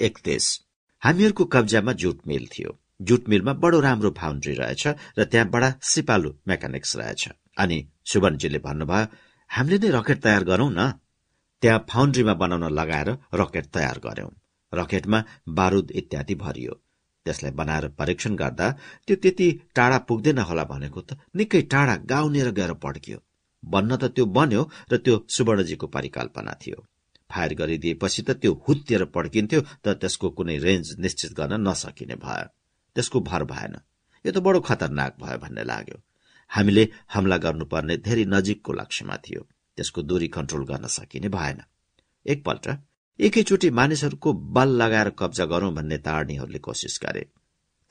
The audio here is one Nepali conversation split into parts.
एकतिस। हामीहरूको कब्जामा जुट मिल थियो। जुट मिलमा बडो राम्रो फाउन्ड्री रहेछ र त्यहाँ बडा सिपालु मेकानिक्स रहेछ। अनि सुवर्णजीले भन्नुभयो हामीले नै रकेट तयार गरौं न। त्यहाँ फाउन्ड्रीमा बनाउन लगाएर रकेट तयार गर्यौं रकेटमा बारूद इत्यादि भरियो। त्यसलाई बनाएर परीक्षण गर्दा त्यो त्यति टाढा पुग्दैन होला भनेको त निकै टाढा गाउनेर गएर पड्कियो। बन्न त त्यो बन्यो र त्यो सुवर्णजीको परिकल्पना थियो। फायर गरिदिएपछि त त्यो हुत्तिएर पड्किन्थ्यो त त्यसको कुनै रेन्ज निश्चित गर्न नसकिने भयो। त्यसको भर भएन। यो त बडो खतरनाक भयो भन्ने लाग्यो। हामीले हमला गर्नुपर्ने धेरै नजिकको लक्ष्यमा थियो। त्यसको दूरी कन्ट्रोल गर्न सकिने भएन। एकपल्ट एकैचोटि मानिसहरूको बल लगाएर कब्जा गरौं भन्ने तारणीहरूले कोसिस गरे।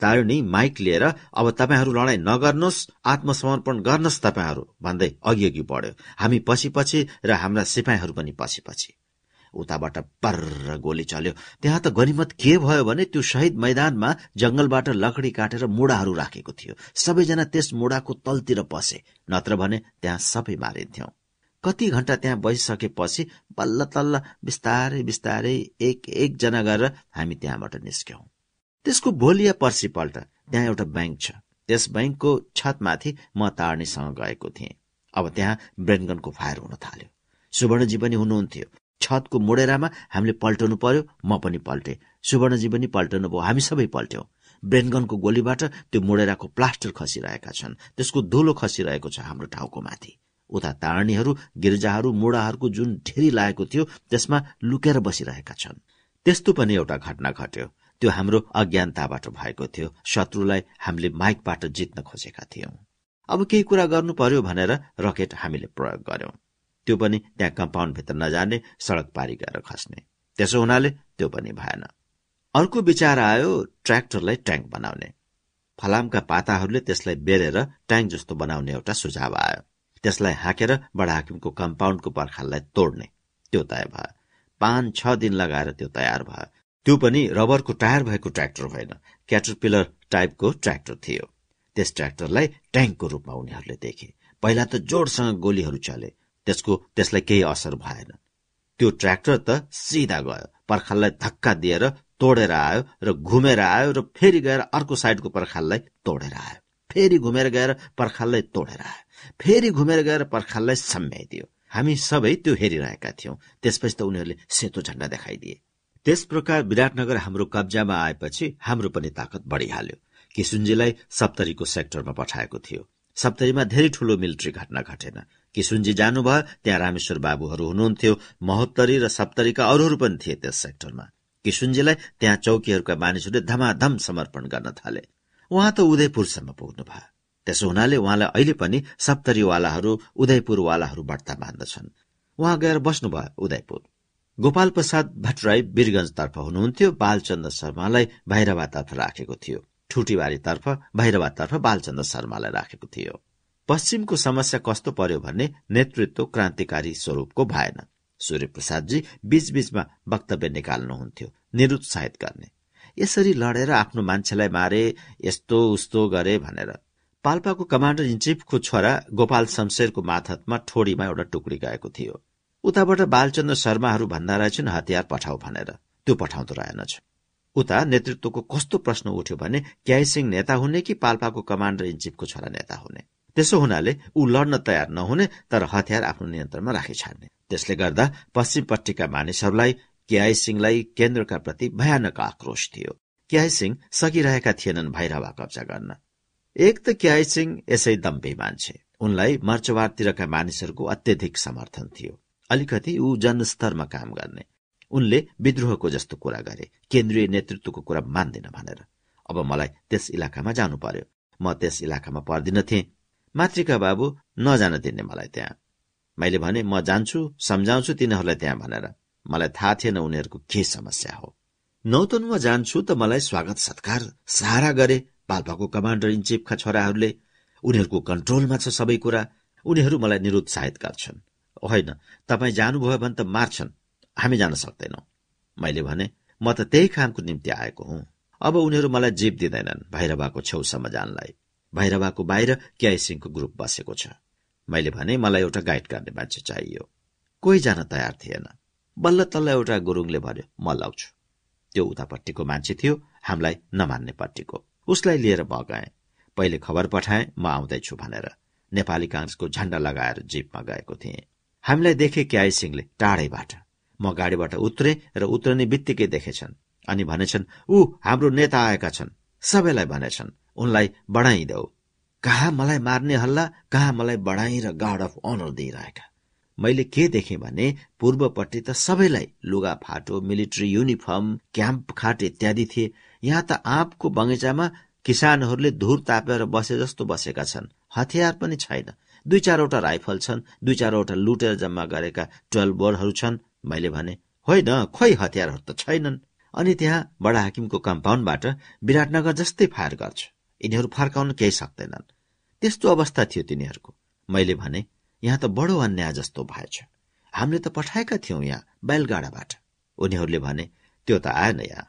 तारणी माइक लिएर अब तपाईँहरू लडाईँ नगर्नुहोस् आत्मसमर्पण गर्नुहोस् तपाईँहरू भन्दै अघि अघि बढ्यो। हामी पछि पछि र हाम्रा सिपाहीहरू पनि पछि पछि। उताबाट पर्र गोली चल्यो। त्यहाँ त गनिमत के भयो भने त्यो शहीद मैदानमा जंगलबाट लकडी काटेर मुढाहरू राखेको थियो। सबैजना त्यस मुढाको तलतिर पसे नत्र भने त्यहाँ सबै मारिन्थ्यौं। कति घण्टा त्यहाँ बसिसकेपछि बल्ल तल्ल बिस्तारै बिस्तारै एक एकजना गरेर हामी त्यहाँबाट निस्क्यौं। त्यसको भोलि या पर्सिपल्ट त्यहाँ एउटा ब्याङ्क छ। त्यस ब्याङ्कको छतमाथि म तार्नेसँग गएको थिएँ। अब त्यहाँ ब्रेनगनको फायर हुन थाल्यो। सुवर्णजी पनि हुनुहुन्थ्यो। छतको मोडेरामा हामीले पल्टाउनु पर्यो म पनि पल्टे। सुवर्णजी पनि पल्टाउनु भयो हामी सबै पल्ट्यौं। ब्रेनगनको गोलीबाट त्यो मोडेराको प्लास्टर खसिरहेका छन्। त्यसको धुलो खसिरहेको छ हाम्रो टाउको माथि। उता तारणीहरू गिर्जाहरू मुढाहरूको जुन ढेरी लागेको थियो त्यसमा लुकेर बसिरहेका छन्। त्यस्तो पनि एउटा घटना घट्यो। त्यो हाम्रो अज्ञानताबाट भएको थियो। शत्रुलाई हामीले माइकबाट जित्न खोजेका थियौं। अब केही कुरा गर्नु पर्यो भनेर रकेट हामीले प्रयोग गर्यौं। त्यो पनि त्यहाँ कम्पाउन्डभित्र नजाने सड़क पारी गएर खस्ने। त्यसो हुनाले त्यो पनि भएन। अर्को विचार आयो ट्र्याक्टरलाई ट्याङ्क बनाउने। फलामका पाताहरूले त्यसलाई बेरेर ट्याङ्क जस्तो बनाउने एउटा सुझाव आयो। त्यसलाई हाकेर बडाहाकिमको कम्पाउन्डको पर्खाललाई तोड्ने। त्यो तय भयो। पाँच छ दिन लगाएर त्यो तयार भयो। त्यो पनि रबरको टायर भएको ट्र्याक्टर होइन। क्याटरपिलर टाइपको ट्र्याक्टर थियो। त्यस ट्र्याक्टरलाई ट्याङ्कको रूपमा उनीहरूले देखे। पहिला त जोडसँग गोलीहरू चले। त्यसको त्यसलाई केही असर भएन। त्यो ट्र्याक्टर त सिधा गयो पर्खाललाई धक्का दिएर तोडेर आयो र घुमेर आयो र फेरि गएर अर्को साइडको पर्खाललाई तोडेर आयो। फेरि घुमेर गएर पर्खाललाई तोडेर आयो। फेरि घुमेर गएर पर्खाललाई सम्याइदियो हामी सबै त्यो हेरिरहेका थियौं। त्यसपछि त उनीहरूले सेतो झण्डा देखाइदिए। त्यस प्रकार विराटनगर हाम्रो कब्जामा आएपछि हाम्रो पनि ताकत बढ़िहाल्यो। किसुनजीलाई सप्तरीको सेक्टरमा पठाएको थियो। सप्तरीमा धेरै ठूलो मिलिट्री घटना घटेन। किसुनजी जानुभयो त्यहाँ रामेश्वर बाबुहरू हुनुहुन्थ्यो महोत्तरी र सप्तरीका अरूहरू पनि थिए त्यस सेक्टरमा। किसुनजीलाई त्यहाँ चौकीहरूका मानिसहरूले धमाधम समर्पण गर्न थाले। उहाँ त उदयपुरसम्म पुग्नु भयो त्यसो हुनाले उहाँलाई अहिले पनि सप्तरीवालाहरू उदयपुरवालाहरू बढ्ता मान्दछन्। उहाँ गएर बस्नुभयो उदयपुर। गोपाल प्रसाद भट्टराई वीरगंजतर्फ हुनुहुन्थ्यो बालचन्द्र शर्मालाई भैरवातर्फ राखेको थियो। ठुटीबारीतर्फ भैरवातर्फ बालचन्द्र शर्मालाई राखेको थियो। पश्चिमको समस्या कस्तो पर्यो भने नेतृत्व क्रान्तिकारी स्वरूपको भएन। सूर्य प्रसादजी बीचबीचमा वक्तव्य निकाल्नुहुन्थ्यो निरुत्साहित गर्ने। यसरी लडेर आफ्नो मान्छेलाई मारे यस्तो उस्तो गरे भनेर। पाल्पाको कमाण्डर इन चिफको छोरा गोपाल शमशेरको माथतमा ठोडीमा एउटा टुक्री गएको थियो। उताबाट बालचन्द्र शर्माहरू भन्दा रहेछन् हतियार पठाउ भनेर। त्यो पठाउँदो रहेनछ। उता नेतृत्वको कस्तो प्रश्न उठ्यो भने क्याई सिंह नेता हुने कि पाल्पाको कमाण्डर इन चिफको छोरा नेता हुने? त्यसो हुनाले ऊ लड्न तयार नहुने तर हतियार आफ्नो नियन्त्रणमा राखी छाड्ने। त्यसले गर्दा पश्चिमपट्टिका मानिसहरूलाई केआई सिंहलाई केन्द्रका प्रति भयानक आक्रोश थियो। केआई सिंह सकिरहेका थिएनन् भैरवा कब्जा गर्न। एक त क्याई सिंह यसै दम्बे मान्छे। उनलाई मर्चवारतिरका मानिसहरूको अत्यधिक समर्थन थियो। अलिकति ऊ जनस्तरमा काम गर्ने। उनले विद्रोहको जस्तो कुरा गरे केन्द्रीय नेतृत्वको कुरा मान्दिन भनेर। अब मलाई त्यस इलाकामा जानु पर्यो। म त्यस इलाकामा पर्दिन थिएँ। मातृका बाबु नजान दिने मलाई त्यहाँ। मैले भने म जान्छु सम्झाउँछु तिनीहरूलाई त्यहाँ भनेर। मलाई थाहा थिएन उनीहरूको के समस्या हो। नौतनमा जान्छु त मलाई स्वागत सत्कार सहारा गरे। पाल्पाको कमान्डर इन चिफका छोराहरूले उनीहरूको कन्ट्रोलमा छ सबै कुरा। उनीहरू मलाई निरुत्साहित गर्छन्। होइन तपाईँ जानुभयो भने त मार्छन्। हामी जान सक्दैनौ। मैले भने म त त्यही कामको निम्ति आएको हुँ। अब उनीहरू मलाई जीप दिँदैनन् भैरवाको छेउसम्म जानलाई। भैरवाको बाहिर क्याई सिंहको ग्रुप बसेको छ। मैले भने मलाई एउटा गाइड गर्ने मान्छे चाहियो। कोही जान तयार थिएन। बल्ल तल्ल एउटा गुरुङले भन्यो म लाउँछु त्यो उतापट्टिको मान्छे थियो हामीलाई नमान्ने पट्टिको। उसलाई लिएर म गएँ। पहिले खबर पठाए म आउँदैछु भनेर। नेपाली काङ्ग्रेसको झण्डा लगाएर जीपमा गएको थिएँ। हामीलाई देखे क्याई सिंहले टाढैबाट। म गाडीबाट उत्रे र उत्रने बित्तिकै देखेछन्। अनि भनेछन् ऊ हाम्रो नेता आएका छन्। सबैलाई भनेछन्। उनलाई बढाइदेऊ। कहाँ मलाई मार्ने हल्ला कहाँ मलाई बढाई र गार्ड अफ अनर दिइरहेका। मैले के देखेँ भने पूर्वपट्टि त सबैलाई लुगा फाटो मिलिट्री युनिफर्म क्याम्प खाट इत्यादि थिए। यहाँ त आँपको बगैँचामा किसानहरूले धुर तापेर बसे जस्तो बसेका छन्। हतियार पनि छैन। दुई चारवटा राइफल छन् दुई चारवटा लुटेर जम्मा गरेका ट्वेल्भ बोर्डहरू छन्। मैले भने होइन खोइ हतियारहरू त छैनन्। अनि त्यहाँ बडा हाकिमको कम्पाउन्डबाट विराटनगर जस्तै फायर गर्छ। यिनीहरू फर्काउन केही सक्दैनन्। त्यस्तो अवस्था थियो तिनीहरूको। मैले भने यहाँ त बडो अन्याय जस्तो भएछ हामीले त पठाएका थियौं यहाँ बैलगाडाबाट। उनीहरूले भने त्यो त आएन यहाँ।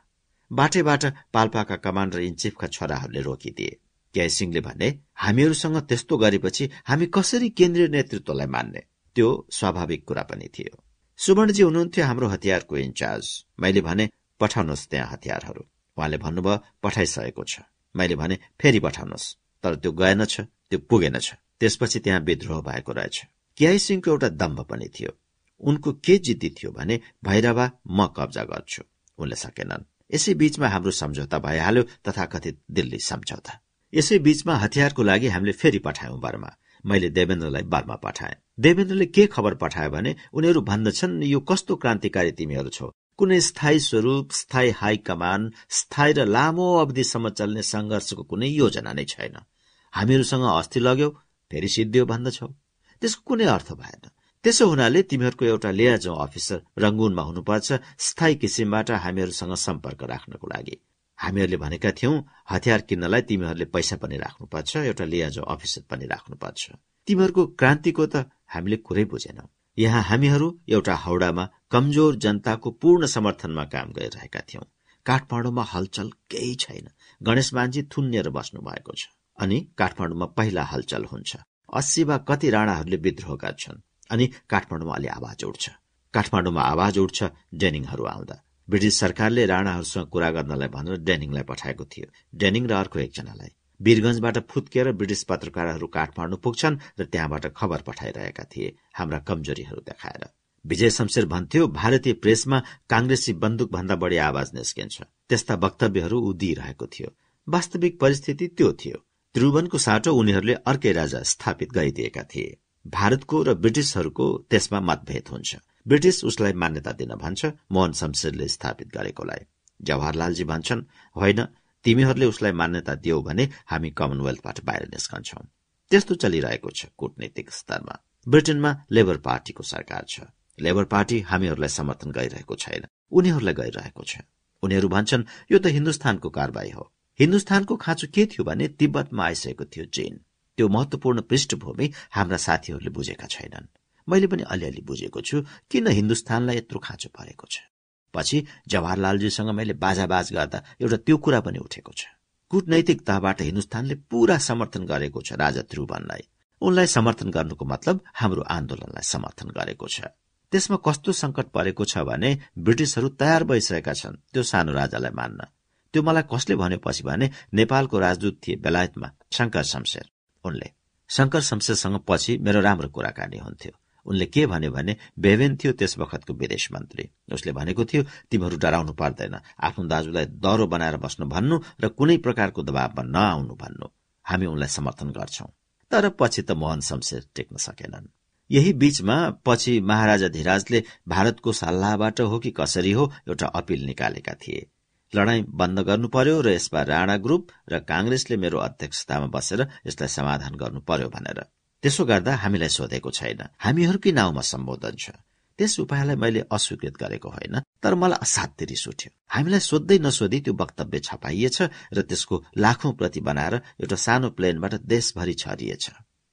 बाटैबाट पाल्पाका कमान्डर इन चिफका छोराहरूले रोकिदिए। क्याई सिंहले भने हामीहरूसँग त्यस्तो गरेपछि हामी कसरी केन्द्रीय नेतृत्वलाई मान्ने? त्यो स्वाभाविक कुरा पनि थियो। सुवर्णजी हुनुहुन्थ्यो हाम्रो हतियारको इन्चार्ज। मैले भने पठाउनुहोस् त्यहाँ हतियारहरू। उहाँले भन्नुभयो पठाइसकेको छ। मैले भने फेरि पठाउनुहोस्। तर त्यो गएनछ त्यो पुगेनछ त्यसपछि त्यहाँ विद्रोह भएको रहेछ। क्याई सिंहको एउटा दम्भ पनि थियो। उनको के जिद्दी थियो भने भैरवा म कब्जा गर्छु। उनले सकेनन्। यसै बीचमा हाम्रो सम्झौता भइहाल्यो तथाकथित दिल्ली सम्झौता। यसै बीचमा हतियारको लागि हामीले फेरि पठायौं बर्मा। मैले देवेन्द्रलाई बर्मा पठाएँ। देवेन्द्रले के खबर पठायो भने उनीहरू भन्दछन् यो कस्तो क्रान्तिकारी तिमीहरू छौ? कुनै स्थायी स्वरूप स्थायी हाई कमान स्थायी र लामो अवधिसम्म चल्ने संघर्षको कुनै योजना नै छैन। हामीहरूसँग अस्ति लग्यौ फेरि सिद्धियो भन्दछौ। त्यसको कुनै अर्थ भएन। त्यसो हुनाले तिमीहरूको एउटा लियाजो अफिसर रंगुनमा हुनुपर्छ स्थायी किसिमबाट हामीहरूसँग सम्पर्क राख्नको लागि। हामीहरूले भनेका थियौं हतियार किन्नलाई तिमीहरूले पैसा पनि राख्नुपर्छ एउटा लियाजो अफिसर पनि राख्नुपर्छ। तिमीहरूको क्रान्तिको त हामीले कुरै बुझेनौ। यहाँ हामीहरू एउटा हौडामा कमजोर जनताको पूर्ण समर्थनमा काम गरिरहेका थियौं। काठमाडौँमा हलचल केही छैन। गणेश मान्छे थुन्निएर बस्नु भएको छ अनि काठमाडौँमा पहिला हलचल हुन्छ। अस्सी वा कति राणाहरूले विद्रोह गर्छन् अनि काठमाडौँमा अलि आवाज उठ्छ। काठमाडौँमा आवाज उठ्छ डेनिङहरू आउँदा। ब्रिटिस सरकारले राणाहरूसँग कुरा गर्नलाई भनेर डेनिङलाई पठाएको थियो। डेनिङ र अर्को एकजनालाई। वीरगंजबाट फुत्किएर ब्रिटिस पत्रकारहरू काठमाडौँ पुग्छन् र त्यहाँबाट खबर पठाइरहेका थिए। हाम्रा कमजोरीहरू देखाएर। विजय शमशेर भन्थ्यो भारतीय प्रेसमा कांग्रेसी बन्दुक भन्दा बढी आवाज निस्किन्छ। त्यस्ता वक्तव्यहरू ऊ दिइरहेको थियो। वास्तविक परिस्थिति त्यो थियो। त्रिभुवनको साटो उनीहरूले अर्कै राजा स्थापित गरिदिएका थिए। भारतको र ब्रिटिसहरूको त्यसमा मतभेद हुन्छ। ब्रिटिस उसलाई मान्यता दिन भन्छ मोहन शमशेरले स्थापित गरेकोलाई। जवाहरलालजी भन्छन् होइन तिमीहरूले उसलाई मान्यता दियो भने हामी कमनवेल्थबाट बाहिर निस्कन्छौ। त्यस्तो चलिरहेको छ कूटनीतिक स्तरमा। ब्रिटेनमा लेबर पार्टीको सरकार छ। लेबर पार्टी हामीहरूलाई समर्थन गरिरहेको छैन। उनीहरूलाई गरिरहेको छ। उनीहरू भन्छन् यो त हिन्दुस्तानको कारवाही हो। हिन्दुस्तानको खाँचो के थियो भने तिब्बतमा आइसकेको थियो चीन। त्यो महत्वपूर्ण पृष्ठभूमि हाम्रा साथीहरूले बुझेका छैनन्। मैले पनि अलिअलि बुझेको छु किन हिन्दुस्तानलाई यत्रो खाँचो परेको छ? पछि जवाहरलालजीसँग मैले बाजाबाज गर्दा एउटा त्यो कुरा पनि उठेको छ। कूटनैतिक तहबाट हिन्दुस्तानले पूरा समर्थन गरेको छ राजा ध्रुवनलाई उनलाई समर्थन गर्नुको मतलब हाम्रो आन्दोलनलाई समर्थन गरेको छ। त्यसमा कस्तो संकट परेको छ भने ब्रिटिसहरू तयार भइसकेका छन् त्यो सानो राजालाई मान्न। त्यो मलाई कसले भनेपछि भने नेपालको राजदूत थिए बेलायतमा शङ्कर शमशेर। उनले शङ्कर शमशेरसँग पछि मेरो राम्रो कुराकानी हुन्थ्यो। उनले के भन्यो भने बेभेन थियो त्यस बखतको विदेश मन्त्री। उसले भनेको थियो तिमीहरू डराउनु पर्दैन। आफ्नो दाजुलाई दह्रो बनाएर बस्नु भन्नु र कुनै प्रकारको दबावमा नआउनु भन्नु। हामी उनलाई समर्थन गर्छौ। तर पछि त मोहन शमशेर टेक्न सकेनन्। यही बीचमा पछि महाराजा धिराजले भारतको सल्लाहबाट हो कि कसरी हो एउटा अपिल निकालेका थिए। लडाईँ बन्द गर्नु पर्यो र यसमा राणा ग्रुप र कांग्रेसले मेरो अध्यक्षतामा बसेर यसलाई समाधान गर्नु पर्यो भनेर। त्यसो गर्दा हामीलाई सोधेको छैन। हामीहरूकै नाउँमा सम्बोधन छ? त्यस उपायलाई मैले अस्वीकृत गरेको होइन तर मलाई असाध्य रिस उठ्यो। हामीलाई सोध्दै नसोधी त्यो वक्तव्य छपाइएछ र त्यसको लाखौं प्रति बनाएर एउटा सानो प्लेनबाट देशभरि छरिएछ।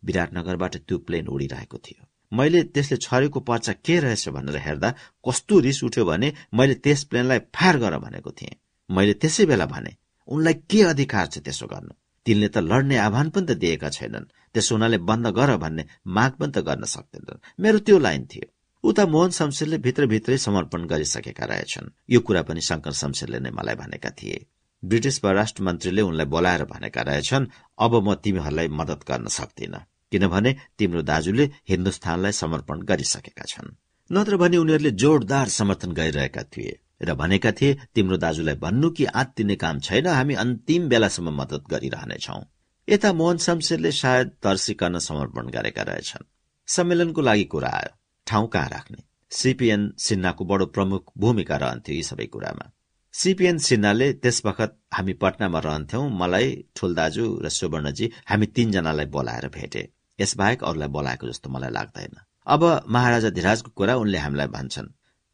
विराटनगरबाट त्यो प्लेन उडिरहेको थियो। मैले त्यसले छरेको पर्चा के रहेछ भनेर हेर्दा कस्तो रिस उठ्यो भने मैले त्यस प्लेनलाई फायर गर भनेको थिएँ। मैले त्यसै बेला भने उनलाई के अधिकार छ त्यसो गर्नु? तिनले त लड्ने आह्वान पनि त दिएका छैनन्। त्यसो हुनाले बन्द गर भन्ने माग पनि त गर्न सक्दैनन्। मेरो त्यो लाइन थियो। उता मोहन शमशेरले भित्रभित्रै समर्पण गरिसकेका रहेछन्। यो कुरा पनि शङ्कर शमशेरले नै मलाई भनेका थिए। ब्रिटिस परराष्ट्र मन्त्रीले उनलाई बोलाएर भनेका रहेछन् अब म तिमीहरूलाई मदत गर्न सक्दिन। किनभने तिम्रो दाजुले हिन्दुस्तानलाई समर्पण गरिसकेका छन्। नत्र भने उनीहरूले जोरदार समर्थन गरिरहेका थिए र भनेका थिए तिम्रो दाजुलाई भन्नु कि आत्तिने काम छैन हामी अन्तिम बेलासम्म मदत गरिरहनेछौ। यता मोहन शमशेरले सायद तर्सिकन समर्पण गरेका रहेछन्। सम्मेलनको लागि कुरा आयो। ठाउँ कहाँ राख्ने? सिपिएन सिन्हाको बडो प्रमुख भूमिका रहन्थ्यो यी सबै कुरामा। सिपिएन सिन्हाले त्यस बखत हामी पटनामा रहन्थ्यौं मलाई ठुल दाजु र सुवर्णजी हामी तीनजनालाई बोलाएर भेटे। यसबाहेक अरूलाई बोलाएको जस्तो मलाई लाग्दैन। अब महाराजा धिराजको कुरा उनले हामीलाई भन्छन्।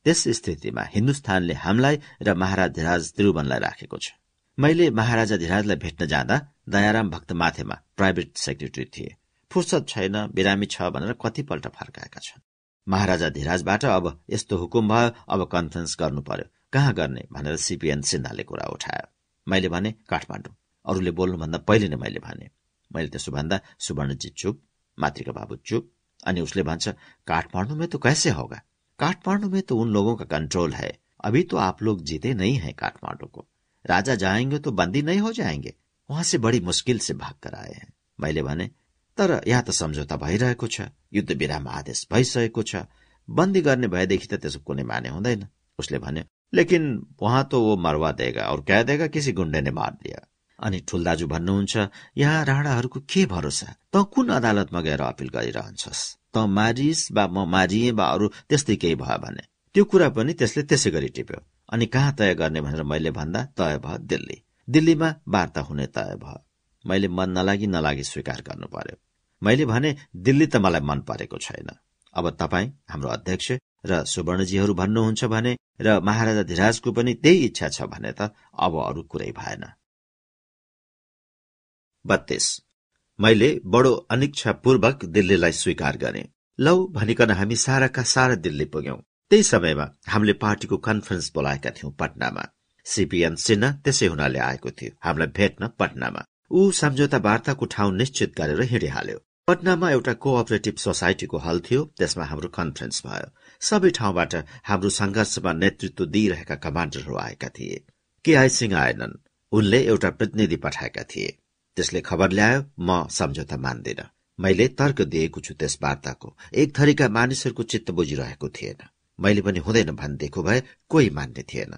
त्यस स्थितिमा हिन्दुस्तानले हामीलाई र महाराज धिराज त्रिभुवनलाई राखेको छ। मैले महाराजा धिराजलाई भेट्न जाँदा दयाराम भक्त माथेमा प्राइभेट सेक्रेटरी थिए। फुर्सद छैन बिरामी छ भनेर कतिपल्ट फर्काएका छन्। महाराजा धिराजबाट अब यस्तो हुकुम भयो अब कन्फरेन्स गर्नु पर्यो। कहाँ गर्ने भनेर सिपिएन सिन्हाले कुरा उठायो। मैले भने काठमाडौँ। अरूले बोल्नुभन्दा पहिले नै मैले भने। मैले त्यसो भन्दा सुवर्णजी चुप मातृका बाबु चुप अनि उसले भन्छ काठमांडू में तो कैसे होगा? काठमांडू में तो उन लोगों का कंट्रोल है। अभी तो आप लोग जीते नहीं है काठमांडू को राजा जाएंगे तो बंदी नहीं हो जाएंगे। वहां से बड़ी मुश्किल से भाग कर आए हैं। मैले भने तर यहाँ त सम्झौता भइरहेको छ। युद्ध विराम आदेश भइसकेको छ। बन्दी गर्ने भएदेखि त त्यसो कुनै माने हुँदैन। उसले भन्यो लेकिन उहाँ त वो मरवा देगा और कह देगा किसी गुण्डे ने मार दिया। अनि ठुल दाजु भन्नुहुन्छ यहाँ राणाहरूको के भरोसा? त कुन अदालतमा गएर अपिल गरिरहन्छस्? त मारिस बा म मारिए बा अरू त्यस्तै केही भयो भने। त्यो कुरा पनि त्यसले त्यसै गरी टिप्यो। अनि कहाँ तय गर्ने भनेर मैले भन्दा तय भयो दिल्ली। दिल्लीमा वार्ता हुने तय भयो। मैले मन नलागी नलागी स्वीकार गर्नु पर्यो। मैले भने दिल्ली त मलाई मन परेको छैन। अब तपाईँ हाम्रो अध्यक्ष र सुवर्णजीहरू भन्नुहुन्छ भने र महाराजा धिराजको पनि त्यही इच्छा छ भने त अब अरू कुरै भएन। बत्तीस। मैले बडो अनिच्छापूर्वक दिल्लीलाई स्वीकार गरे। लौ भनिकन हामी साराका सारा दिल्ली पुग्यौं। त्यही समयमा हामीले पार्टीको कन्फरेन्स बोलाएका थियौं पटनामा। सिपिएन सिन्हा त्यसै हुनाले आएको थियो। हामीलाई भेट्न पटनामा। ऊ सम्झौता वार्ताको ठाउँ निश्चित गरेर हिँडिहाल्यो। पटनामा एउटा कोअपरेटिभ सोसाइटीको हल थियो। त्यसमा हाम्रो कन्फरेन्स भयो। सबै ठाउँबाट हाम्रो संघर्षमा नेतृत्व दिइरहेका कमाण्डरहरू आएका थिए। के आई सिंह आएनन्। उनले एउटा प्रतिनिधि पठाएका थिए। त्यसले खबर ल्यायो म सम्झौता मान्दिन। मैले तर्क दिएको छु त्यस वार्ताको। एक थरीका मानिसहरूको चित्त बुझिरहेको थिएन। मैले पनि हुँदैन भनिदिएको भए कोही मान्ने थिएन।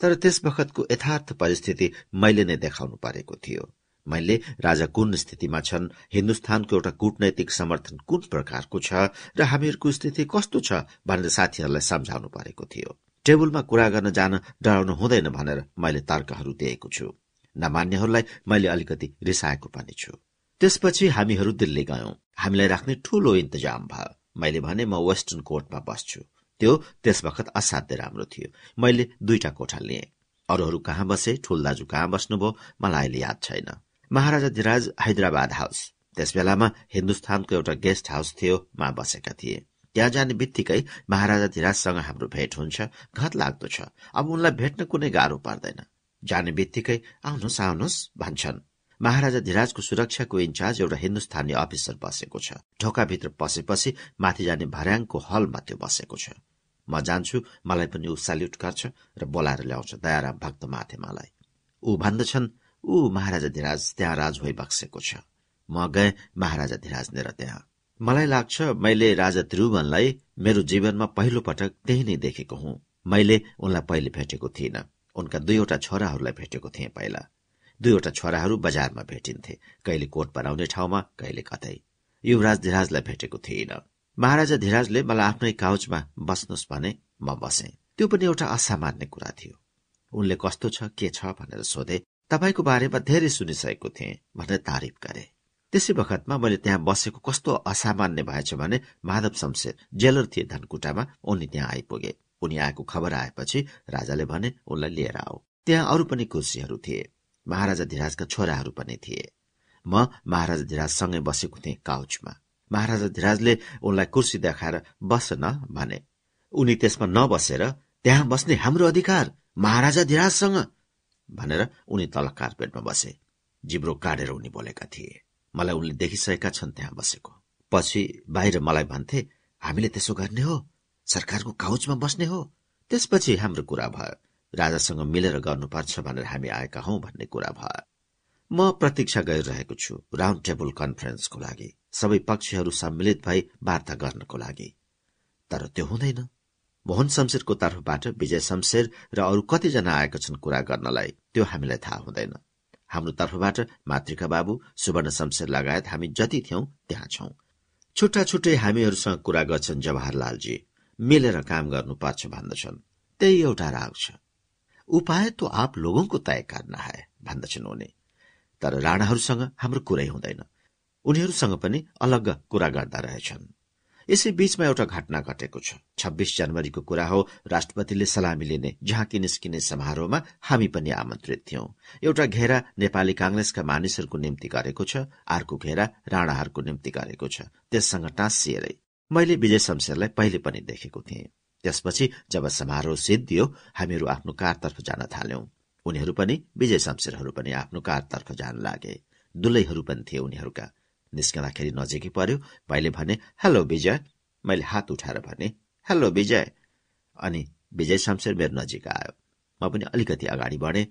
तर त्यस बखतको यथार्थ परिस्थिति मैले नै देखाउनु परेको थियो। मैले राजा कुन स्थितिमा छन् हिन्दुस्तानको एउटा कूटनैतिक समर्थन कुन प्रकारको छ र हामीहरूको स्थिति कस्तो छ भनेर साथीहरूलाई सम्झाउनु परेको थियो। टेबलमा कुरा गर्न जान डराउनु हुँदैन भनेर मैले तर्कहरू दिएको छु। नमान्यहरूलाई मैले अलिकति रिसाएको पनि छु। त्यसपछि हामीहरू दिल्ली गयौं। हामीलाई राख्ने ठूलो इन्तजाम भयो। मैले भने म वेस्टर्न कोर्टमा बस्छु। त्यो त्यस बखत असाध्य राम्रो थियो। मैले दुईटा कोठा लिएँ। अरूहरू कहाँ बसे ठुल दाजु कहाँ बस्नुभयो मलाई अहिले याद छैन। Maharajadhiraj Hyderabad House. त्यस बेलामा हिन्दुस्तानको एउटा गेस्ट हाउस थियो मा बसेका थिए। त्यहाँ जाने बित्तिकै महाराजा धिराजसँग हाम्रो भेट हुन्छ। घत लाग्दो छ। अब उनलाई भेट्न कुनै गाह्रो पर्दैन। जाने बित्तिकै आउनुहोस् आउनुहोस् भन्छन्। महाराजा धिराजको सुरक्षाको इन्चार्ज एउटा हिन्दुस्तानी अफिसर बसेको छ। ढोकाभित्र पसेपछि माथि जाने भर्याङको हलमा त्यो बसेको छ। म जान्छु मलाई पनि ऊ सल्युट गर्छ र बोलाएर ल्याउँछ। दयाराम भक्त माथे मलाई। ऊ भन्दछन् ऊ महाराजा धिराज त्यहाँ राज भइबक्सेको छ। म गए महाराजा धिराज नेर त्यहाँ। मलाई लाग्छ मैले राजा त्रिभुवनलाई मेरो जीवनमा पहिलो पटक त्यही नै देखेको हुँ। मैले उनलाई पहिले भेटेको थिइनँ। उनका दुईवटा छोराहरूलाई भेटेको थिएँ पहिला। दुईवटा छोराहरू बजारमा भेटिन्थे। कहिले कोट बनाउने ठाउँमा कहिले कतै। युवराज धिराजलाई भेटेको थिइनँ। महाराजा धिराजले मलाई आफ्नै काउचमा बस्नुहोस् भने म बसेँ। त्यो पनि एउटा असामान्य कुरा थियो। उनले कस्तो छ के छ भनेर सोधे। तपाईँको बारेमा धेरै सुनिसकेको थिएँ भनेर तारिफ गरे। त्यसै बखतमा मैले त्यहाँ बसेको कस्तो असामान्य भएछ भने माधव शमशेर जेलर थिए धनकुटामा उनी त्यहाँ आइपुगे। उनी आएको खबर आएपछि राजाले भने उनलाई लिएर आऊ। त्यहाँ अरू पनि कुर्सीहरू थिए। महाराजा धिराजका छोराहरू पनि थिए। म महाराजा धिराजसँगै बसेको थिएँ काउचमा। महाराजा धिराजले उनलाई कुर्सी देखाएर बस न भने उनी त्यसमा नबसेर त्यहाँ बस्ने हाम्रो अधिकार महाराजा धिराजसँग भनेर उनी तल कार्पेटमा बसे। जिब्रो काटेर उनी बोलेका थिए मलाई उनले देखिसकेका छन् त्यहाँ बसेको। पछि बाहिर मलाई भन्थे हामीले त्यसो गर्ने हो सरकारको काउचमा बस्ने हो। त्यसपछि हाम्रो कुरा भयो। राजासँग मिलेर गर्नुपर्छ भनेर हामी आएका हौ भन्ने कुरा भयो। म प्रतीक्षा गरिरहेको छु राउन्ड टेबल कन्फरेन्सको लागि। सबै पक्षहरू सम्मिलित भई वार्ता गर्नको लागि। तर त्यो हुँदैन। मोहन शमशेरको तर्फबाट विजय शमशेर र अरू कतिजना आएका छन् कुरा गर्नलाई। त्यो हामीलाई थाहा हुँदैन। हाम्रो तर्फबाट मातृका बाबु सुवर्ण शमशेर लगायत हामी जति थियौं त्यहाँ छौं। छुट्टा छुट्टै हामीहरूसँग कुरा गर्छन् जवाहरलालजी। मिलेर काम गर्नुपर्छ भन्दछन्। त्यही एउटा राग छ। उपाय तो आप लोगों तय करना है भन्दछन् उनी। तर राणाहरूसँग हाम्रो कुरै हुँदैन। उनीहरूसँग पनि अलग कुरा गर्दा रहेछन्। यसै बीचमा एउटा घटना घटेको छ। छब्बीस जनवरीको कुरा हो। राष्ट्रपतिले सलामी लिने झाँकी निस्किने समारोहमा हामी पनि आमन्त्रित थियौं। एउटा घेरा नेपाली कांग्रेसका मानिसहरूको निम्ति गरेको छ। अर्को घेरा राणाहरूको निम्ति गरेको छ। त्यससँग टाँसिएरै। मैले विजय शमशेरलाई पहिले पनि देखेको थिएँ। त्यसपछि जब समारोह सिद्धियो हामीहरू आफ्नो कारतर्फ जान थाल्यौं। उनीहरू पनि विजय शमशेरहरू पनि आफ्नो कारतर्फ जान लागे। दुलैहरू पनि थिए उनीहरूका। निस्कँदाखेरि नजिकै पर्यो। मैले भने हेलो विजय। मैले हात उठाएर भने हेलो विजय। अनि विजय शमशेर मेरो नजिक आयो। म पनि अलिकति अगाडि बढे।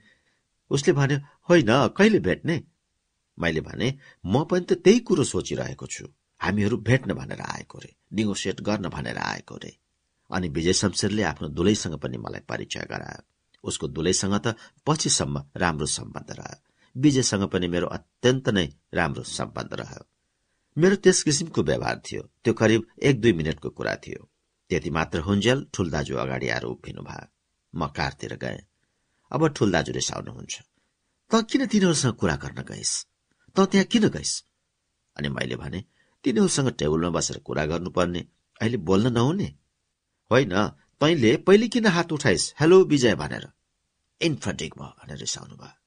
उसले भन्यो होइन कहिले भेट्ने? मैले भने म पनि त त्यही कुरो सोचिरहेको छु। हामीहरू भेट्न भनेर आएको रे निगोसिएट गर्न भनेर आएको रे। अनि विजय शमशेरले आफ्नो दुलैसँग पनि मलाई परिचय गरायो। उसको दुलैसँग त पछिसम्म राम्रो सम्बन्ध रह्यो। विजयसँग पनि मेरो अत्यन्त नै राम्रो सम्बन्ध रह्यो। मेरो त्यस किसिमको व्यवहार थियो। त्यो करिब एक दुई मिनटको कुरा थियो। त्यति मात्र हुन्जेल ठुल दाजु अगाडि आएर उभिनु भयो म कारतिर गएँ। अब ठुल दाजु रिसाउनुहुन्छ त किन तिनीहरूसँग कुरा गर्न गइस्? त त्यहाँ किन गइस्? अनि मैले भने तिनीहरूसँग टेबलमा बसेर कुरा गर्नुपर्ने। अहिले बोल्न नहुने? होइन। तैँले पहिले किन हात उठाइस्? हेलो विजय भनेर। इन्फटिक भयो भनेर रिसाउनु भयो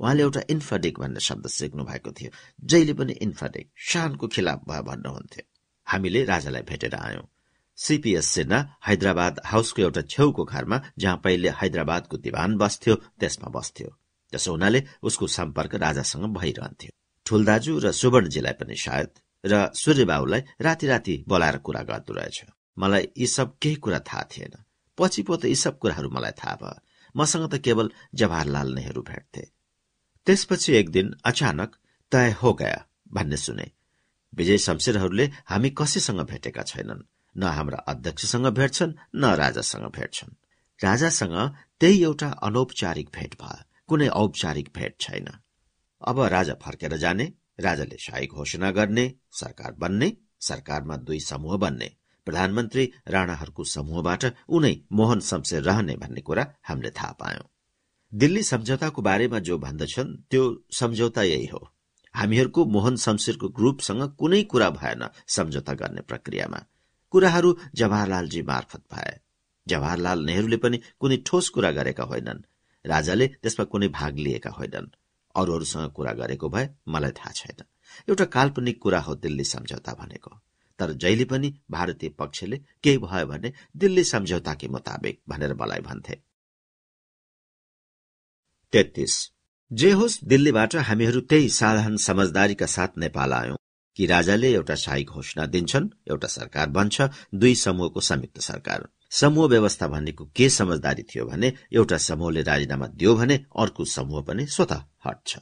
उहाँले एउटा इन्फाडिक भन्ने शब्द सिक्नु भएको थियो। जहिले पनि इन्फाडिक शानको खिलाफ भयो भन्नुहुन्थ्यो हामीले राजालाई भेटेर आयौं। सीपीएस सेना हैदराबाद हाउसको एउटा छेउको घरमा जहाँ पहिले हैदराबादको दिवान बस्थ्यो त्यसमा बस्थ्यो। त्यसो हुनाले उसको सम्पर्क राजासँग भइरहन्थ्यो। ठुल दाजु र सुवर्णजीलाई पनि सायद र सूर्यबाबुलाई राति राति बोलाएर कुरा गर्दो रहेछ। मलाई यी सब केही कुरा थाहा थिएन। पछि पो त यी सब कुराहरू मलाई थाहा भयो। मसँग त केवल जवाहरलाल नेहरू भेट्थे। त्यसपछि एक दिन अचानक तय हो गया भन्ने सुने। विजय शमशेरहरूले हामी कसैसँग भेटेका छैनन् न हाम्रा अध्यक्षसँग भेट्छन् न राजासँग भेट्छन्। राजासँग त्यही एउटा अनौपचारिक भेट भयो कुनै औपचारिक भेट छैन। अब राजा फर्केर जाने राजाले शाही घोषणा गर्ने सरकार बन्ने सरकारमा दुई समूह बन्ने प्रधानमन्त्री राणाहरूको समूहबाट उनै मोहन शमशेर रहने भन्ने कुरा हामीले थाहा पायौं। दिल्ली सम्झौताको बारेमा जो भन्दछन् त्यो सम्झौता यही हो। हामीहरूको मोहन शमशेरको ग्रुपसँग कुनै कुरा भएन सम्झौता गर्ने प्रक्रियामा। कुराहरू जवाहरलालजी मार्फत भए। जवाहरलाल नेहरूले पनि कुनै ठोस कुरा गरेका होइनन्। राजाले त्यसमा कुनै भाग लिएका होइनन्। अरूहरूसँग कुरा गरेको भए मलाई थाहा छैन। एउटा काल्पनिक कुरा हो दिल्ली सम्झौता भनेको। तर जहिले पनि भारतीय पक्षले केही भयो भने दिल्ली सम्झौताकै मुताबिक भनेर मलाई भन्थे। तेत्तीस। जे होस् दिल्लीबाट हामीहरू त्यही साधारण समझदारीका साथ नेपाल आयौं कि राजाले एउटा शाही घोषणा दिन्छन् एउटा सरकार बन्छ दुई समूहको संयुक्त सरकार समूह व्यवस्था भनेको के समझदारी थियो भने एउटा समूहले राजीनामा दियो भने अर्को समूह पनि स्वत हट्छ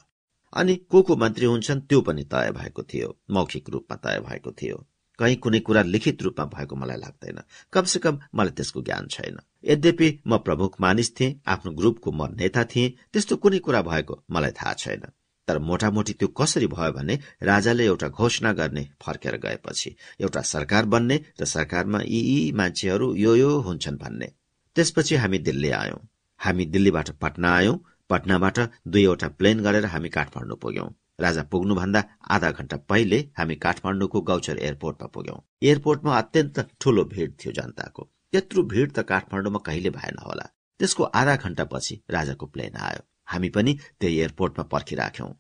अनि को को मन्त्री हुन्छन् त्यो पनि तय भएको थियो मौखिक रूपमा तय भएको थियो। कहीँ कुनै कुरा लिखित रूपमा भएको मलाई लाग्दैन। कमसे कम मलाई त्यसको ज्ञान छैन। यद्यपि म प्रमुख मानिस थिएँ आफ्नो ग्रुपको म नेता थिएँ त्यस्तो कुनै कुरा भएको मलाई थाहा छैन। तर मोटामोटी त्यो कसरी भयो भने राजाले एउटा घोषणा गर्ने फर्केर गएपछि एउटा सरकार बन्ने र सरकारमा यी यी मान्छेहरू यो यो हुन्छन् भन्ने। त्यसपछि हामी दिल्ली आयौं। हामी दिल्लीबाट पटना आयौं। पटनाबाट दुईवटा प्लेन गरेर हामी काठमाडौँ पुग्यौं। राजा पुग्नुभन्दा आधा घण्टा पहिले हामी काठमाडौँको गौचर एयरपोर्टमा पुग्यौं। एयरपोर्टमा अत्यन्त ठूलो भीड़ थियो जनताको। त्यत्रो भीड़ त काठमाडौँमा कहिले भएन होला। त्यसको आधा घण्टा पछि राजाको प्लेन आयो। हामी पनि त्यही एयरपोर्टमा पर्खिराख्यौं।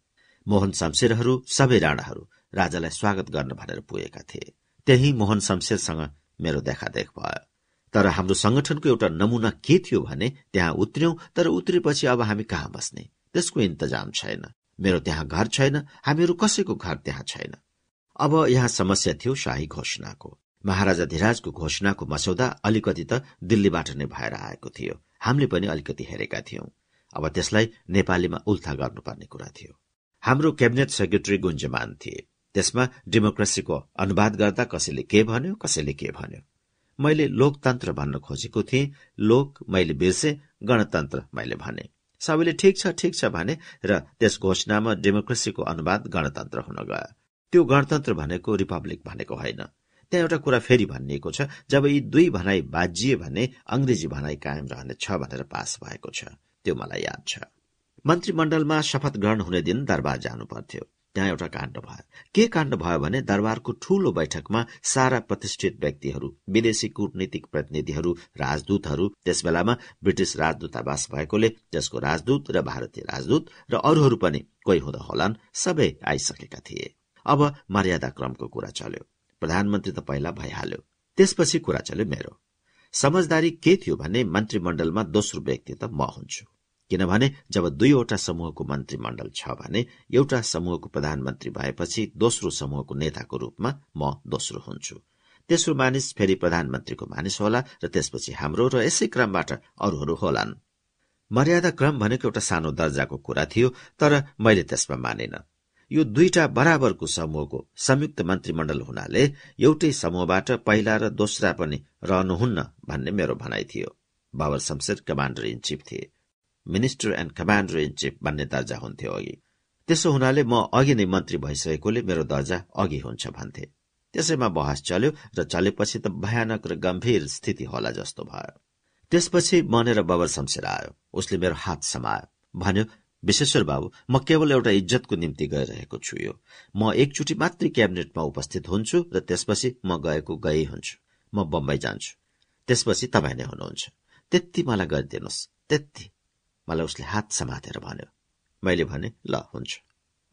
मोहन शमशेरहरू सबै राणाहरू राजालाई स्वागत गर्न भनेर पुगेका थिए। त्यही मोहन शमशेरसँग मेरो देखादेख भयो। तर हाम्रो संगठनको एउटा नमूना के थियो भने त्यहाँ उत्र्यौं तर उत्रेपछि अब हामी कहाँ बस्ने? त्यसको इन्तजाम छैन। मेरो त्यहाँ घर छैन। हामीहरू कसैको घर त्यहाँ छैन। अब यहाँ समस्या थियो शाही घोषणाको। महाराजा धिराजको घोषणाको मसौदा अलिकति त दिल्लीबाट नै भएर आएको थियो। हामीले पनि अलिकति हेरेका थियौं। अब त्यसलाई नेपालीमा उल्था गर्नुपर्ने कुरा थियो। हाम्रो क्याबिनेट सेक्रेटरी गुन्जमान थिए। त्यसमा डेमोक्रेसीको अनुवाद गर्दा कसैले के भन्यो कसैले के भन्यो। मैले लोकतन्त्र भन्न खोजेको थिएँ। लोक मैले बिर्से गणतन्त्र मैले भने। सबैले ठिक छ ठिक छ भने र त्यस घोषणामा डेमोक्रेसीको अनुवाद गणतन्त्र हुन गयो। त्यो गणतन्त्र भनेको रिपब्लिक भनेको होइन। त्यहाँ एउटा कुरा फेरि भनिएको छ जब यी दुई भनाई बाजिए भने अंग्रेजी भनाई कायम रहनेछ भनेर पास भएको छ। त्यो मलाई याद छ। मन्त्रीमण्डलमा शपथ ग्रहण हुने दिन दरबार जानु पर्थ्यो। त्यहाँ एउटा काण्ड भयो। के काण्ड भयो भने दरबारको ठूलो बैठकमा सारा प्रतिष्ठित व्यक्तिहरू विदेशी कूटनीतिक प्रतिनिधिहरू राजदूतहरू त्यस बेलामा ब्रिटिस राजदूतावास भएकोले त्यसको राजदूत र भारतीय राजदूत र अरूहरू पनि कोही हुँदा होलान् सबै आइसकेका थिए। अब मर्यादा क्रमको कुरा चल्यो। प्रधानमन्त्री त पहिला भइहाल्यो। त्यसपछि कुरा चल्यो मेरो। समझदारी के थियो भने मन्त्रीमण्डलमा दोस्रो व्यक्ति त म हुन्छु। किनभने जब दुईवटा समूहको मन्त्रीमण्डल छ भने एउटा समूहको प्रधानमन्त्री भएपछि दोस्रो समूहको नेताको रूपमा म दोस्रो हुन्छु। तेस्रो मानिस फेरि प्रधानमन्त्रीको मानिस होला र त्यसपछि हाम्रो र यसै क्रमबाट अरूहरू होलान्। मर्यादा क्रम भनेको एउटा सानो दर्जाको कुरा थियो तर मैले त्यसमा मानेन। यो दुईटा बराबरको समूहको संयुक्त मन्त्रीमण्डल हुनाले एउटै समूहबाट पहिला र दोस्रा पनि रहनुहुन्न भन्ने मेरो भनाइ थियो। Babar Shamsher commander in chief थिए। Minister and commander in chief भन्ने दर्जा हुन्थ्यो अघि। त्यसो हुनाले म अघि नै मन्त्री भइसकेकोले मेरो दर्जा अघि हुन्छ भन्थे। त्यसैमा बहस चल्यो र चलेपछि त भयानक र गम्भीर स्थिति होला जस्तो भयो। त्यसपछि मनेर बबर शमशेर आयो। उसले मेरो हात समायो। भन्यो विश्वेश्वर बाबु म केवल एउटा इज्जतको निम्ति गइरहेको छु यो। म एकचोटि मात्रै क्याबिनेटमा उपस्थित हुन्छु र त्यसपछि म गएको गए हुन्छु। म बम्बई जान्छु। त्यसपछि तपाईँ नै हुनुहुन्छ। त्यति मलाई गरिदिनुहोस्। त्यति। मलाई उसले हात समातेर भन्यो। मैले भने ल हुन्छ।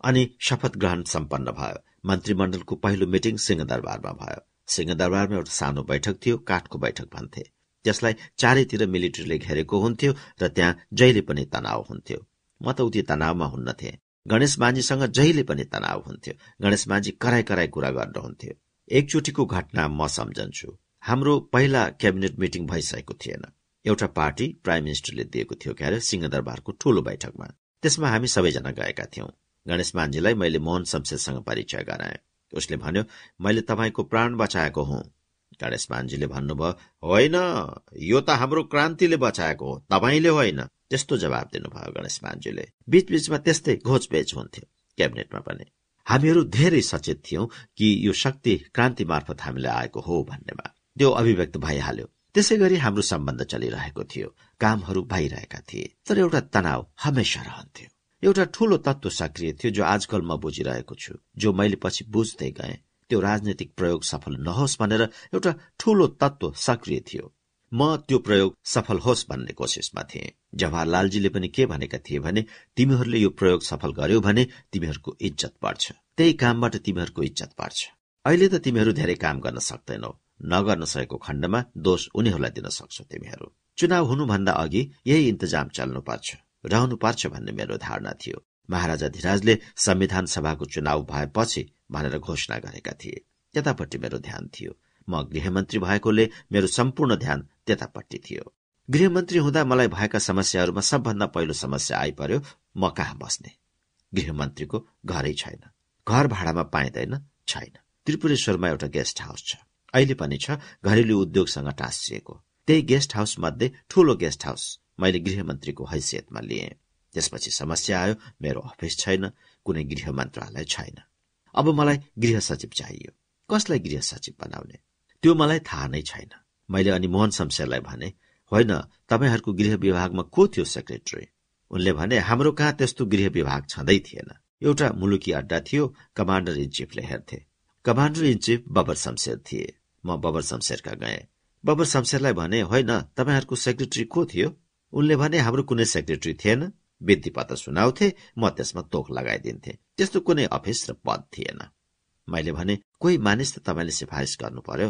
अनि शपथ ग्रहण सम्पन्न भयो। मन्त्रीमण्डलको पहिलो मिटिङ सिंहदरबारमा भयो। सिंहदरबारमा एउटा सानो बैठक थियो काठको बैठक भन्थे। त्यसलाई चारैतिर मिलिट्रीले घेरेको हुन्थ्यो र त्यहाँ जहिले पनि तनाव हुन्थ्यो। म त उति तनावमा हुन्न थिएँ। गणेश माझीसँग जहिले पनि तनाव हुन्थ्यो। गणेश माझी कराई कराई कुरा गर्नुहुन्थ्यो एकचोटिको घटना म सम्झन्छु। हाम्रो पहिला क्याबिनेट मिटिङ भइसकेको थिएन। एउटा पार्टी प्राइम मिनिस्टरले दिएको थियो क्यारे सिंहदरबारको ठूलो बैठकमा। त्यसमा हामी सबैजना गएका थियौं। गणेश मान्जीलाई मैले मोहन शमशेरसँग परिचय गराएँ। उसले भन्यो मैले तपाईँको प्राण बचाएको हुँ। गणेश मान्जीले भन्नुभयो होइन यो त हाम्रो क्रान्तिले बचाएको हो। तपाईँले होइन। त्यस्तो जवाब दिनुभयो गणेश मान्जीले बीचबीचमा त्यस्तै घोचपेच हुन्थ्यो क्याबिनेटमा पनि। हामीहरू धेरै सचेत थियौं कि यो शक्ति क्रान्ति मार्फत हामीलाई आएको हो भन्नेमा। त्यो अभिव्यक्त भइहाल्यो। त्यसै गरी हाम्रो सम्बन्ध चलिरहेको थियो। कामहरू भइरहेका थिए। तर एउटा तनाव हमेसा रहन्थ्यो। एउटा ठूलो तत्व सक्रिय थियो जो आजकल म बुझिरहेको छु जो मैले पछि बुझ्दै गएँ। त्यो राजनैतिक प्रयोग सफल नहोस् भनेर एउटा ठूलो तत्व सक्रिय थियो। म त्यो प्रयोग सफल होस् भन्ने कोसिसमा थिएँ। जवाहरलालजीले पनि के भनेका थिए भने तिमीहरूले यो प्रयोग सफल गर्यो भने तिमीहरूको इज्जत बढ्छ। त्यही कामबाट तिमीहरूको इज्जत बढ्छ। अहिले त तिमीहरू धेरै काम गर्न सक्दैनौ। नगर्न सकेको खण्डमा दोष उनीहरूलाई दिन सक्छौ तिमीहरू। चुनाव हुनुभन्दा अघि यही इन्तजाम चल्नुपर्छ। रहनुपर्छ भन्ने मेरो धारणा थियो। महाराजा धिराजले संविधान सभाको चुनाव भएपछि भनेर घोषणा गरेका थिए। त्यतापट्टि मेरो ध्यान थियो। म गृहमन्त्री भएकोले मेरो सम्पूर्ण ध्यान त्यतापट्टि थियो। गृहमन्त्री हुँदा मलाई भएका समस्याहरूमा सबभन्दा पहिलो समस्या आइपर्यो म कहाँ बस्ने? गृहमन्त्रीको घरै छैन। घर भाडामा पाइँदैन छैन। त्रिपुरेश्वरमा एउटा गेस्ट हाउस छ। अहिले पनि छ घरेलु उद्योगसँग टाँसिएको। त्यही गेस्ट हाउस मध्ये ठूलो गेस्ट हाउस मैले गृहमन्त्रीको हैसियतमा लिएँ। त्यसपछि समस्या आयो। मेरो अफिस छैन कुनै गृह मन्त्रालय छैन। अब मलाई गृह सचिव चाहियो। कसलाई गृह सचिव बनाउने? त्यो मलाई थाहा नै छैन। मैले अनि मोहन शमशेरलाई भने होइन तपाईँहरूको गृह विभागमा को थियो सेक्रेटरी? उनले भने हाम्रो कहाँ त्यस्तो गृह विभाग छँदै थिएन। एउटा मुलुकी अड्डा थियो कमान्डर इन चिफले हेर्थे। Commander in chief Babar Shamsher थिए। म बबर शमशेरका गएँ। बबर शमशेरलाई भने होइन तपाईँहरूको सेक्रेटरी को थियो? उनले भने हाम्रो कुनै सेक्रेटरी थिएन। विन्ती पत्र सुनाउँथे म त्यसमा तोक लगाइदिन्थे। त्यस्तो कुनै अफिस र पद थिएन। मैले भने कोही मानिस त तपाईँले सिफारिस गर्नु पर्यो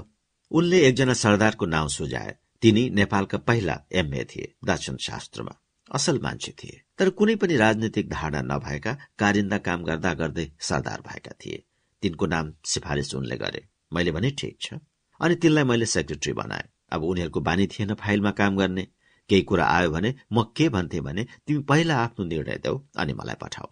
उनले एकजना सरदारको नाउँ सुझाए। तिनी नेपालका पहिला एमए थिए दर्शन शास्त्रमा। असल मान्छे थिए। तर कुनै पनि राजनीतिक धारणा नभएका कारिन्दा काम गर्दा गर्दै सरदार भएका थिए। तिनको नाम सिफारिस उनले गरे। मैले भने ठिक छ। अनि तिनलाई मैले सेक्रेटरी बनाएँ। अब उनीहरूको बानी थिएन फाइलमा काम गर्ने। केही कुरा आयो भने म के भन्थे भने तिमी पहिला आफ्नो निर्णय देऊ अनि मलाई पठाऊ।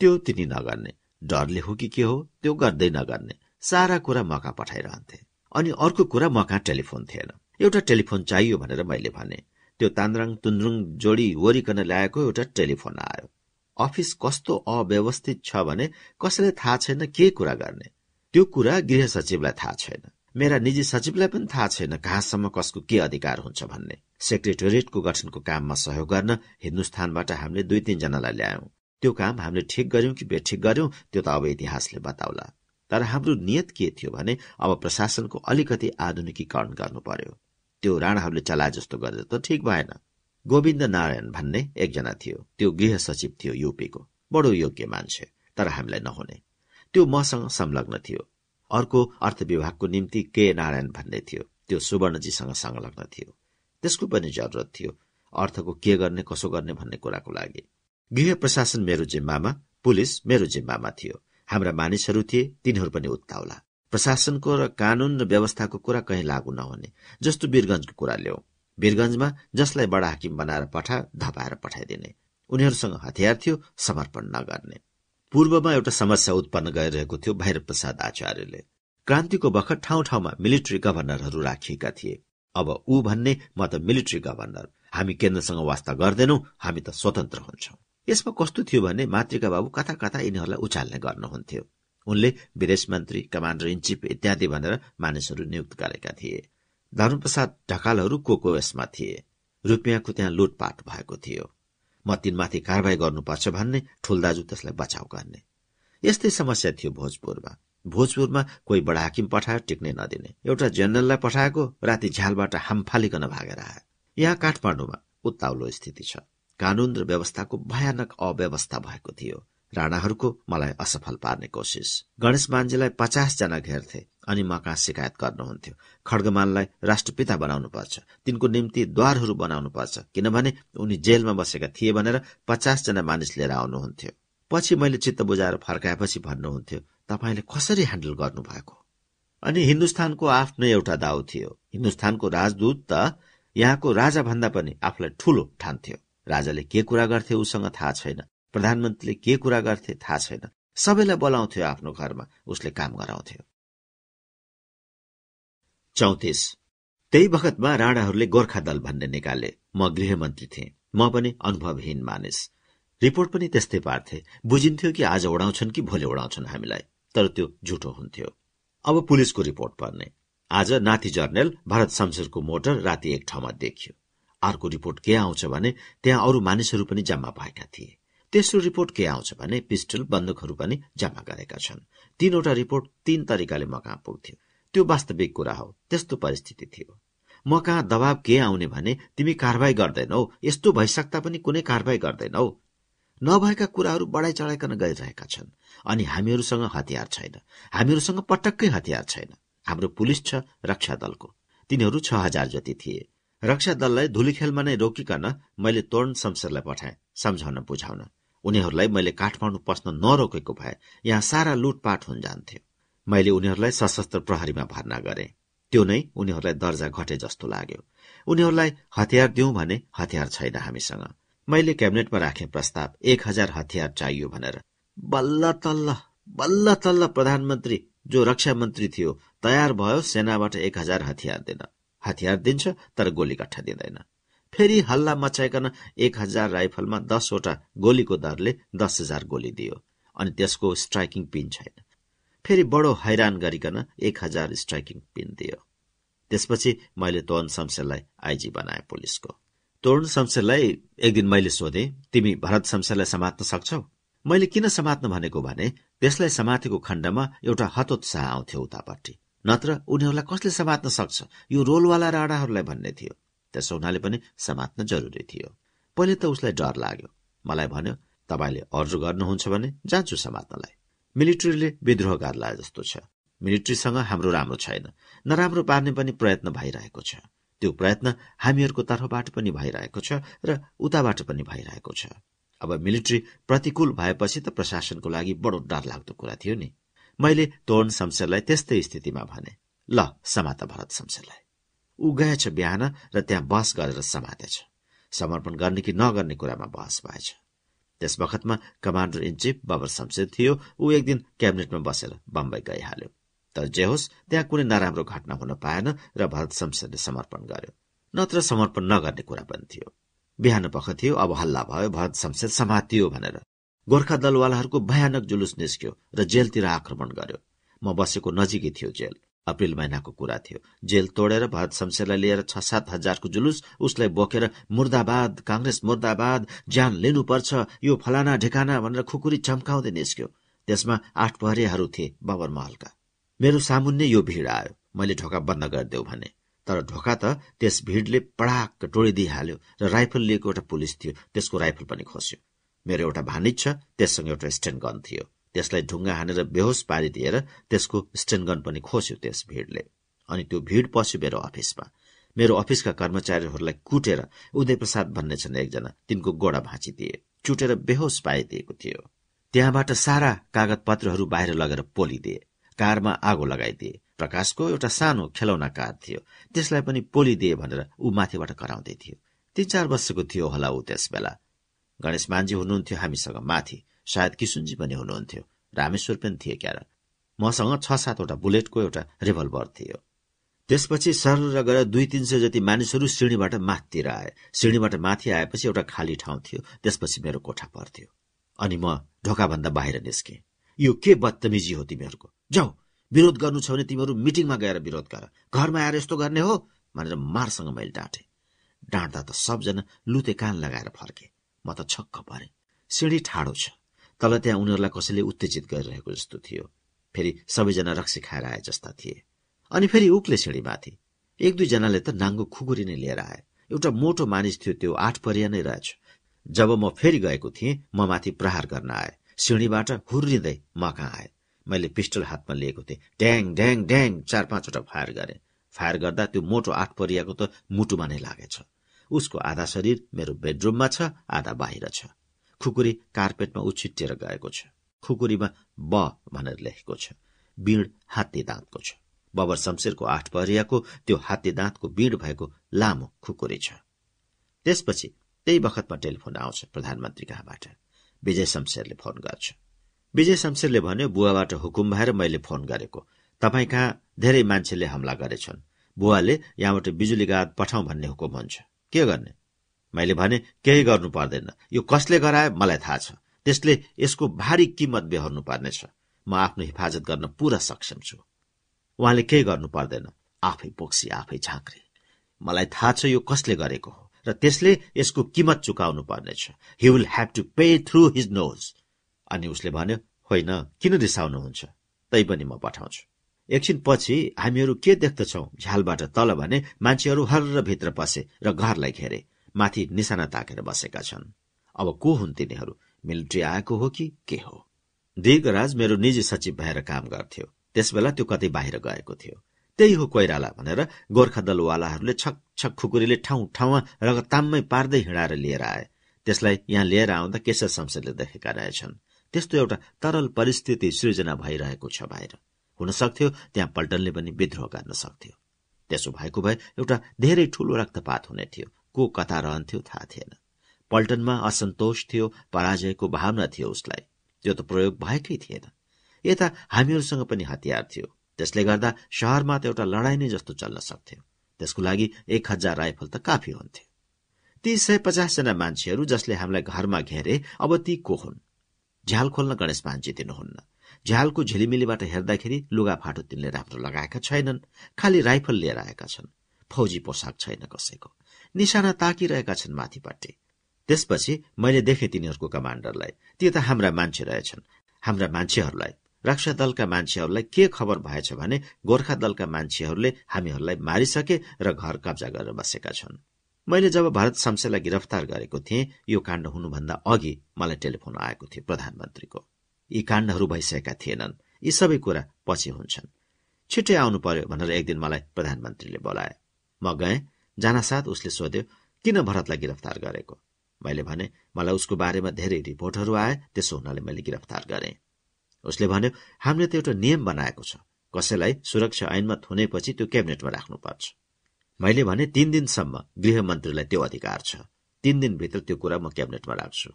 त्यो तिनी नगर्ने। डरले हो कि के हो त्यो गर्दै नगर्ने। सारा कुरा मका पठाइरहन्थे। अनि अर्को कुरा मका टेलिफोन थिएन। एउटा टेलिफोन चाहियो भनेर मैले भने। त्यो तान्द्राङ तुन्द्रुङ जोडी वरिकन ल्याएको एउटा टेलिफोन आयो। अफिस कस्तो अव्यवस्थित छ भने कसैलाई थाहा छैन के कुरा गर्ने। त्यो कुरा गृह सचिवलाई थाहा छैन। मेरा निजी सचिवलाई पनि थाहा छैन कहाँसम्म कसको के अधिकार हुन्छ भन्ने। सेक्रेटोरिएटको गठनको काममा सहयोग गर्न हिन्दुस्तानबाट हामीले दुई तीनजनालाई ल्यायौं। त्यो काम हामीले ठिक गर्यौं कि बेठिक गर्यौं त्यो त अब इतिहासले बताउला। तर हाम्रो नियत के थियो भने अब प्रशासनको अलिकति आधुनिकीकरण गर्नु पर्यो। त्यो राणाहरूले चलाए जस्तो गरेर त ठिक भएन। गोविन्द नारायण भन्ने एकजना थियो। त्यो गृह सचिव थियो युपीको। बडो योग्य मान्छे तर हामीलाई नहुने। त्यो मसँग संलग्न थियो। अर्को अर्थ विभागको निम्ति के नारायण भन्ने थियो। त्यो सुवर्णजीसँग संलग्न थियो। त्यसको पनि जरुरत थियो। अर्थको के गर्ने कसो गर्ने भन्ने कुराको लागि। गृह प्रशासन मेरो जिम्मामा पुलिस मेरो जिम्मामा थियो। हाम्रा मानिसहरू थिए तिनीहरू पनि उत्ताउला। प्रशासनको र कानून र व्यवस्थाको कुरा कहीँ लागू नहुने जस्तो वीरगंजको कुरा ल्याऊ वीरगंजमा जसलाई बडा हाकिम बनाएर पठा धपाएर पठाइदिने। उनीहरूसँग हतियार थियो समर्पण नगर्ने। पूर्वमा एउटा समस्या उत्पन्न गरिरहेको थियो भैरव प्रसाद आचार्यले। क्रान्तिको बखत ठाउँ ठाउँमा मिलिट्री गभर्नरहरू राखिएका थिए। अब ऊ भन्ने म त मिलिट्री गभर्नर हामी केन्द्रसँग वास्ता गर्दैनौ हामी त स्वतन्त्र हुन्छौ। यसमा कस्तो थियो भने मातृका बाबु कथा कथा यिनीहरूलाई उचाल्ने गर्नुहुन्थ्यो। उनले विदेश मन्त्री कमान्डर इन चिफ इत्यादि भनेर मानिसहरू नियुक्त गरेका थिए। धर्मप्रसाद ढकालहरू को को यसमा थिए। रुपियाँको त्यहाँ लुटपाट भएको थियो। म तिनमाथि कारवाही गर्नुपर्छ भन्ने ठुल दाजु त्यसलाई बचाउ गर्ने। यस्तै समस्या थियो भोजपुरमा। भोजपुरमा कोही बडा हाकिम पठायो टिक्ने नदिने। एउटा जेनरललाई पठाएको राति झ्यालबाट हाम फालिकन भागेर आयो। यहाँ काठमाडौँमा उत्ताउलो स्थिति छ। कानून र व्यवस्थाको भयानक अव्यवस्था भएको थियो। राणाहरूको मलाई असफल पार्ने कोसिस गणेश मान्जीलाई पचासजना घेर्थे अनि म कहाँ शिकायत गर्नुहुन्थ्यो। खड्गमानलाई राष्ट्रपिता बनाउनु पर्छ। तिनको निम्ति द्वारहरू बनाउनु पर्छ। किनभने उनी जेलमा बसेका थिए भनेर पचासजना मानिस लिएर आउनुहुन्थ्यो। पछि मैले चित्त बुझाएर फर्काएपछि भन्नुहुन्थ्यो तपाईँले कसरी ह्यान्डल गर्नुभएको? अनि हिन्दुस्तानको आफ्नो एउटा दाउ थियो। हिन्दुस्तानको राजदूत त यहाँको राजा भन्दा पनि आफूलाई ठूलो ठान्थ्यो। राजाले के कुरा गर्थे उसँग थाहा छैन। प्रधानमन्त्रीले के कुरा गर्थे थाहा छैन। सबैलाई बोलाउँथ्यो आफ्नो घरमा। उसले काम गराउँथ्यो। चौतिस। त्यही बखतमा राणाहरूले गोर्खा दल भन्ने निकाले। म गृहमन्त्री थिएँ। म पनि अनुभवहीन मानिस। रिपोर्ट पनि त्यस्तै पार्थे बुझिन्थ्यो कि आज उडाउँछन् कि भोलि उडाउँछन् हामीलाई। तर त्यो झुटो हुन्थ्यो। अब पुलिसको रिपोर्ट पर्ने। आज नाति जर्नेल भरत शमशेरको मोटर राति एक ठाउँमा देखियो। अर्को रिपोर्ट के आउँछ भने त्यहाँ अरू मानिसहरू पनि जम्मा भएका थिए। तेस्रो रिपोर्ट के आउँछ भने पिस्टल बन्दुकहरू पनि जम्मा गरेका छन्। तीनवटा रिपोर्ट तीन तरिकाले म कहाँ पुग्थ्यो। त्यो वास्तविक कुरा हो त्यस्तो परिस्थिति थियो। म कहाँ दबाव के आउने भने तिमी कारवाही गर्दैनौ यस्तो भइसक्दा पनि कुनै कारवाही गर्दैनौ। नभएका कुराहरू बढाइ चढाइकन गइरहेका छन्। अनि हामीहरूसँग हतियार छैन। हामीहरूसँग पटक्कै हतियार छैन। हाम्रो पुलिस छ रक्षा दलको। तिनीहरू छ हजार जति थिए। रक्षा दललाई धुलीखेलमा नै रोकिकन मैले तोरण शमशेरलाई पठाएँ सम्झाउन बुझाउन। उनीहरूलाई मैले काठमाडौँ पस्न नरोकेको भए यहाँ सारा लुटपाट हुन जान्थ्यो। मैले उनीहरूलाई सशस्त्र प्रहरीमा भर्ना गरे। त्यो नै उनीहरूलाई दर्जा घटे जस्तो लाग्यो। उनीहरूलाई हतियार दिउँ भने हतियार छैन हामीसँग। मैले क्याबिनेटमा राखे प्रस्ताव एक हजार हतियार चाहियो भनेर। बल्ल तल्ल बल्ल तल्ल प्रधानमन्त्री जो रक्षा मन्त्री थियो तयार भयो सेनाबाट एक हजार हतियार दिन। हतियार दिन्छ तर गोली गट्ठा दिँदैन। फेरि हल्ला मचाइकन एक हजार राइफलमा दसवटा गोलीको दरले दस हजार गोली दियो अनि त्यसको स्ट्राइकिङ पिन छैन। फेरि बडो हैरान गरिकन एक हजार स्ट्राइकिङ पिन दियो। त्यसपछि मैले तोरण शमशेरलाई आइजी बनाए पुलिसको। तोरण शमशेरलाई एक दिन मैले सोधे तिमी भरत शमशेरलाई समात्न सक्छौ? मैले किन समात्न भनेको भने त्यसलाई समातेको खण्डमा एउटा हतोत्साह आउँथ्यो उतापट्टि। नत्र उनीहरूलाई कसले समात्न सक्छ? यो रोलवाला राणाहरूलाई भन्ने थियो। त्यसो हुनाले पनि समात्न जरुरी थियो। पहिले त उसलाई डर लाग्यो। मलाई भन्यो तपाईँले अर्डर गर्नुहुन्छ भने जान्छु समात्नलाई। मिलिट्रीले विद्रोह गर्ला जस्तो छ। मिलिट्रीसँग हाम्रो राम्रो छैन। नराम्रो पार्ने पनि प्रयत्न भइरहेको छ। त्यो प्रयत्न हामीहरूको तर्फबाट पनि भइरहेको छ र उताबाट पनि भइरहेको छ। अब मिलिट्री प्रतिकूल भएपछि त प्रशासनको लागि बडो डर लाग्दो कुरा थियो नि। मैले तोरण शमशेरलाई त्यस्तै स्थितिमा भने ल समात भरत शमशेरलाई। ऊ गएछ बिहान र त्यहाँ बहस गरेर समातेछ। समर्पण गर्ने कि नगर्ने कुरामा बहस भएछ। त्यस बखतमा commander in chief Babar Shamsher थियो। ऊ एक दिन क्याबिनेटमा बसेर बम्बई गइहाल्यो। तर जे होस् त्यहाँ कुनै नराम्रो घटना हुन पाएन र भरत शमशेरले समर्पण गर्यो। नत्र समर्पण नगर्ने कुरा पनि थियो। बिहान पख थियो अब हल्ला भयो भरत शमशेर समातियो भनेर। गोर्खा दलवालाहरूको भयानक जुलुस निस्क्यो र जेलतिर आक्रमण गर्यो। म बसेको नजिकै थियो जेल। अप्रेल महिनाको कुरा थियो। जेल तोडेर भरत शमशेरलाई लिएर छ सात हजारको जुलुस उसलाई बोकेर मुर्दाबाद काङ्ग्रेस मुर्दाबाद ज्यान लिनुपर्छ यो फलाना ढिकाना भनेर खुकुरी चम्काउँदै निस्क्यो। त्यसमा आठ पहरेहरू थिए बबर महलका मेरो सामुन्ने यो भिड आयो। मैले ढोका बन्द गरिदेऊ भने। तर ढोका त त्यस भिडले पडाक टोडिदिइहाल्यो र राइफल लिएको एउटा पुलिस थियो त्यसको राइफल पनि खोस्यो। मेरो एउटा भानिज छ त्यससँग एउटा स्ट्यान्ड गन थियो। त्यसलाई ढुङ्गा हानेर बेहोस पारिदिएर त्यसको स्टेनगन पनि खोस्यो त्यस भिडले। अनि त्यो भिड पस्यो मेरो अफिसमा। मेरो अफिसका कर्मचारीहरूलाई कुटेर उदय प्रसाद भन्ने छन् एकजना तिनको गोडा भाँचिदिए। चुटेर बेहोस पाइदिएको थियो। त्यहाँबाट सारा कागज पत्रहरू बाहिर लगेर पोलिदिए। कारमा आगो लगाइदिए। प्रकाशको एउटा सानो खेलौना कार थियो। त्यसलाई पनि पोलिदिए भनेर ऊ माथिबाट कराउँदै थियो। तीन चार वर्षको थियो होला ऊ त्यस बेला गणेश मान्जी हुनुहुन्थ्यो हामीसँग माथि। सायद किसुनजी पनि हुनुहुन्थ्यो। रामेश्वर पनि थिए क्यार। मसँग छ सातवटा बुलेटको एउटा रिभल्भर थियो। त्यसपछि सर गएर दुई तिन सय जति मानिसहरू सिँढीबाट माथितिर आए। सिँढीबाट माथि आएपछि एउटा खाली ठाउँ थियो। त्यसपछि मेरो कोठा पर्थ्यो। अनि म ढोकाभन्दा बाहिर निस्के। यो के बदतमिजी हो तिमीहरूको? जाऊ। विरोध गर्नु छ भने तिमीहरू मिटिङमा गएर विरोध गर। घरमा आएर यस्तो गर्ने हो भनेर मारसँग मैले डाँटे। डाँट्दा त सबजना लुते कान लगाएर फर्के। म त छक्क परे। सिँढी ठाडो छ। तल त्यहाँ उनीहरूलाई कसैले उत्तेजित गरिरहेको जस्तो थियो। फेरि सबैजना रक्सी खाएर आए जस्ता थिए। अनि फेरि उक्ले सिँढीमाथि। एक दुईजनाले त नाङ्गो खुकुरी नै लिएर आए। एउटा मोटो मानिस थियो त्यो आठ परिया नै रहेछ। जब म फेरि गएको थिएँ म माथि प्रहार गर्न आए। सिँढीबाट हुर्रिँदै म कहाँ आए? मैले पिस्टल हातमा लिएको थिएँ। ड्याङ ड्याङ ड्याङ चार पाँचवटा फायर गरे। फायर गर्दा त्यो मोटो आठ परियाको त मुटुमा नै लागेछ। उसको आधा शरीर मेरो बेडरुममा छ आधा बाहिर छ। खुकुरी कार्पेटमा उछिटिएर गएको छ। खुकुरीमा ब भनेर लेखेको छ। बीड हात्ती दाँतको छ। बबर शमशेरको आठ परियाको त्यो हात्ती दाँतको बीड भएको लामो खुकुरी छ। त्यसपछि त्यही बखतमा टेलिफोन आउँछ प्रधानमन्त्री कहाँबाट। विजय शमशेरले फोन गर्छ। विजय शमशेरले भन्यो बुवाबाट हुकुम भएर मैले फोन गरेको। तपाईँ कहाँ धेरै मान्छेले हमला गरेछन्। बुवाले यहाँबाट बिजुली गाद पठाउँ भन्ने हुकुम हुन्छ। के गर्ने? मैले भने केही गर्नु पर्दैन। यो कसले गरायो? मलाई थाहा छ। त्यसले यसको भारी किम्मत बेहोर्नु पर्नेछ। म आफ्नो हिफाजत गर्न पूरा सक्षम छु। उहाँले केही गर्नु पर्दैन। आफै पोक्सी आफै झाँक्रे। मलाई थाहा छ यो कसले गरेको हो। र त्यसले यसको किमत चुकाउनु पर्नेछ। He will have to pay through his nose अनि उसले भन्यो होइन किन रिसाउनुहुन्छ? तै पनि म पठाउँछु। एकछिन पछि हामीहरू के देख्दछौ? झ्यालबाट तल भने मान्छेहरू हर्र भित्र पसे र घरलाई घेरे माथि निशाना ताकेर बसेका छन्। अब को हुन् तिनीहरू? मिलिट्री आएको हो कि के हो? दीर्घराज मेरो निजी सचिव भएर काम गर्थ्यो। त्यसबेला त्यो कतै बाहिर गएको थियो। त्यही हो कोइराला भनेर गोर्खा दलवालाहरूले छक छक खुकुरीले ठाउँ ठाउँमा रगताममै पार्दै हिँडाएर लिएर आए। त्यसलाई यहाँ लिएर आउँदा केशर शमशेरले देखेका रहेछन्। त्यस्तो एउटा तरल परिस्थिति सृजना भइरहेको छ बाहिर। हुन सक्थ्यो त्यहाँ पल्टनले पनि विद्रोह गर्न सक्थ्यो। त्यसो भएको भए एउटा धेरै ठूलो रक्तपात हुने थियो। को कता रहन्थ्यो थाहा थिएन। पल्टनमा असन्तोष थियो पराजयको भावना थियो उसलाई। त्यो त प्रयोग भएकै थिएन। यता हामीहरूसँग पनि हतियार थियो। त्यसले गर्दा शहरमा त एउटा लडाई नै जस्तो चल्न सक्थ्यो। त्यसको लागि एक हजार राइफल त काफी हुन्थ्यो। ती सय पचासजना मान्छेहरू जसले हामीलाई घरमा घेरे अब ती को हुन्? झ्याल खोल्न गणेश मान्छे दिनुहुन्न। झ्यालको झिलिमिलीबाट हेर्दाखेरि लुगाफाटो तिनले राम्रो लगाएका छैनन् खालि राइफल लिएर आएका छन्। फौजी पोसाक छैन कसैको। निशाना ताकिरहेका छन् माथिपट्टि। त्यसपछि मैले देखेँ तिनीहरूको कमाण्डरलाई ती त हाम्रा मान्छे रहेछन्। हाम्रा मान्छेहरूलाई रक्षा दलका मान्छेहरूलाई के खबर भएछ भने गोर्खा दलका मान्छेहरूले हामीहरूलाई मारिसके र घर कब्जा गरेर बसेका छन्। मैले जब भारत शमशेरलाई गिरफ्तार गरेको थिएँ यो काण्ड हुनुभन्दा अघि मलाई टेलिफोन आएको थियो प्रधानमन्त्रीको। यी काण्डहरू भइसकेका थिएनन्। यी सबै कुरा पछि हुन्छन्। छिट्टै आउनु पर्यो भनेर एक दिन मलाई प्रधानमन्त्रीले बोलाए। म गएँ जानासाथ उसले सोध्यो किन भरतलाई गिरफ्तार गरेको? मैले भने मलाई उसको बारेमा धेरै रिपोर्टहरू आए त्यसो हुनाले मैले गिरफ्तार गरेँ। उसले भन्यो हामीले त एउटा नियम बनाएको छ। कसैलाई सुरक्षा ऐनमा थुनेपछि त्यो क्याबिनेटमा राख्नुपर्छ। मैले भने तीन दिनसम्म गृहमन्त्रीलाई त्यो अधिकार छ। तीन दिनभित्र त्यो कुरा म क्याबिनेटमा राख्छु।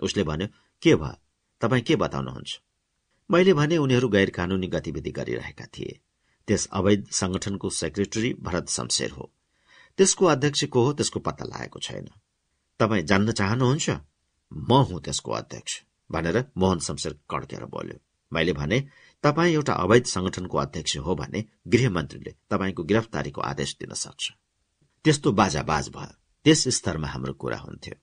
उसले भन्यो के भयो? तपाईँ के बताउनुहुन्छ? मैले भने उनीहरू गैर कानूनी गतिविधि गरिरहेका थिए। त्यस अवैध संगठनको सेक्रेटरी भरत शमशेर हो। त्यसको अध्यक्ष को हो त्यसको पत्ता लागेको छैन। तपाईँ जान्न चाहनुहुन्छ? म हुँ त्यसको अध्यक्ष। भनेर मोहन शमशेर कड्केर बोल्यो। मैले भने तपाईँ एउटा अवैध संगठनको अध्यक्ष हो भने गृहमन्त्रीले तपाईँको गिरफ्तारीको आदेश दिन सक्छ। त्यस्तो बाजाबाज भयो। त्यस स्तरमा हाम्रो कुरा हुन्थ्यो।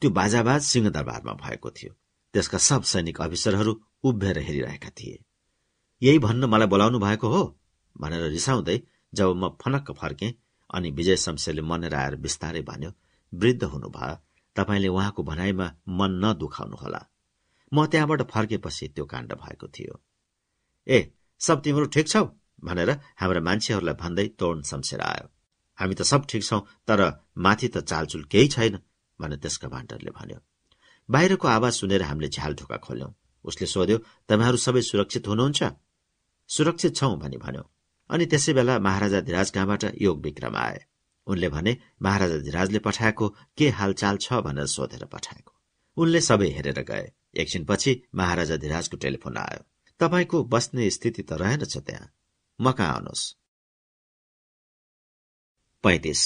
त्यो बाजाबाज सिंहदरबारमा भएको थियो। त्यसका सब सैनिक अफिसरहरू उभिएर हेरिरहेका थिए। यही भन्न मलाई बोलाउनु भएको हो? भनेर रिसाउँदै जब म फनक्क फर्के अनि विजय शमशेरले मनेर आएर बिस्तारै भन्यो वृद्ध हुनुभयो। तपाईँले उहाँको भनाइमा मन नदुखाउनुहोला। म त्यहाँबाट फर्केपछि त्यो काण्ड भएको थियो। ए सब तिम्रो ठिक छौ? भनेर हाम्रा मान्छेहरूलाई भन्दै तोड शमशेर आयो। हामी त सब ठिक छौं तर माथि त चालचुल केही छैन भने त्यस कमान्डरले भन्यो। बाहिरको आवाज सुनेर हामीले झ्याल ढोका खोल्यौं। उसले सोध्यो तपाईँहरू सबै सुरक्षित हुनुहुन्छ? सुरक्षित छौं भनी भन्यो। अनि त्यसै बेला महाराजा धिराज कहाँबाट योग विक्रम आए। उनले भने महाराजा धिराजले पठाएको के हालचाल छ? भनेर सोधेर पठाएको। उनले सबै हेरेर गए। एकछिनपछि महाराजा धिराजको टेलिफोन आयो। तपाईँको बस्ने स्थिति त रहेनछ त्यहाँ। म कहाँ आउनुहोस् पैतिस।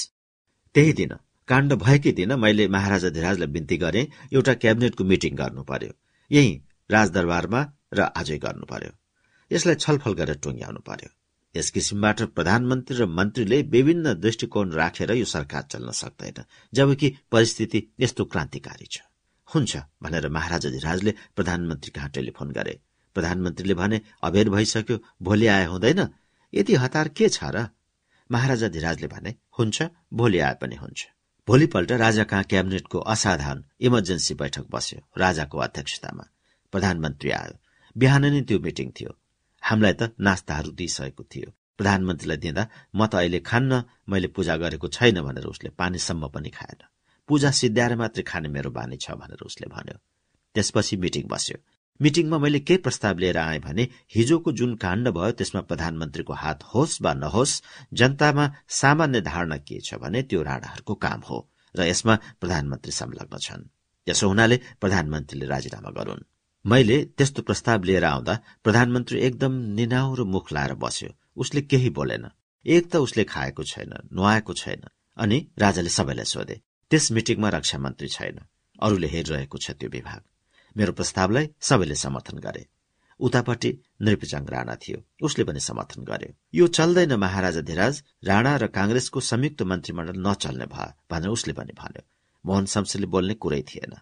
त्यही दिन काण्ड भएकै दिन मैले महाराजा धिराजलाई बिन्ती गरे एउटा क्याबिनेटको मिटिङ गर्नु पर्यो यही राजदरबारमा र आजै गर्नु पर्यो यसलाई छलफल गरेर टुङ्ग्याउनु पर्यो यस किसिमबाट प्रधानमन्त्री र मन्त्रीले विभिन्न दृष्टिकोण राखेर यो सरकार चल्न सक्दैन जबकि परिस्थिति यस्तो क्रान्तिकारी छ। हुन्छ भनेर महाराजा धिराजले प्रधानमन्त्री कहाँ टेलिफोन गरे। प्रधानमन्त्रीले भने अबेर भइसक्यो भोलि आए हुँदैन। यति हतार के छ र? महाराजा धिराजले भने हुन्छ भोलि आए पनि हुन्छ। भोलिपल्ट राजा कहाँ क्याबिनेटको असाधारण इमर्जेन्सी बैठक बस्यो राजाको अध्यक्षतामा। प्रधानमन्त्री आयो। बिहान नै त्यो मिटिङ थियो। हामीलाई त नास्ताहरू दिइसकेको थियो। प्रधानमन्त्रीलाई दिँदा म त अहिले खान्न मैले पूजा गरेको छैन भनेर उसले पानीसम्म पनि खाएन। पूजा सिद्ध्याएर मात्रै खाने मेरो बानी छ भनेर उसले भन्यो। त्यसपछि मिटिङ बस्यो। मिटिङमा मैले के प्रस्ताव लिएर आएँ भने हिजोको जुन काण्ड भयो त्यसमा प्रधानमन्त्रीको हात होस् वा नहोस् जनतामा सामान्य धारणा के छ भने त्यो राणाहरूको काम हो र यसमा प्रधानमन्त्री संलग्न छन्। यसो हुनाले प्रधानमन्त्रीले राजीनामा गरून्। मैले त्यस्तो प्रस्ताव लिएर आउँदा प्रधानमन्त्री एकदम निनाउरो मुख लाएर बस्यो। उसले केही बोलेन। एक त उसले खाएको छैन नुहाएको छैन अनि राजाले सबैलाई सोधे त्यस मिटिङमा रक्षा मन्त्री छैन। अरूले हेरिरहेको छ त्यो विभाग। मेरो प्रस्तावलाई सबैले समर्थन गरे। उतापट्टि नृपचाङ राणा थियो। उसले पनि समर्थन गर्यो। यो चल्दैन महाराजा धिराज। राणा र काङ्ग्रेसको संयुक्त मन्त्रीमण्डल नचल्ने भयो भनेर उसले पनि भन्यो। मोहन शमशेरले बोल्ने कुरै थिएन।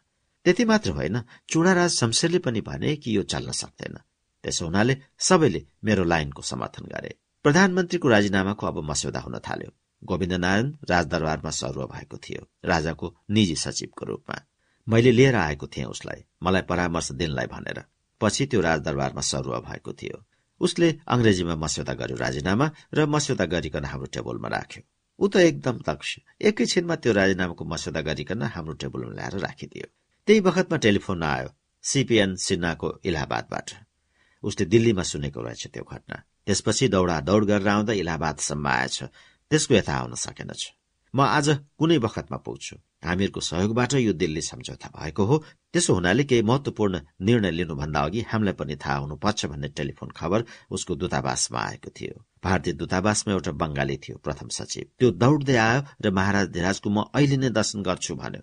त्यति मात्र होइन चुडाराज शमशेरले पनि भने कि यो चल्न सक्दैन। त्यसो हुनाले सबैले मेरो लाइनको समर्थन गरे। प्रधानमन्त्रीको राजीनामाको अब मस्यौदा हुन थाल्यो। गोविन्द नारायण राजदरबारमा सरुवा भएको थियो। राजाको निजी सचिवको रूपमा। मैले लिएर आएको थिएँ उसलाई। मलाई परामर्श दिनलाई भनेर। पछि त्यो राजदरबारमा सरुवा भएको थियो। उसले अङ्ग्रेजीमा मस्यौदा गर्यो राजीनामा र मस्यौदा गरिकन हाम्रो टेबलमा राख्यो। ऊ त एकदम दक्ष। एकैछिनमा त्यो राजीनामाको मस्यौदा गरिकन हाम्रो टेबलमा ल्याएर राखिदियो। त्यही बखतमा टेलिफोन आयो सिपिएन सिन्हाको इलाहाबादबाट। उसले दिल्लीमा सुनेको रहेछ त्यो घटना। त्यसपछि दौडा दौड गरेर आउँदा इलाहाबादसम्म आएछ। त्यसको यथा आउन सकेनछ। म आज कुनै बखतमा पुग्छु। हामीहरूको सहयोगबाट यो दिल्ली सम्झौता भएको हो। त्यसो हुनाले केही महत्वपूर्ण निर्णय लिनुभन्दा अघि हामीलाई पनि थाहा हुनुपर्छ भन्ने टेलिफोन खबर उसको दूतावासमा आएको थियो। भारतीय दूतावासमा एउटा बंगाली थियो प्रथम सचिव। त्यो दौड्दै आयो र महाराज धिराजको म अहिले नै दर्शन गर्छु भन्यो।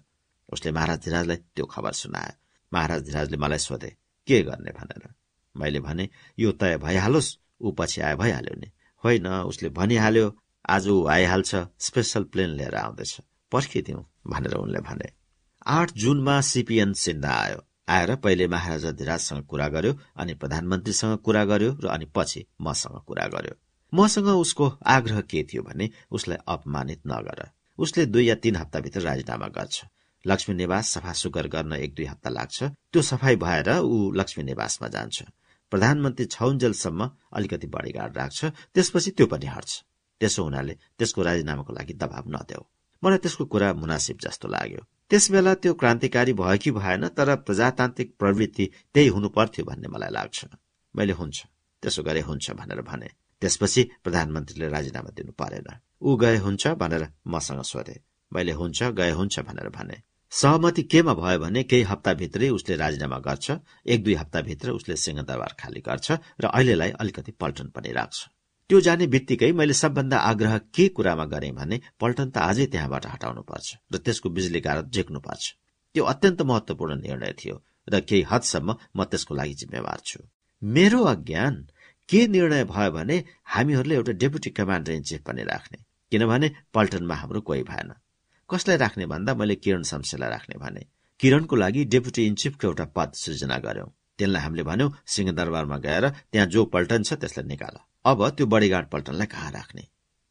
उसले महाराज धिराजलाई त्यो खबर सुनायो। महाराज धिराजले मलाई सोधे के गर्ने भनेर? मैले भने यो तय भइहालोस् ऊ पछि आए भइहाल्यो नि। होइन उसले भनिहाल्यो आज ऊ आइहाल्छ स्पेसल प्लेन लिएर आउँदैछ। पर्खिदिउँ। भनेर उनले भने आठ जुनमा सिपिएन सिन्हा आयो। आएर पहिले महाराजा धिराजसँग कुरा गर्यो अनि प्रधानमन्त्रीसँग कुरा गर्यो र अनि पछि मसँग कुरा गर्यो। मसँग उसको आग्रह के थियो भने उसलाई अपमानित नगर। उसले दुई या तीन हप्ताभित्र राजीनामा गर्छ। लक्ष्मी निवास सफा सुग्घर गर्न एक दुई हप्ता लाग्छ। त्यो सफाई भएर ऊ लक्ष्मी निवासमा जान्छ। प्रधानमन्त्री छौन्जेलसम्म अलिकति बढीगाड राख्छ त्यसपछि त्यो पनि हट्छ। त्यसो हुनाले त्यसको राजीनामाको लागि दबाव नदेऊ। मलाई त्यसको कुरा मुनासिब जस्तो लाग्यो। त्यस बेला त्यो क्रान्तिकारी भयो कि भएन तर प्रजातान्त्रिक प्रवृत्ति त्यही हुनु पर्थ्यो भन्ने मलाई लाग्छ। मैले हुन्छ त्यसो गरे हुन्छ भनेर भने। त्यसपछि प्रधानमन्त्रीले राजीनामा दिनु परेन। ऊ गए हुन्छ भनेर मसँग सोधे। मैले हुन्छ गए हुन्छ भनेर भने। सहमति केमा भयो भने केही हप्ताभित्रै उसले राजीनामा गर्छ एक दुई हप्ताभित्र उसले सिंहदरबार खाली गर्छ र अहिलेलाई अलिकति पल्टन पनि राख्छ। त्यो जाने बित्तिकै मैले सबभन्दा आग्रह के कुरामा गरेँ भने पल्टन त आजै त्यहाँबाट हटाउनु पर्छ र त्यसको बिजुली गारत झेक्नु पर्छ। त्यो अत्यन्त महत्वपूर्ण निर्णय थियो र केही हदसम्म म त्यसको लागि जिम्मेवार छु। मेरो अज्ञान के निर्णय भयो भने हामीहरूले एउटा डेपुटी कमान्डर इन चिफ पनि राख्ने किनभने पल्टनमा हाम्रो कोही भएन। कसलाई राख्ने भन्दा मैले किरण शमशेलाई राख्ने भने किरणको लागि डेपुटी इन चिफको एउटा पद सृजना गर्यौं। त्यसलाई हामीले भन्यौं सिंहदरबारमा गएर त्यहाँ जो पल्टन छ त्यसलाई निकाल। अब त्यो बडीगार्ड पल्टनलाई कहाँ राख्ने?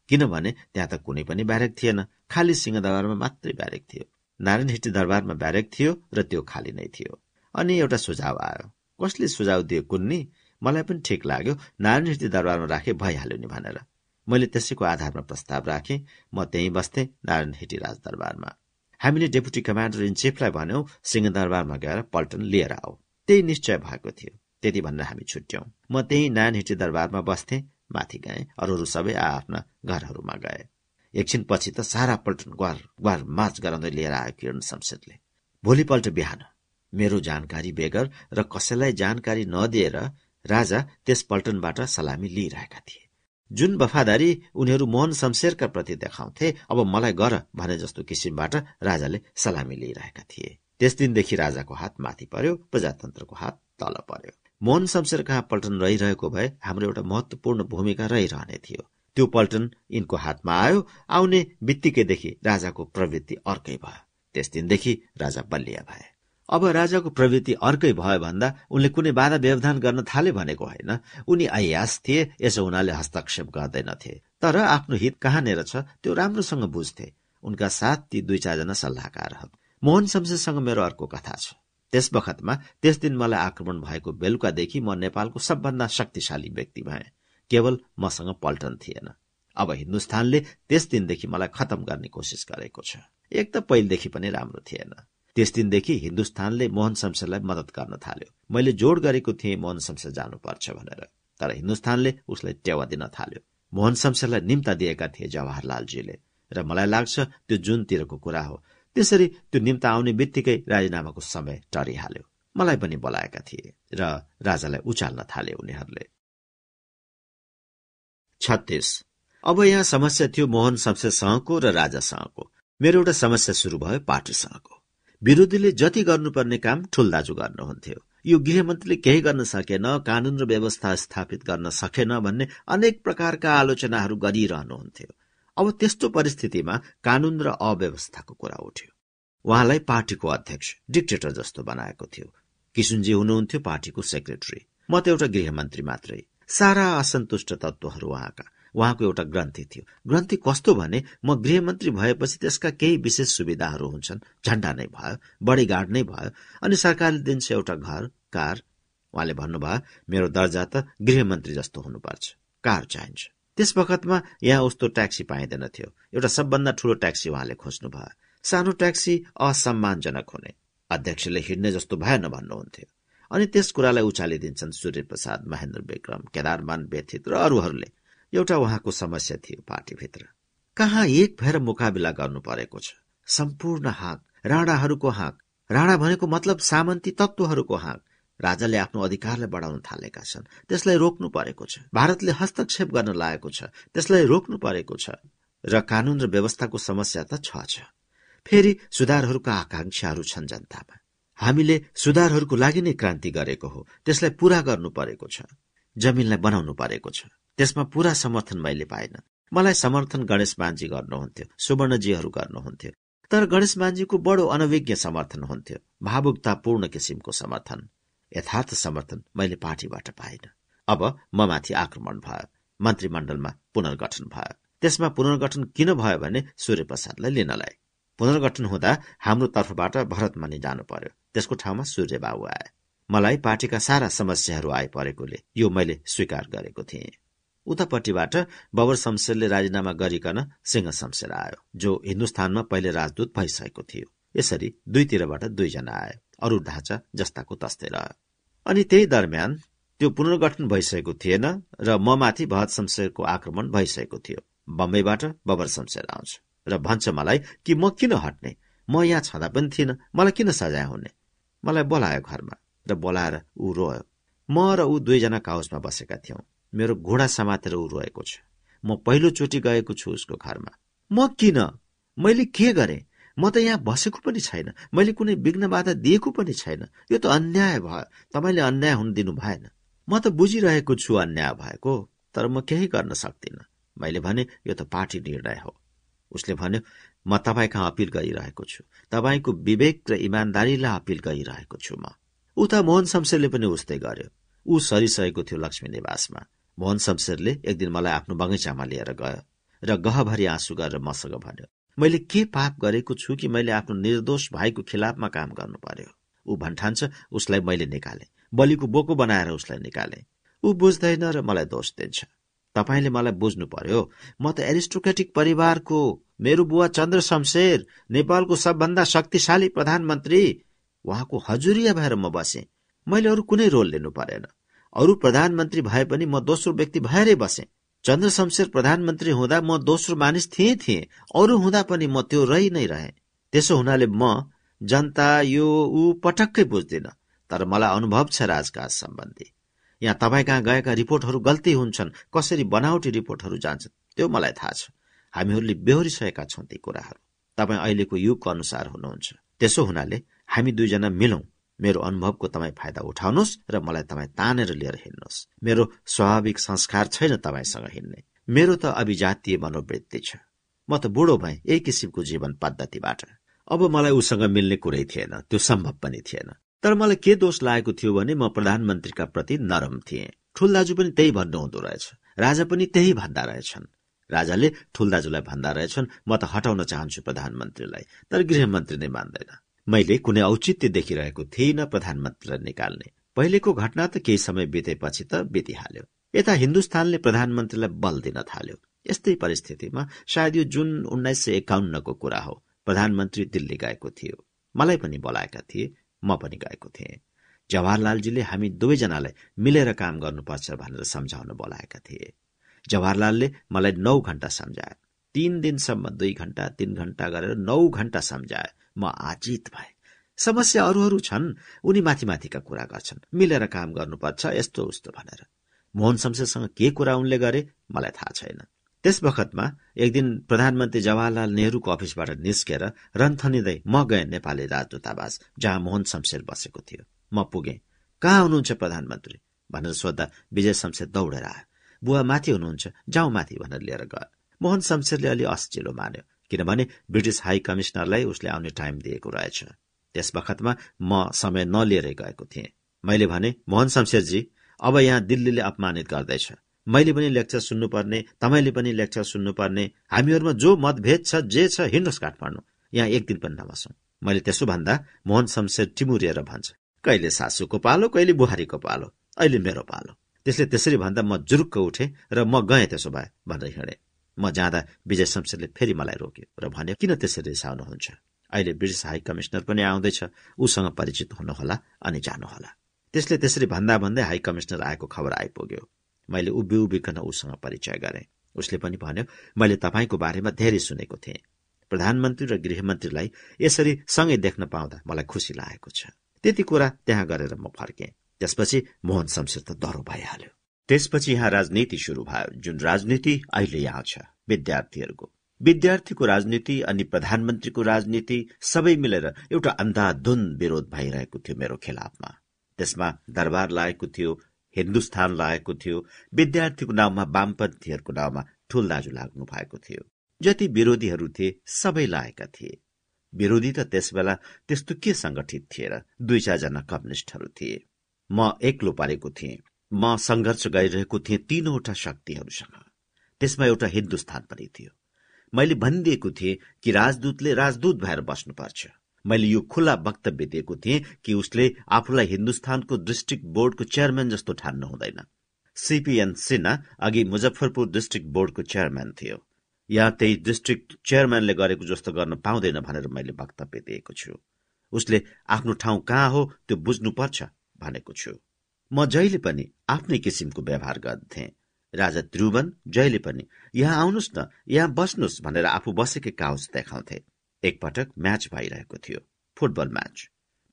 किनभने त्यहाँ त कुनै पनि ब्यारेक थिएन। खाली सिंहदरबारमा मात्रै ब्यारेक थियो। नारायण हिटी दरबारमा ब्यारेक थियो र त्यो खाली नै थियो। अनि एउटा सुझाव आयो। कसले सुझाव दियो कुन्नी? मलाई पनि ठिक लाग्यो। नारायण दरबारमा राखे भइहाल्यो नि भनेर। मैले त्यसैको आधारमा प्रस्ताव राखेँ। म त्यहीँ बस्थे नारायण हिटी राजदरबारमा। हामीले डेपुटी कमान्डर इन चिफलाई भन्यौं सिंहदरबारमा गएर पल्टन लिएर आऊ। त्यही निश्चय भएको थियो। त्यति भनेर हामी छुट्यौं। म त्यही नारायण हिटी दरबारमा बस्थे माथि गए अरूहरू सबै आफ्ना घरहरूमा गए। एकछिन पछि त सारा पल्टन ग्वार ग्वार मार्च गराउँदै लिएर आयो किरण शमशेदले। भोलिपल्ट बिहान मेरो जानकारी बेगर र कसैलाई जानकारी नदिएर राजा त्यस पल्टनबाट सलामी लिइरहेका थिए। जुन वफादारी उनीहरू मोहन शमशेरका प्रति देखाउँथे अब मलाई गर भने जस्तो किसिमबाट राजाले सलामी लिइरहेका थिए। त्यस दिनदेखि राजाको हात माथि पर्यो प्रजातन्त्रको हात तल पर्यो। मोहन शमशेर कहाँ पल्टन रहिरहेको भए हाम्रो एउटा महत्वपूर्ण भूमिका रहिरहने थियो। त्यो पल्टन यिनको हातमा आयो आउने बित्तिकैदेखि राजाको प्रवृत्ति अर्कै भयो। त्यस दिनदेखि राजा बलिया भए। अब राजाको प्रवृत्ति अर्कै भयो भन्दा उनले कुनै बाधा व्यवधान गर्न थाले भनेको होइन। उनी अयास थिए यसो हुनाले हस्तक्षेप गर्दैनथे। तर आफ्नो हित कहाँनिर छ त्यो राम्रोसँग बुझ्थे। उनका साथ ती दुई चारजना सल्लाहकारहरू मोहन शमशेरसँग मेरो अर्को कथा छ। त्यस बखतमा त्यस दिन मलाई आक्रमण भएको बेलुकादेखि म नेपालको सबभन्दा शक्तिशाली व्यक्ति भए। केवल मसँग पल्टन थिएन। अब हिन्दुस्तानले त्यस दिनदेखि मलाई खतम गर्ने कोसिस गरेको छ। एक त पहिलेदेखि पनि राम्रो थिएन। त्यस दिनदेखि हिन्दुस्तानले मोहन शमशेरलाई मदत गर्न थाल्यो। मैले जोड गरेको थिएँ मोहन शमशेर जानुपर्छ भनेर। तर हिन्दुस्तानले उसलाई टेवा दिन थाल्यो। मोहन शमशेरलाई निम्ता दिएका थिए जवाहरलालजीले। र मलाई लाग्छ त्यो जुनतिरको कुरा हो। त्यसरी त्यो निम्ता आउने बित्तिकै राजीनामाको समय टरिहाल्यो। मलाई पनि बोलाएका थिए र राजालाई उचाल्न थाले उनीहरूले। छत्तिस। अब यहाँ समस्या थियो मोहन शमशेरसँगको र राजासँगको। मेरो एउटा समस्या सुरु भयो पार्टीसँगको। विरोधीले जति गर्नुपर्ने काम ठूल दाजु गर्नुहुन्थ्यो। यो गृहमन्त्रीले केही गर्न सकेन कानून र व्यवस्था स्थापित गर्न सकेन भन्ने अनेक प्रकारका आलोचनाहरू गरिरहनुहुन्थ्यो। अब त्यस्तो परिस्थितिमा कानून र अव्यवस्थाको कुरा उठ्यो। उहाँलाई पार्टीको अध्यक्ष डिक्टेटर जस्तो बनाएको थियो। किसुनजी हुनुहुन्थ्यो पार्टीको सेक्रेटरी म त एउटा गृहमन्त्री मात्रै। सारा असन्तुष्ट तत्वहरू उहाँका। उहाँको एउटा ग्रन्थि थियो। ग्रन्थि कस्तो भने म गृहमन्त्री भएपछि त्यसका केही विशेष सुविधाहरू हुन्छन्। झण्डा नै भयो बढी गार्ड नै भयो अनि सरकारले दिन्छ एउटा घर कार। उहाँले भन्नुभयो मेरो दर्जा त गृहमन्त्री जस्तो हुनुपर्छ। कार चाहिन्छ। त्यस बखतमा यहाँ उस्तो ट्याक्सी पाइँदैन थियो। एउटा सबभन्दा ठूलो ट्याक्सी उहाँले खोज्नु भयो सानो ट्याक्सी असम्मानजनक हुने। अध्यक्षले हिँड्ने जस्तो भएन भन्नुहुन्थ्यो। अनि त्यस कुरालाई उचालिदिन्छन् सूर्य प्रसाद महेन्द्र विक्रम केदारमान व्यथित र अरूहरूले। एउटा उहाँको समस्या थियो पार्टीभित्र। कहाँ एक भएर मुकाबिला गर्नु परेको छ? सम्पूर्ण हाक राणाहरूको हाक। राणा भनेको मतलब सामन्ती तत्वहरूको हाक। राजाले आफ्नो अधिकारलाई बढाउन थालेका छन्। त्यसलाई रोक्नु परेको छ। भारतले हस्तक्षेप गर्न लागेको छ। त्यसलाई रोक्नु परेको छ। र कानून र व्यवस्थाको समस्या त छ छ। फेरि सुधारहरूका आकांक्षाहरू छन् जनतामा। हामीले सुधारहरूको लागि नै क्रान्ति गरेको हो। त्यसलाई पूरा गर्नु परेको छ। जमिनलाई बनाउनु परेको छ। त्यसमा पूरा समर्थन मैले पाएन मलाई समर्थन गणेश मान्जी गर्नुहुन्थ्यो। सुवर्णजीहरू गर्नुहुन्थ्यो। तर गणेश मान्जीको बडो अनभिज्ञ समर्थन हुन्थ्यो। भावुकतापूर्ण किसिमको समर्थन। यथार्थ समर्थन मैले पार्टीबाट पाइन। अब म माथि आक्रमण भयो मन्त्रीमण्डलमा पुनर्गठन भयो। त्यसमा पुनर्गठन किन भयो भने सूर्य प्रसादलाई लिनलाई। पुनर्गठन हुँदा हाम्रो तर्फबाट भरतमणि जानु पर्यो। त्यसको ठाउँमा सूर्य बाबु आए। मलाई पार्टीका सारा समस्याहरू आइपरेकोले यो मैले स्वीकार गरेको थिएँ। उतापट्टिबाट बबर शमशेरले राजीनामा गरिकन सिंह शमशेर आयो जो हिन्दुस्तानमा पहिले राजदूत भइसकेको थियो। यसरी दुईतिरबाट दुईजना आए। अरू ढाँचा जस्ताको तस्तै रह्यो अनि त्यही दरम्यान त्यो पुनर्गठन भइसकेको थिएन र म माथि भरत शमशेरको आक्रमण भइसकेको थियो। बम्बईबाट बबर शमशेर आउँछ। र भन्छ मलाई कि म किन हट्ने? म यहाँ छँदा पनि थिइनँ मलाई किन सजाय हुने? मलाई बोलायो घरमा र बोलाएर ऊ रोयो। म र ऊ दुईजना काउसमा बसेका थियौं। मेरो घोडा समातेर ऊ रोएको छ। म पहिलोचोटि गएको छु उसको घरमा। म किन? मैले के गरेँ? म त यहाँ बसेको पनि छैन। मैले कुनै विघ्न बाधा दिएको पनि छैन। यो त अन्याय भयो। तपाईँले अन्याय हुन दिनु भएन। म त बुझिरहेको छु अन्याय भएको तर म केही गर्न सक्दिनँ। मैले भने यो त पार्टी निर्णय हो। उसले भन्यो म तपाईँ कहाँ अपिल गरिरहेको छु। तपाईँको विवेक र इमान्दारीलाई अपिल गरिरहेको छु म। उता मोहन शमशेरले पनि उस्तै गर्यो। ऊ सरिसकेको थियो लक्ष्मी निवासमा। मोहन शमशेरले एक दिन मलाई आफ्नो बगैँचामा लिएर गयो र गहभरि आँसु गरेर मसँग भन्यो मैले के पाप गरेको छु कि मैले आफ्नो निर्दोष भाइको खिलाफमा काम गर्नु पर्यो? ऊ भन्ठान्छ उसलाई मैले निकाले। बलिको बोको बनाएर उसलाई निकाले। ऊ बुझ्दैन र मलाई दोष दिन्छ। तपाईँले मलाई बुझ्नु पर्यो? म त एरिस्टोक्रेटिक परिवारको। मेरो बुवा चन्द्र शमशेर नेपालको सबभन्दा शक्तिशाली प्रधानमन्त्री। उहाँको हजुरिया भएर म बसेँ। मैले अरू कुनै रोल लिनु परेन। अरू प्रधानमन्त्री भए पनि म दोस्रो व्यक्ति भएरै बसेँ। चन्द्र शमशेर प्रधानमन्त्री हुँदा म दोस्रो मानिस थिएँ थिएँ अरू हुँदा पनि म त्यो रहि नै रहे। त्यसो हुनाले म जनता यो ऊ पटक्कै बुझ्दिन तर मलाई अनुभव छ राजकाज सम्बन्धी। यहाँ तपाईँ कहाँ गएका रिपोर्टहरू गल्ती हुन्छन् कसरी बनावटी रिपोर्टहरू जान्छन् त्यो मलाई थाहा छ। हामीहरूले बेहोरिसकेका छौँ ती कुराहरू। तपाईँ अहिलेको युगको अनुसार हुनुहुन्छ। त्यसो हुनाले हामी दुईजना मिलौं। मेरो अनुभवको तपाईँ फाइदा उठाउनुहोस् र मलाई तपाईँ तानेर लिएर हिँड्नुहोस्। मेरो स्वाभाविक संस्कार छैन तपाईँसँग हिँड्ने। मेरो त अभिजातीय मनोवृत्ति छ। म त बुढो भएँ यही किसिमको जीवन पद्धतिबाट। अब मलाई उसँग मिल्ने कुरै थिएन त्यो सम्भव पनि थिएन। तर मलाई के दोष लागेको थियो भने म प्रधानमन्त्रीका प्रति नरम थिएँ। ठुल दाजु पनि त्यही भन्नुहुँदो रहेछ। राजा पनि त्यही भन्दा रहेछन्। राजाले ठुल दाजुलाई भन्दा रहेछन् म त हटाउन चाहन्छु प्रधानमन्त्रीलाई तर गृहमन्त्री नै मान्दैन। मैले कुनै औचित्य देखिरहेको थिइनँ प्रधानमन्त्रीलाई निकाल्ने। पहिलेको घटना त केही समय बितेपछि त बितिहाल्यो। यता हिन्दुस्तानले प्रधानमन्त्रीलाई बल दिन थाल्यो। यस्तै परिस्थितिमा सायद यो जुन उन्नाइस सय एकाउन्नको कुरा हो प्रधानमन्त्री दिल्ली गएको थियो। मलाई पनि बोलाएका थिए म पनि गएको थिएँ। जवाहरलालजीले हामी दुवैजनालाई मिलेर काम गर्नुपर्छ भनेर सम्झाउन बोलाएका थिए। जवाहरलालले मलाई नौ घण्टा सम्झाए। तीन दिनसम्म दुई घण्टा तीन घण्टा गरेर नौ घण्टा सम्झाए। म आजित भए। समस्या अरूहरू छन् उनी माथि माथिका कुरा गर्छन्। मिलेर काम गर्नुपर्छ यस्तो उस्तो भनेर। मोहन शमशेरसँग के कुरा उनले गरे मलाई थाहा छैन। त्यस बखतमा एक दिन प्रधानमन्त्री जवाहरलाल नेहरूको अफिसबाट निस्केर रन्थनिँदै म गएँ नेपाली राजदूतावास जहाँ मोहन शमशेर बसेको थियो। म पुगेँ। कहाँ हुनुहुन्छ प्रधानमन्त्री? भनेर सोद्धा विजय शमशेर दौडेर आयो। बुवा माथि हुनुहुन्छ जाउँ माथि भनेर लिएर गयो। मोहन शमशेरले अलि अस्चिलो मान्यो। किनभने ब्रिटिस हाई कमिश्नरलाई उसले आउने टाइम दिएको रहेछ। त्यस बखतमा म समय नलिएरै गएको थिएँ। मैले भने मोहन शमशेरजी अब यहाँ दिल्लीले अपमानित गर्दैछ। मैले पनि लेक्चर सुन्नुपर्ने तपाईँले पनि लेक्चर सुन्नुपर्ने हामीहरूमा जो मतभेद छ जे छ हिँड्नुहोस् काठमाडौँ। यहाँ एक दिन पनि नबसौँ मैले त्यसो भन्दा मोहन शमशेर टिमुरिएर भन्छ कहिले सासूको पालो कहिले बुहारीको पालो अहिले मेरो पालो त्यसले त्यसरी भन्दा म जुरुक्क उठेँ र म गएँ त्यसो भए भनेर हिँडेँ। म जाँदा विजय शमशेरले फेरि मलाई रोक्यो र भन्यो किन त्यसरी रिसाउनुहुन्छ? अहिले ब्रिटिस हाई कमिश्नर पनि आउँदैछ उसँग परिचित हुनुहोला अनि जानुहोला त्यसले त्यसरी भन्दा भन्दै हाई कमिश्नर आएको खबर आइपुग्यो। मैले उभि उभिकन उसँग परिचय गरेँ। उसले पनि भन्यो मैले तपाईँको बारेमा धेरै सुनेको थिएँ। प्रधानमन्त्री र गृहमन्त्रीलाई यसरी सँगै देख्न पाउँदा मलाई खुसी लागेको छ। त्यति कुरा त्यहाँ गरेर म फर्केँ। त्यसपछि मोहन शमशेर त डह्रो भइहाल्यो। त्यसपछि यहाँ राजनीति शुरू भयो जुन राजनीति अहिले यहाँ छ विद्यार्थीहरूको। विद्यार्थीको राजनीति अनि प्रधानमन्त्रीको राजनीति सबै मिलेर एउटा अन्धाधुन विरोध भइरहेको थियो मेरो खिलाफमा। त्यसमा दरबार लागेको थियो हिन्दुस्तान लागेको थियो विद्यार्थीको नाउँमा वामपन्थीहरूको नाउँमा ठुल दाजु लाग्नु भएको थियो। जति विरोधीहरू थिए सबै लागेका थिए। विरोधी त त्यसबेला त्यस्तो के संगठित थिए र दुई चारजना कम्युनिस्टहरू थिए। म एक्लो पारेको थिएँ। म संघर्ष गरिरहेको थिएँ तीनवटा शक्तिहरूसँग। त्यसमा एउटा हिन्दुस्तान पनि थियो। मैले भनिदिएको थिएँ कि राजदूतले राजदूत भएर बस्नुपर्छ। मैले यो खुल्ला वक्तव्य दिएको थिएँ कि उसले आफूलाई हिन्दुस्तानको डिस्ट्रिक्ट बोर्डको चेयरम्यान जस्तो ठान्नु हुँदैन। सीपीएन सिन्हा अघि मुजफ्फरपुर डिस्ट्रिक्ट बोर्डको चेयरम्यान थियो। या त्यही डिस्ट्रिक्ट चेयरम्यानले गरेको जस्तो गर्न पाउँदैन भनेर मैले वक्तव्य दिएको छु। उसले आफ्नो ठाउँ कहाँ हो त्यो बुझ्नुपर्छ भनेको छु। म जहिले पनि आफ्नै किसिमको व्यवहार गर्दथे। राजा त्रुवन जहिले पनि यहाँ आउनुहोस् न यहाँ बस्नुहोस् भनेर आफू बसेकै काउज देखाउँथे। एकपटक म्याच भइरहेको थियो फुटबल म्याच।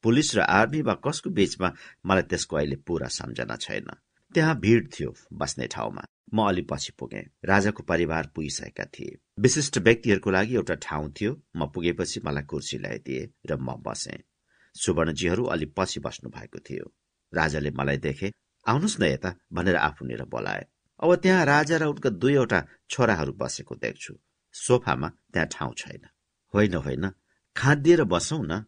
पुलिस र आर्मी वा कसको बीचमा मलाई त्यसको अहिले पूरा सम्झना छैन। त्यहाँ भिड थियो बस्ने ठाउँमा। म अलि पछि पुगे। राजाको परिवार पुगिसकेका थिए। विशिष्ट व्यक्तिहरूको लागि एउटा ठाउँ थियो। म पुगेपछि मलाई कुर्सी ल्याइदिए र म बसे। सुवर्णजीहरू अलि पछि बस्नु भएको थियो। राजाले मलाई देखे आउनुहोस् न यता भनेर आफूनिर बोलाए। अब त्यहाँ राजा र उनका दुईवटा छोराहरू बसेको देख्छु। सोफामा त्यहाँ ठाउँ छैन। होइन होइन खाँदिएर बसौँ न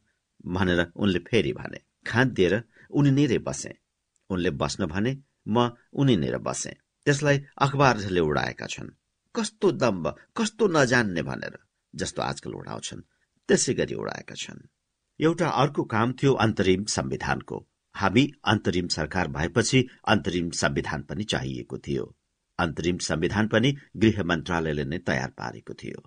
भनेर उनले फेरि भने। खाँदिएर उनी निरै बसे। उनले बस्न भने म उनी निर बसे। त्यसलाई अखबारले उडाएका छन्। कस्तो दम्ब कस्तो नजान्ने भनेर जस्तो आजकल उडाउँछन् त्यसै गरी उडाएका छन्। एउटा अर्को काम थियो अन्तरिम संविधानको। हामी अन्तरिम सरकार भएपछि अन्तरिम संविधान पनि चाहिएको थियो। अन्तरिम संविधान पनि गृह मन्त्रालयले नै तयार पारेको थियो।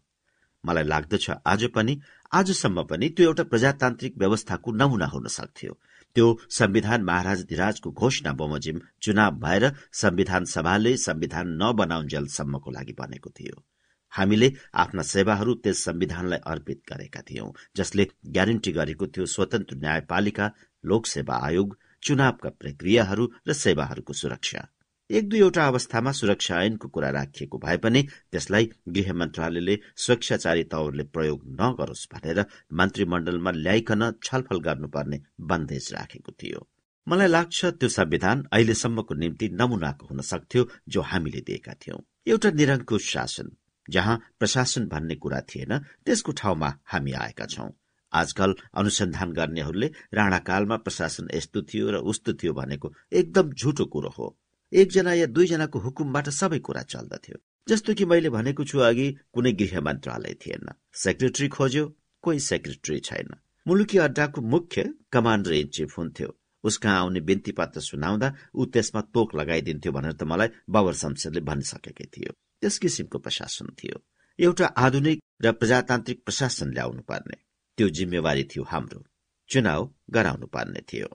मलाई लाग्दछ आज पनि आजसम्म पनि त्यो एउटा प्रजातान्त्रिक व्यवस्थाको नमुना हुन सक्थ्यो। त्यो संविधान महाराज धिराजको घोषणा बमोजिम चुनाव भएर संविधान सभाले संविधान नबनाउन्जेलसम्मको लागि बनेको थियो। हामीले आफ्ना सेवाहरू त्यस संविधानलाई अर्पित गरेका थियौं जसले ग्यारेन्टी गरेको थियो स्वतन्त्र न्यायपालिका लोकसेवा आयोग चुनावका प्रक्रियाहरू र सेवाहरूको सुरक्षा। एक दुईवटा अवस्थामा सुरक्षा ऐनको कुरा राखिएको भए पनि त्यसलाई गृह मन्त्रालयले स्वेच्छाचारी तौरले प्रयोग नगरोस् भनेर मन्त्रीमण्डलमा ल्याइकन छलफल गर्नुपर्ने बन्देज राखेको थियो। मलाई लाग्छ त्यो संविधान अहिलेसम्मको निम्ति नमुनाको हुन सक्थ्यो जो हामीले दिएका थियौं। एउटा निरङ्कुश शासन जहाँ प्रशासन भन्ने कुरा थिएन त्यसको ठाउँमा हामी आएका छौं। आजकल अनुसन्धान गर्नेहरूले राणाकालमा प्रशासन यस्तो थियो र उस्तो थियो भनेको एकदम झुटो कुरो हो। एकजना या दुईजनाको हुकुमबाट सबै कुरा चल्दथ्यो। जस्तो कि मैले भनेको छु अघि कुनै गृह मन्त्रालय थिएन। सेक्रेटरी खोज्यो कोही सेक्रेटरी छैन। मुलुकी अड्डाको मुख्य कमान्डर इन चिफ हुन्थ्यो। उसका आउने बिन्ती पत्र सुनाउँदा ऊ त्यसमा तोक लगाइदिन्थ्यो भनेर त मलाई बाबर शमशेरले भनिसकेकै थियो। त्यस किसिमको प्रशासन थियो। एउटा आधुनिक र प्रजातान्त्रिक प्रशासन ल्याउनु पर्ने त्यो जिम्मेवारी थियो हाम्रो। चुनाव गराउनु पर्ने थियो।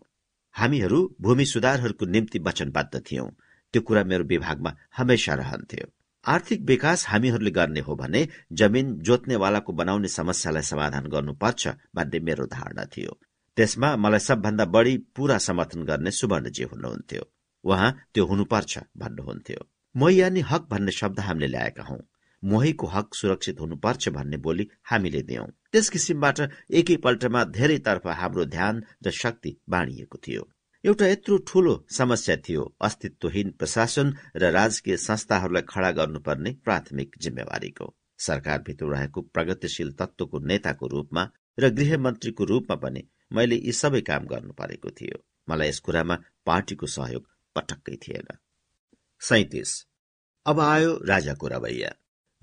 हामीहरू भूमि सुधारहरूको निम्ति वचनबद्ध थियौं। त्यो कुरा मेरो विभागमा हमेसा रहन्थ्यो। आर्थिक विकास हामीहरूले गर्ने हो भने जमिन जोत्नेवालाको बनाउने समस्यालाई समाधान गर्नुपर्छ भन्ने मेरो धारणा थियो। त्यसमा मलाई सबभन्दा बढी पूरा समर्थन गर्ने सुवर्णजी हुनुहुन्थ्यो। उहाँ त्यो हुनुपर्छ भन्नुहुन्थ्यो। मैयानी हक भन्ने शब्द हामीले ल्याएका हौ। मोहीको हक सुरक्षित हुनुपर्छ भन्ने बोली हामीले दियौं। त्यस किसिमबाट एकैपल्टमा धेरैतर्फ हाम्रो ध्यान र शक्ति बाँडिएको थियो। एउटा यत्रो ठूलो समस्या थियो अस्तित्वहीन प्रशासन र राजकीय संस्थाहरूलाई खड़ा गर्नुपर्ने प्राथमिक जिम्मेवारीको। सरकारभित्र रहेको प्रगतिशील तत्वको नेताको रूपमा र गृहमन्त्रीको रूपमा पनि मैले यी सबै काम गर्नु परेको थियो। मलाई यस कुरामा पार्टीको सहयोग पटक्कै थिएन। सैतिस। अब आयो राजाको रवैया।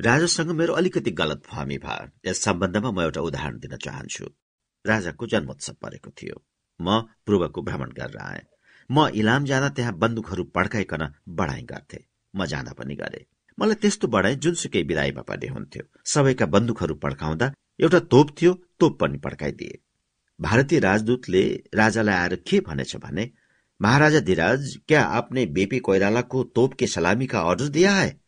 राजासँग मेरो अलिकति गलत फहमी भयो यस सम्बन्धमा म एउटा उदाहरण दिन चाहन्छु। राजाको जन्मोत्सव परेको थियो। म पूर्वको भ्रमण गरेर आएँ म इलाम जाँदा त्यहाँ बन्दुकहरू पड्काइकन बढाइ गर्थे। म जाँदा पनि गरे। मलाई त्यस्तो बढाइ जुनसुकै विदाईमा पनि हुन्थ्यो। सबैका बन्दुकहरू पड्काउँदा एउटा तोप थियो तोप पनि पड्काइदिए। भारतीय राजदूतले राजालाई आएर के भनेछ भने महाराजा धीराज क्या आपने बीपी कोइराला को तोप के सलामी का दिया है?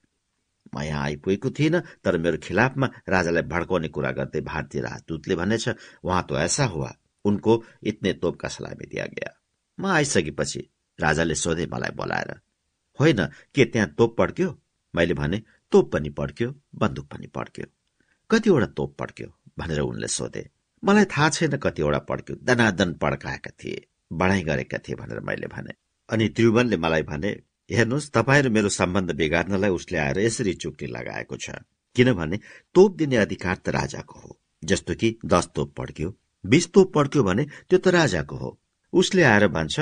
म यहाँ आइपुगेको थिइनँ तर मेरो खिलाफमा राजालाई भड्काउने कुरा गर्दै भारतीय राजदूतले भनेछ उहाँ त ऐसा हुआ। उनको इतने तोप का सलामी दिया गया। म आइसकेपछि राजाले सोधे मलाई बोलाएर होइन के त्यहाँ तोप पड्क्यो? मैले भने तोप पनि पड्क्यो बन्दुक पनि पड्क्यो। कतिवटा तोप पड्क्यो? भनेर उनले सोधे। मलाई थाहा छैन कतिवटा पड्क्यो। दनादन पड्काएका थिए बढाइ गरेका थिए भनेर मैले भने। अनि त्रिभुवनले मलाई भने हेर्नुहोस् तपाईँ र मेरो सम्बन्ध बिगार्नलाई उसले आएर यसरी चुक्ति लगाएको छ। किनभने तोप दिने अधिकार त राजाको हो जस्तो कि दस तोप पड्क्यो बीस तोप पड्क्यो भने त्यो त राजाको हो। उसले आएर भन्छ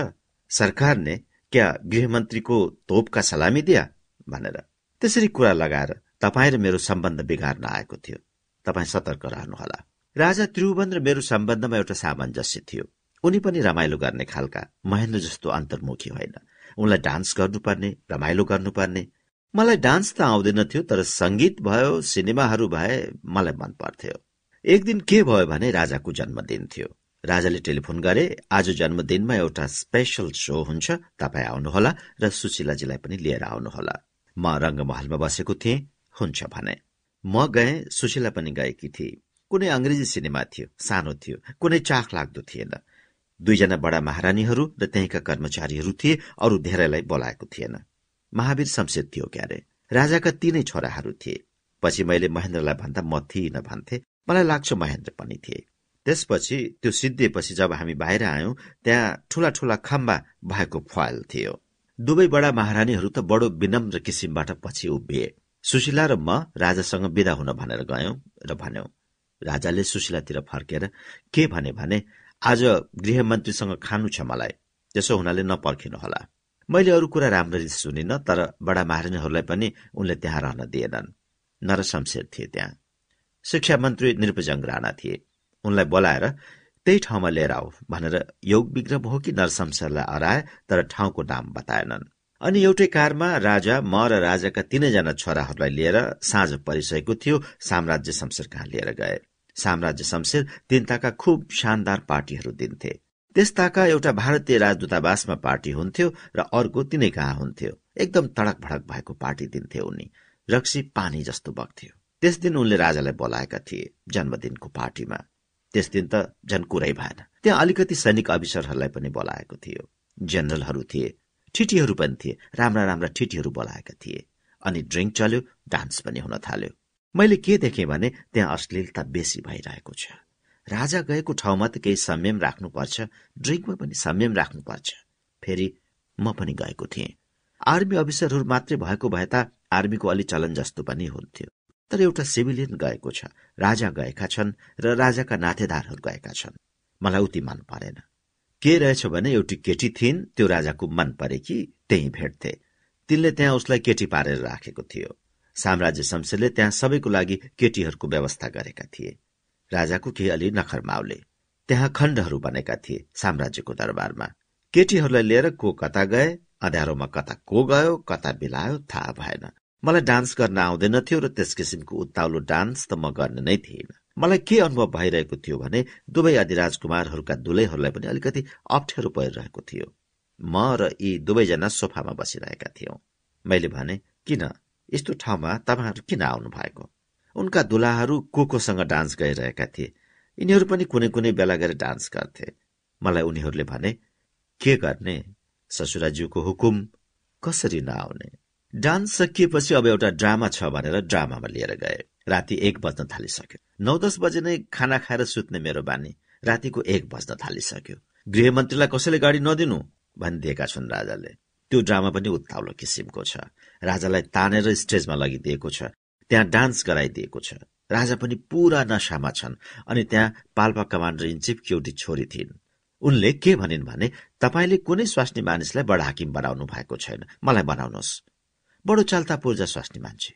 सरकारले क्या गृहमन्त्रीको तोपका सलामी दिया? भनेर। त्यसरी कुरा लगाएर तपाईँ र मेरो सम्बन्ध बिगार्न आएको थियो। तपाईँ सतर्क रहनुहोला। राजा त्रिभुवन र मेरो सम्बन्धमा एउटा सामञ्जस्य थियो। उनी पनि रमाइलो गर्ने खालका महेन्द्र जस्तो अन्तर्मुखी होइन। उनलाई डान्स गर्नुपर्ने रमाइलो गर्नुपर्ने। मलाई डान्स त आउँदैन थियो तर संगीत भयो सिनेमाहरू भए मलाई मन पर्थ्यो। एक दिन के भयो भने राजाको जन्मदिन थियो। राजाले टेलिफोन गरे आज जन्मदिनमा एउटा स्पेशल सो हुन्छ तपाईँ आउनुहोला र सुशीलाजीलाई पनि लिएर आउनुहोला। म रंगमहलमा बसेको थिएँ हुन्छ भने। म गएँ सुशीला पनि गएकी थिए। कुनै अंग्रेजी सिनेमा थियो सानो थियो कुनै चाख लाग्दो थिएन। दुईजना बडा महारानीहरू र त्यहीका कर्मचारीहरू थिए अरू धेरैलाई बोलाएको थिएन। महावीर शमशेर थियो क्यारे। राजाका तीनै छोराहरू थिए। पछि मैले महेन्द्रलाई भन्दा म थिइन भन्थे। मलाई लाग्छ महेन्द्र पनि थिए। त्यसपछि त्यो सिद्धिएपछि जब हामी बाहिर आयौं त्यहाँ ठूला ठूला खम्बा भएको फल थियो। दुवै बडा महारानीहरू त बडो विनम्र किसिमबाट पछि उभिए। सुशीला र म राजासँग विदा हुन भनेर गयौं र भन्यौं राजाले सुशीलातिर फर्केर के भने भने आज गृहमन्त्रीसँग खानु छ मलाई। त्यसो हुनाले नपर्खिनुहोला। मैले अरू कुरा राम्ररी सुनिन तर बडा महारानीहरूलाई पनि उनले त्यहाँ रहन दिएनन्। नरशमशेर थिए त्यहाँ। शिक्षा मन्त्री निरपजङ राणा थिए। उनलाई बोलाएर त्यही ठाउँमा लिएर आऊ भनेर योग विग्रह हो कि नरशमशेरलाई हराए तर ठाउँको नाम बताएनन्। अनि एउटै कारमा राजा म र राजाका तीनैजना छोराहरूलाई लिएर साँझ परिसकेको थियो साम्राज्य शमशेर कहाँ लिएर गए। साम्राज्य शमशेर तिनताका खुब शानदार पार्टीहरू दिन्थे। त्यसताका एउटा भारतीय राजदूतावासमा पार्टी हुन्थ्यो र अर्को तिनै कहाँ हुन्थ्यो। एकदम तडक भडक भएको पार्टी दिन्थे उनी। रक्सी पानी जस्तो बग्थ्यो। त्यस दिन उनले राजालाई बोलाएका थिए जन्मदिनको पार्टीमा। त्यस दिन त झन् कुरै भएन। त्यहाँ अलिकति सैनिक अफिसरहरूलाई पनि बोलाएको थियो। जेनरलहरू थिए। ठिटीहरू पनि थिए। राम्रा राम्रा ठिटीहरू बोलाएका थिए। अनि ड्रिङ्क चल्यो डान्स पनि हुन थाल्यो। मैले के देखेँ भने त्यहाँ अश्लीलता बेसी भइरहेको छ। राजा गएको ठाउँमा त केही संयम राख्नुपर्छ ड्रिङ्कमा पनि संयम राख्नुपर्छ। फेरि म पनि गएको थिएँ। आर्मी अफिसरहरू मात्रै भएको भए त आर्मीको अलि चलन जस्तो पनि हुन्थ्यो। तर एउटा सिभिलियन गएको छ राजा गएका छन् र राजाका नातेदारहरू गएका छन्। मलाई उति मन परेन। के रहेछ भने एउटी केटी थिइन् त्यो राजाको मन परे कि त्यही भेट्थे। तिनले त्यहाँ उसलाई केटी पारेर राखेको थियो। साम्राज्य शमशेरले त्यहाँ सबैको लागि केटीहरूको व्यवस्था गरेका थिए। राजाको केही अलि नखर माउले त्यहाँ खण्डहरू बनेका थिए साम्राज्यको दरबारमा। केटीहरूलाई लिएर को कता गए अँध्यारोमा कता को गयो कता बिलायो थाहा भएन। मलाई डान्स गर्न आउँदैन थियो र त्यस किसिमको उत्ताउलो डान्स त म गर्ने नै थिएन मलाई के अनुभव भइरहेको थियो भने दुवै अधिराजकुमारहरूका दुलैहरूलाई पनि अलिकति अप्ठ्यारो परिरहेको थियो। म र यी दुवैजना सोफामा बसिरहेका थियौं। मैले भने किन? यस्तो ठाउँमा तपाईँहरू किन आउनु भएको? उनका दुलाहरू को कोसँग डान्स गरिरहेका थिए। यिनीहरू पनि कुनै कुनै बेला गएर डान्स गर्थे। मलाई उनीहरूले भने के गर्ने? ससुराज्यूको हुकुम कसरी नआउने? डान्स सकिएपछि अब एउटा ड्रामा छ भनेर ड्रामामा लिएर गए। राति एक बज्न थालिसक्यो। नौ दस बजे नै खाना खाएर सुत्ने मेरो बानी। रातिको एक बज्न थालिसक्यो। गृहमन्त्रीलाई कसैले गाडी नदिनु? भनिदिएका छन् राजाले। त्यो ड्रामा पनि उत्ताउलो किसिमको छ। राजालाई तानेर स्टेजमा लगिदिएको छ। त्यहाँ डान्स गराइदिएको छ। राजा पनि पूरा नशामा छन् अनि त्यहाँ पाल्पा कमान्डर इन चिफ एउटी छोरी थिइन्। उनले के भनिन् भने तपाईँले कुनै स्वास्नी मानिसलाई बडा हाकिम बनाउनु भएको छैन। मलाई बनाउनुहोस्। बडो चाल्ता पूर्जा स्वास्नी मान्छे।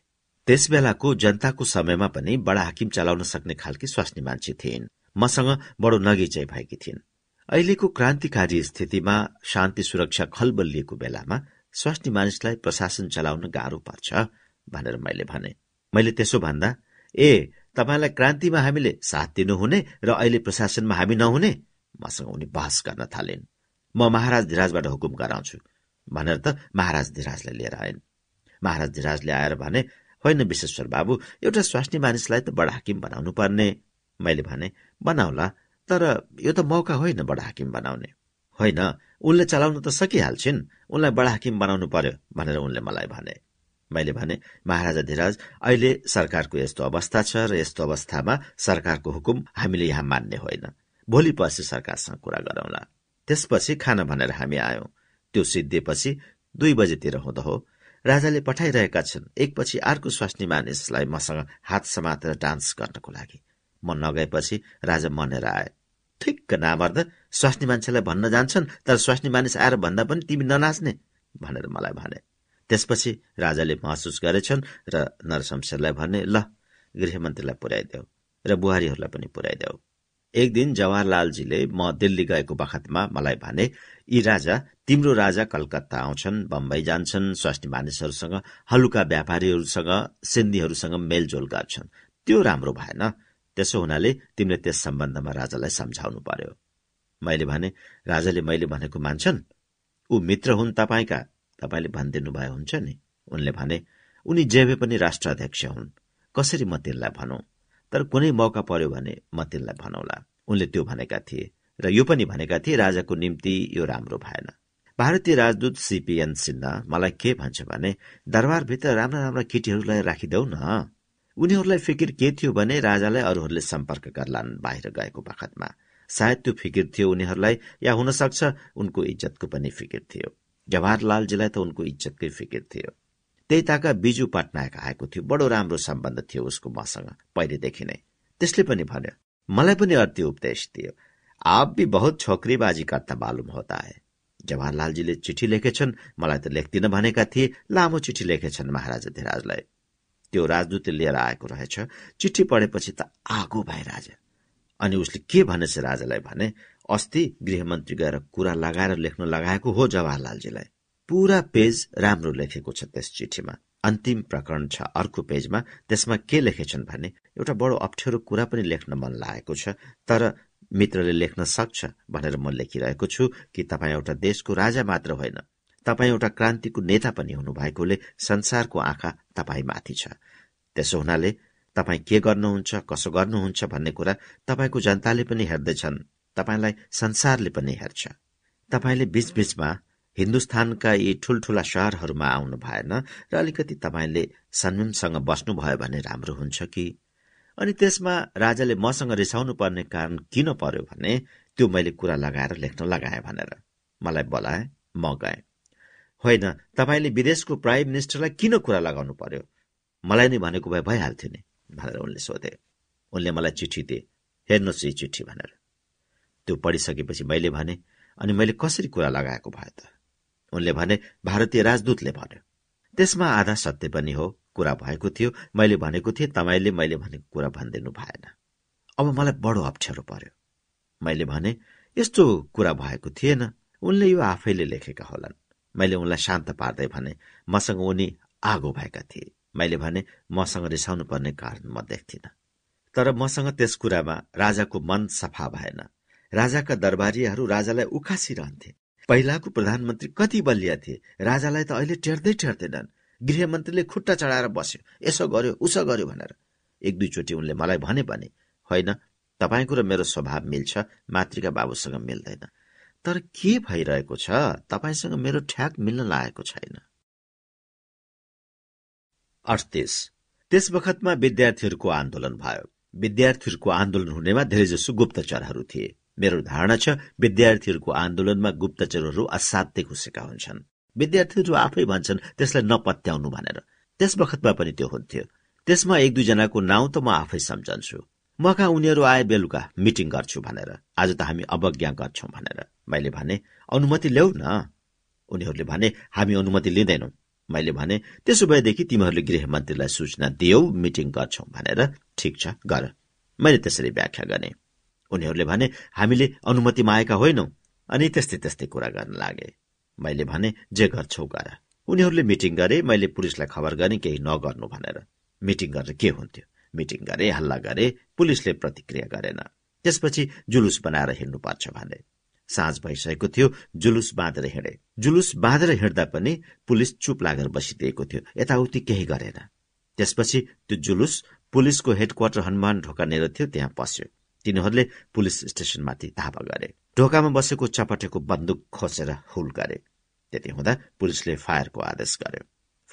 त्यस बेलाको जनताको समयमा पनि बडा हाकिम चलाउन सक्ने खालकी स्वास्नी मान्छे थिइन्। मसँग बडो नगिचै भएकी थिइन्। अहिलेको क्रान्तिकारी स्थितिमा शान्ति सुरक्षा खलबलिएको बेलामा स्वास्नी मानिसलाई प्रशासन चलाउन गाह्रो पर्छ भनेर मैले भने। मैले त्यसो भन्दा ए तपाईँलाई क्रान्तिमा हामीले साथ दिनुहुने र अहिले प्रशासनमा हामी नहुने? मसँग उनी बहस गर्न थालिन्। म महाराज धिराजबाट हुकुम गराउँछु। भनेर त महाराज धिराजलाई लिएर आइन्। महाराज धिराजले आएर भने होइन विश्वेश्वर बाबु एउटा स्वास्नी मानिसलाई त बडा हाकिम बनाउनु पर्ने मैले भने बनाउला तर यो त मौका होइन बडा हाकिम बनाउने। होइन उनले चलाउन त सकिहाल्छिन्। उनलाई बडा हाकिम बनाउनु पर्यो भनेर उनले मलाई भने। मैले भने महाराजा धिराज अहिले सरकारको यस्तो अवस्था छ र यस्तो अवस्थामा सरकारको हुकुम हामीले यहाँ मान्ने होइन। भोलि पछि सरकारसँग कुरा गरौँला। त्यसपछि खाना भनेर हामी आयौं। त्यो सिद्धिएपछि दुई बजेतिर हुँदो हो। राजाले पठाइरहेका छन्। एकपछि अर्को स्वास्नी मानिसलाई मसँग हात समातेर डान्स गर्नको लागि। म नगएपछि राजा मनेर आए। ठिक्क नामर्द स्वास्नी मान्छेलाई भन्न जान्छन् तर स्वास्नी मानिस आएर भन्दा पनि तिमी ननाच्ने भनेर मलाई भने। त्यसपछि राजाले महसुस गरेछन् र नरशमशेरलाई भने ल गृहमन्त्रीलाई पुर्याइदेऊ र बुहारीहरूलाई पनि पुर्याइदेऊ। एक दिन जवाहरलालजीले म दिल्ली गएको बखतमा मलाई भने यी राजा तिम्रो राजा कलकत्ता आउँछन् बम्बई जान्छन् स्वास्नी मानिसहरूसँग हलुका व्यापारीहरूसँग सिन्धीहरूसँग मेलजोल गर्छन्। त्यो राम्रो भएन। त्यसो हुनाले तिमीले त्यस सम्बन्धमा राजालाई सम्झाउनु पर्यो। मैले भने राजाले मैले भनेको मान्छन्? ऊ मित्र हुन् तपाईँका? तपाईँले भनिदिनु भए हुन्छ नि? उनले भने उनी जेबे पनि राष्ट्राध्यक्ष हुन्। कसरी म तिनलाई भनौं? तर कुनै मौका पर्यो भने म तिनलाई भनौला। उनले त्यो भनेका थिए र यो पनि भनेका थिए राजाको निम्ति यो राम्रो भएन। भारतीय राजदूत सीपीएन सिन्हा मलाई के भन्छ भने दरबारभित्र राम्रा राम्रा केटीहरूलाई राखिदेऊ न उनीहरूलाई फिकिर के थियो भने राजालाई अरूहरूले सम्पर्क गर्लान्। बाहिर गएको बखतमा। सायद त्यो फिकिर थियो उनीहरूलाई या हुन सक्छ उनको इज्जतको पनि फिकिर थियो। जवाहरलालजीलाई त उनको इज्जतकै फिकिर थियो। त्यही ताका बिजु पटनायक आएको थियो। बडो राम्रो सम्बन्ध थियो उसको मसँग पहिलेदेखि नै। त्यसले पनि भन्यो मलाई पनि अति उपदेश दियो। आप भी बहुत छोकरीबाजी करता मालुम होता है। जवाहरलालजीले चिठी लेखेछन् मलाई त लेख्दिन भनेका थिए। लामो चिठी लेखेछन् महाराजा धिराजलाई। त्यो राजदूतले लिएर आएको रहेछ। चिठी पढेपछि त आगो भए राजा। अनि उसले के भनेछ राजालाई भने अस्ति गृहमन्त्री गएर कुरा लगाएर लेख्न लगाएको हो जवाहरलालजीलाई। पूरा पेज राम्रो लेखेको छ त्यस चिठीमा। अन्तिम प्रकरण छ अर्को पेजमा। त्यसमा के लेखेछन् भने एउटा बडो अप्ठ्यारो कुरा पनि लेख्न मन लागेको छ तर मित्रले लेख्न सक्छ भनेर म लेखिरहेको छु कि तपाईँ एउटा देशको राजा मात्र होइन। तपाईँ एउटा क्रान्तिको नेता पनि हुनुभएकोले संसारको आँखा तपाईँमाथि छ। त्यसो हुनाले तपाईँ के गर्नुहुन्छ कसो गर्नुहुन्छ भन्ने कुरा तपाईँको जनताले पनि हेर्दैछन्। तपाईँलाई संसारले पनि हेर्छ। तपाईँले बीचबीचमा हिन्दुस्तानका यी ठूल्ठूला शहरहरूमा आउनु भएन र अलिकति तपाईँले संयमसँग बस्नुभयो भने राम्रो हुन्छ कि? अनि त्यसमा राजाले मसँग रिसाउनु पर्ने कारण किन पर्यो भने त्यो मैले कुरा लगाएर लेख्न लगाएँ भनेर। मलाई बोलाए म गएँ। होइन तपाईँले विदेशको प्राइम मिनिस्टरलाई किन कुरा लगाउनु पर्यो? मलाई नै भनेको भए भइहाल्थ्यो नि भनेर उनले सोधे। उनले मलाई चिठी दिए। हेर्नुहोस् यी चिठी भनेर। त्यो पढिसकेपछि मैले भने अनि मैले कसरी कुरा लगाएको भए त? उनले भने भारतीय राजदूतले भन्यो। त्यसमा आधा सत्य पनि हो कुरा भएको थियो मैले भनेको थिएँ तपाईँले मैले भनेको कुरा भनिदिनु भएन। अब मलाई बडो अप्ठ्यारो पर्यो मैले भने यस्तो कुरा भएको थिएन। उनले यो आफैले लेखेका होलान्। मैले उनलाई शान्त पार्दै भने मसँग उनी आगो भएका थिए। मैले भने मसँग रिसाउनु पर्ने कारण म देख्थिन। तर मसँग त्यस कुरामा राजाको मन सफा भएन। राजाका दरबारीहरू राजालाई उखासिरहन्थे। पहिलाको प्रधानमन्त्री कति बलिया थिए। राजालाई त अहिले टेर्दै टेर्दैनन्। गृहमन्त्रीले खुट्टा चढाएर बस्यो। यसो गर्यो उसो गर्यो भनेर। एक दुईचोटि उनले मलाई भने भने होइन तपाईँको र मेरो स्वभाव मिल्छ मातृका बाबुसँग मिल्दैन। तर के भइरहेको छ? तपाईँसँग मेरो ठ्याक मिल्न लागेको छैन। अडतिस त्यस बखतमा विद्यार्थीहरूको आन्दोलन भयो। विद्यार्थीहरूको आन्दोलन हुनेमा धेरैजसो गुप्तचरहरू थिए। मेरो धारणा छ विद्यार्थीहरूको आन्दोलनमा गुप्तचरहरू असाध्य घुसेका हुन्छन्। विद्यार्थीहरू आफै भन्छन् त्यसलाई नपत्याउनु भनेर। त्यस बखतमा पनि त्यो हुन्थ्यो। त्यसमा एक दुईजनाको नाउँ त म आफै सम्झन्छु। म कहाँ उनीहरू आए बेलुका मिटिङ गर्छु भनेर। आज त हामी अवज्ञा गर्छौं भनेर। मैले भने अनुमति ल्याऊ न। उनीहरूले भने हामी अनुमति लिँदैनौ। मैले भने त्यसो भएदेखि तिमीहरूले गृहमन्त्रीलाई सूचना दियौ मिटिङ गर्छौ भनेर। ठिक छ गर। मैले त्यसरी व्याख्या गरेँ। उनीहरूले भने हामीले अनुमति मागेका होइनौ। अनि त्यस्तै त्यस्तै कुरा गर्न लागे। मैले भने जे गर्छौ गर। उनीहरूले मिटिङ गरे मैले पुलिसलाई खबर गरेँ केही नगर्नु भनेर। मिटिङ गरेर के हुन्थ्यो? मिटिङ गरे हल्ला गरे पुलिसले प्रतिक्रिया गरेन। त्यसपछि जुलुस बनाएर हिँड्नुपर्छ भने। साँझ भइसकेको थियो जुलुस बाँधेर हिँडे। जुलुस बाँधेर हिँड्दा पनि पुलिस चुप लागेर बसिदिएको थियो। यताउति केही गरेन। त्यसपछि त्यो जुलुस पुलिसको हेडक्वार्टर हनुमान ढोका थियो त्यहाँ पस्यो। तिनीहरूले पुलिस स्टेशनमाथि धावा गरे। ढोकामा बसेको चपटेको बन्दुक खोसेर हुल गरे। त्यति हुँदा पुलिसले फायरको आदेश गर्यो।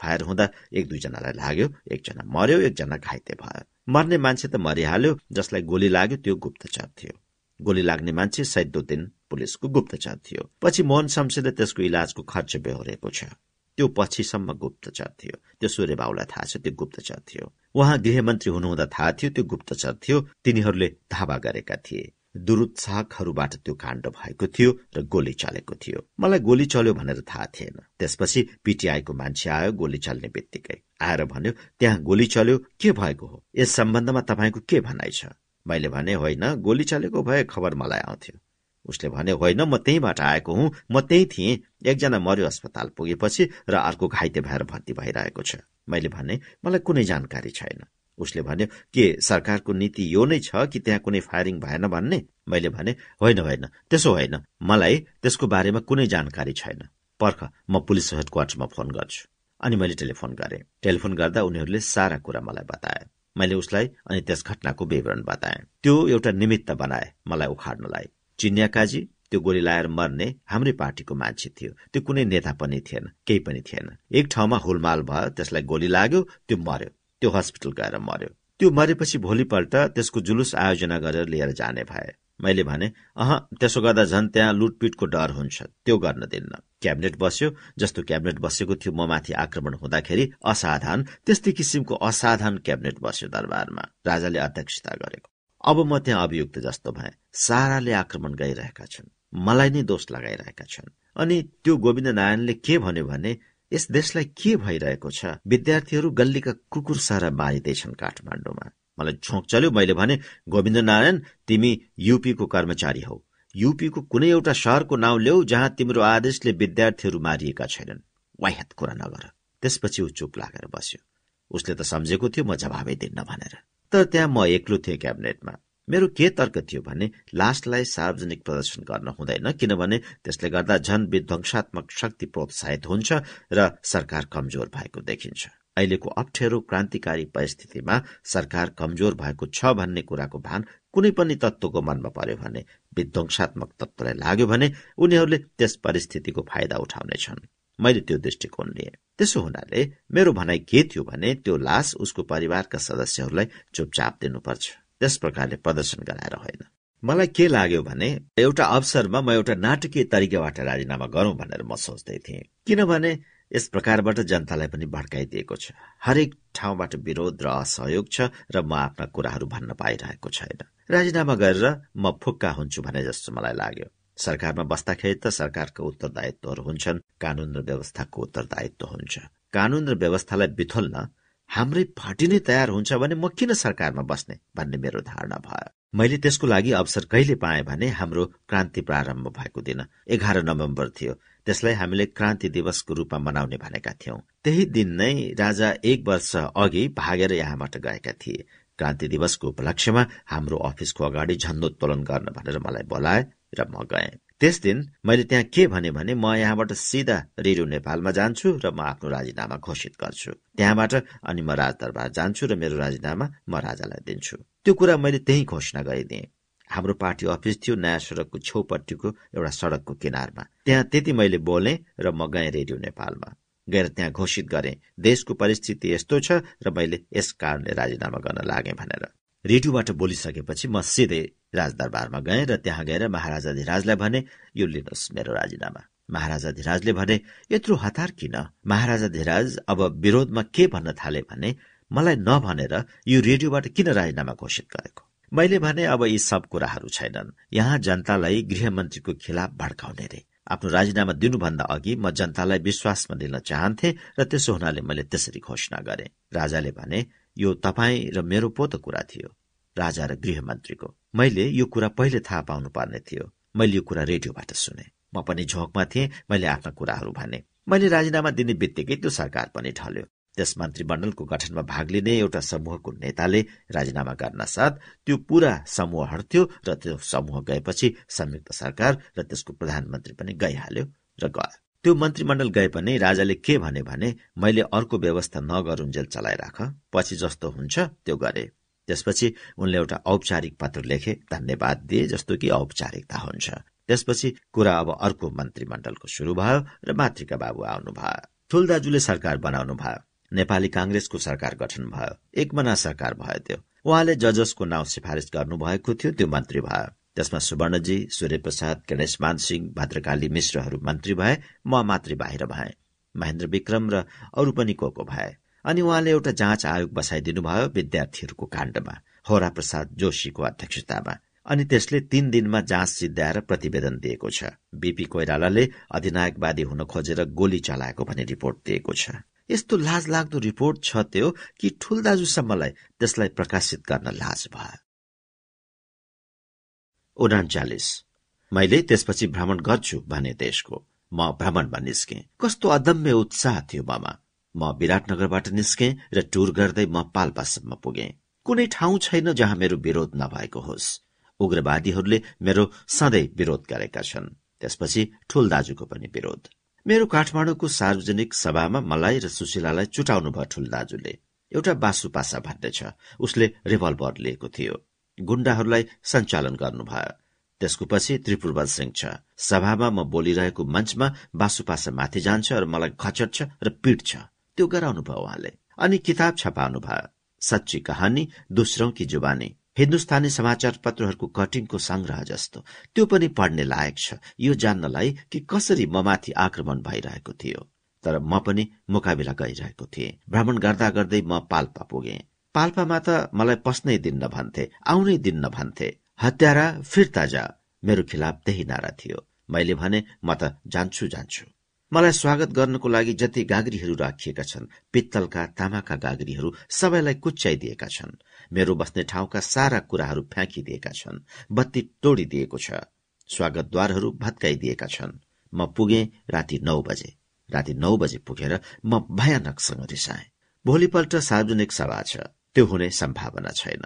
फायर हुँदा एक दुईजनालाई लाग्यो एकजना मर्यो एकजना घाइते भयो। मर्ने मान्छे त मरिहाल्यो जसलाई गोली लाग्यो त्यो गुप्तचर थियो। गोली लाग्ने मान्छे सैदुद्दिन पुलिसको गुप्तचर थियो। पछि मोहन शमशेरले त्यसको इलाजको खर्च बेहोरेको छ। त्यो पछिसम्म गुप्तचर थियो। त्यो सूर्य बाबुलाई थाहा छ त्यो गुप्तचर थियो। उहाँ गृहमन्त्री हुनुहुँदा थाहा थियो त्यो गुप्तचर थियो। तिनीहरूले धावा गरेका थिए। दुरुत्साहकहरूबाट त्यो काण्ड भएको थियो र गोली चलेको थियो। मलाई गोली चल्यो भनेर थाहा थिएन। त्यसपछि पिटिआईको मान्छे आयो गोली चल्ने बित्तिकै। आएर भन्यो त्यहाँ गोली चल्यो के भएको हो? यस सम्बन्धमा तपाईँको के भनाइ छ? मैले भने होइन गोली चलेको भए खबर मलाई आउँथ्यो। उसले भने होइन म त्यहीँबाट आएको हुँ। म त्यही थिएँ। एकजना मर्यो अस्पताल पुगेपछि र अर्को घाइते भएर भर्ती भइरहेको छ। मैले भने मलाई कुनै जानकारी छैन। उसले भन्यो के सरकारको नीति यो नै छ कि त्यहाँ कुनै फायरिङ भएन भन्ने? मैले भने होइन होइन त्यसो होइन। मलाई त्यसको बारेमा कुनै जानकारी छैन। पर्ख म पुलिस हेडक्वार्टरमा फोन गर्छु। अनि मैले टेलिफोन गरेँ। टेलिफोन गर्दा उनीहरूले सारा कुरा मलाई बताए। मैले उसलाई अनि त्यस घटनाको विवरण बताएँ। त्यो एउटा निमित्त बनाए मलाई उखाड्नलाई। चिन्या काजी त्यो गोली लाएर मर्ने हाम्रै पार्टीको मान्छे थियो। त्यो कुनै नेता पनि थिएन केही पनि थिएन। एक ठाउँमा हुलमाल भयो त्यसलाई गोली लाग्यो त्यो मर्यो। त्यो हस्पिटल गएर मर्यो त्यो मरेपछि भोलिपल्ट त्यसको जुलुस आयोजना गरेर लिएर जाने भए। मैले भने अह त्यसो गर्दा झन् त्यहाँ लुटपिटको डर हुन्छ। त्यो गर्न दिन्न। क्याबिनेट बस्यो। जस्तो क्याबिनेट बसेको थियो म माथि आक्रमण हुँदाखेरि असाधारण त्यस्तै किसिमको असाधारण क्याबिनेट बस्यो दरबारमा राजाले अध्यक्षता गरेको। अब म त्यहाँ अभियुक्त जस्तो भए। साराले आक्रमण गरिरहेका छन्। मलाई नै दोष लगाइरहेका छन्। अनि त्यो गोविन्द नारायणले के भन्यो भने यस देशलाई के भइरहेको छ? विद्यार्थीहरू गल्लीका कुकुर सारा मारिँदैछन् काठमाडौँमा। मलाई छोक चल्यो मैले भने गोविन्द नारायण तिमी युपीको कर्मचारी हौ। युपीको कुनै एउटा सहरको नाउँ ल्याऊ जहाँ तिम्रो आदेशले विद्यार्थीहरू मारिएका छैनन्। वाह्यात कुरा नगर। त्यसपछि ऊ चुप लागेर बस्यो। उसले त सम्झेको थियो म जवाबै दिन्न भनेर। तर त्यहाँ म एक्लो थिएँ क्याबिनेटमा। मेरो के तर्क थियो भने लास्टलाई सार्वजनिक प्रदर्शन गर्न हुँदैन किनभने त्यसले गर्दा झन विध्वंसात्मक शक्ति प्रोत्साहित हुन्छ र सरकार कमजोर भएको देखिन्छ। अहिलेको अप्ठ्यारो क्रान्तिकारी परिस्थितिमा सरकार कमजोर भएको छ भन्ने कुराको भान कुनै पनि तत्वको मनमा पर्यो भने विध्वंसात्मक तत्वलाई लाग्यो भने उनीहरूले त्यस परिस्थितिको फाइदा उठाउनेछन्। मैले त्यो दृष्टिकोण लिएँ। त्यसो हुनाले मेरो भनाइ के थियो भने त्यो लास उसको परिवारका सदस्यहरूलाई चुपचाप दिनुपर्छ। त्यस प्रकारले प्रदर्शन गराएर होइन। मलाई के लाग्यो भने एउटा अवसरमा म एउटा नाटकीय तरिकाबाट राजीनामा गरौं भनेर म सोच्दै थिएँ। किनभने यस प्रकारबाट जनतालाई पनि भड्काइदिएको छ। हरेक ठाउँबाट विरोध र असहयोग छ र म आफ्ना कुराहरू भन्न पाइरहेको छैन राजीनामा गरेर म फुक्का हुन्छु भने जस्तो मलाई लाग्यो। सरकारमा बस्दाखेरि त सरकारको उत्तरदायित्वहरू हुन्छन् कानून र व्यवस्थाको उत्तरदायित्व हुन्छ। कानून र व्यवस्थालाई बिथोल्न हाम्रै पार्टी नै तयार हुन्छ भने म किन सरकारमा बस्ने भन्ने मेरो धारणा भयो। मैले त्यसको लागि अवसर कहिले पाएँ भने हाम्रो क्रान्ति प्रारम्भ भएको दिन एघार नोभेम्बर थियो। त्यसलाई हामीले क्रान्ति दिवसको रूपमा मनाउने भनेका थियौं। त्यही दिन नै राजा एक वर्ष अघि भागेर यहाँबाट गएका थिए। क्रान्ति दिवसको उपलक्ष्यमा हाम्रो अफिसको अगाडि झण्डोत्तोलन गर्न भनेर मलाई बोलाए र म गएँ। त्यस दिन मैले त्यहाँ के भने भने म यहाँबाट सिधा रेडियो नेपालमा जान्छु र म आफ्नो राजीनामा घोषित गर्छु। त्यहाँबाट अनि म राजदरबार जान्छु र मेरो राजीनामा म राजालाई दिन्छु। त्यो कुरा मैले त्यही घोषणा गरिदिएँ। हाम्रो पार्टी अफिस थियो नयाँ सड़कको छेउपट्टिको एउटा सड़कको किनारमा। त्यहाँ त्यति मैले बोले र म गएँ रेडियो नेपालमा। गएर त्यहाँ घोषित गरे देशको परिस्थिति यस्तो छ र मैले यस कारणले राजीनामा गर्न लागे भनेर। रेडियोबाट बोलिसकेपछि म सिधै राजदरबारमा गएँ र त्यहाँ गएर महाराजा धिराजलाई भने यो लिनुहोस् मेरो राजीनामा। महाराजा धिराजले भने यत्रो हतार किन? महाराजा धिराज अब विरोधमा के भन्न थाले भने मलाई नभनेर यो रेडियोबाट किन राजीनामा घोषित गरेको? मैले भने अब यी सब कुराहरू छैनन्। यहाँ जनतालाई गृहमन्त्रीको खिलाफ भड्काउने रे। आफ्नो राजीनामा दिनुभन्दा अघि म जनतालाई विश्वासमा लिन चाहन्थे र त्यसो हुनाले मैले त्यसरी घोषणा गरे। राजाले भने यो तपाईँ र मेरो पो त कुरा थियो राजा र गृहमन्त्रीको। मैले यो कुरा पहिले थाहा पाउनु पर्ने थियो। मैले यो कुरा रेडियोबाट सुने। म पनि झोकमा थिएँ मैले आफ्ना कुराहरू भने। मैले राजीनामा दिने बित्तिकै त्यो सरकार पनि ढल्यो। त्यस मन्त्रीमण्डलको गठनमा भाग लिने एउटा समूहको नेताले राजीनामा गर्न साथ त्यो पूरा समूह हट्थ्यो र त्यो समूह गएपछि संयुक्त सरकार र त्यसको प्रधानमन्त्री पनि गइहाल्यो र गयो। त्यो मन्त्रीमण्डल गए पनि राजाले के भने भने मैले अर्को व्यवस्था नगरुन्जेल चलाइराख। पछि जस्तो हुन्छ त्यो गरे। त्यसपछि उनले एउटा औपचारिक पत्र लेखे धन्यवाद दिए जस्तो कि औपचारिकता हुन्छ। त्यसपछि कुरा अब अर्को मन्त्रीमण्डलको शुरू भयो र मातृका बाबु आउनु भयो। ठुल दाजुले सरकार बनाउनु भयो। नेपाली काङ्ग्रेसको सरकार गठन भयो। एकमना सरकार भयो त्यो। उहाँले जजसको नाउँ सिफारिस गर्नुभएको थियो त्यो मन्त्री भयो। त्यसमा सुवर्णजी सूर्यप्रसाद गणेशमान सिंह भद्रकाली मिश्रहरू मन्त्री भए म मातृ बाहिर भए। महेन्द्र विक्रम र अरू पनि को को भए। अनि उहाँले एउटा जाँच आयोग बसाइदिनु भयो विद्यार्थीहरूको काण्डमा होरा प्रसाद जोशीको अध्यक्षतामा। अनि त्यसले तीन दिनमा जाँच सिद्ध्याएर प्रतिवेदन दिएको छ। बीपी कोइरालाले अधिनायकवादी हुन खोजेर गोली चलाएको भन्ने रिपोर्ट दिएको छ। यस्तो लाज लाग्दो रिपोर्ट छ त्यो कि ठुल दाजुसम्मलाई त्यसलाई प्रकाशित गर्न लाज भयो। उनाचालिस। मैले त्यसपछि भ्रमण गर्छु भने देशको। म भ्रमणमा निस्के। कस्तो अदम्य उत्साह थियो ममा म विराटनगरबाट निस्के र टुर गर्दै म पाल्पासम्म पुगे। कुनै ठाउँ छैन जहाँ मेरो विरोध नभएको होस्। उग्रवादीहरूले मेरो सधैँ विरोध गरेका छन्। त्यसपछि ठूल दाजुको पनि विरोध। मेरो काठमाडौँको सार्वजनिक सभामा मलाई र सुशीलालाई चुटाउनु भयो ठूल दाजुले एउटा बासुपासा भन्ने छ। उसले रिभल्भर लिएको थियो। गुण्डाहरूलाई सञ्चालन गर्नुभयो। त्यसको पछि त्रिपुरबल सिंह छ। सभामा म बोलिरहेको मञ्चमा बासुपासा माथि जान्छ र मलाई खचट्छ र पिट्छ त्यो गराउनु भयो उहाँले। अनि किताब छपाउनु भयो। सच्ची कहानी दोस्रो की जुबानी। हिन्दुस्तानी समाचार पत्रहरूको कटिङको संग्रह जस्तो। त्यो पनि पढ्ने लायक छ। यो जान्नलाई कि कसरी ममाथि आक्रमण भइरहेको थियो। तर म पनि मुकाबिला गरिरहेको थिएँ। भ्रमण गर्दा गर्दै म पाल्पा पुगे। पाल्पामा त मलाई पस्नै दिन्न भन्थे आउनै दिन्न भन्थे हत्यारा फिर्ता जा मेरो खिलाफ त्यही नारा थियो। मैले भने म त जान्छु जान्छु। मलाई स्वागत गर्नको लागि जति गाग्रीहरू राखिएका छन् पित्तलका तामाका गाग्रीहरू सबैलाई कुच्याइदिएका छन्। मेरो बस्ने ठाउँका सारा कुराहरू फ्याँकिदिएका छन् बत्ती तोडिदिएको छ। स्वागतद्वारहरू भत्काइदिएका छन्। म पुगे राति नौ बजे। राति नौ बजे पुगेर म भयानकसँग रिसाएँ। भोलिपल्ट सार्वजनिक सभा छ। त्यो हुने सम्भावना छैन।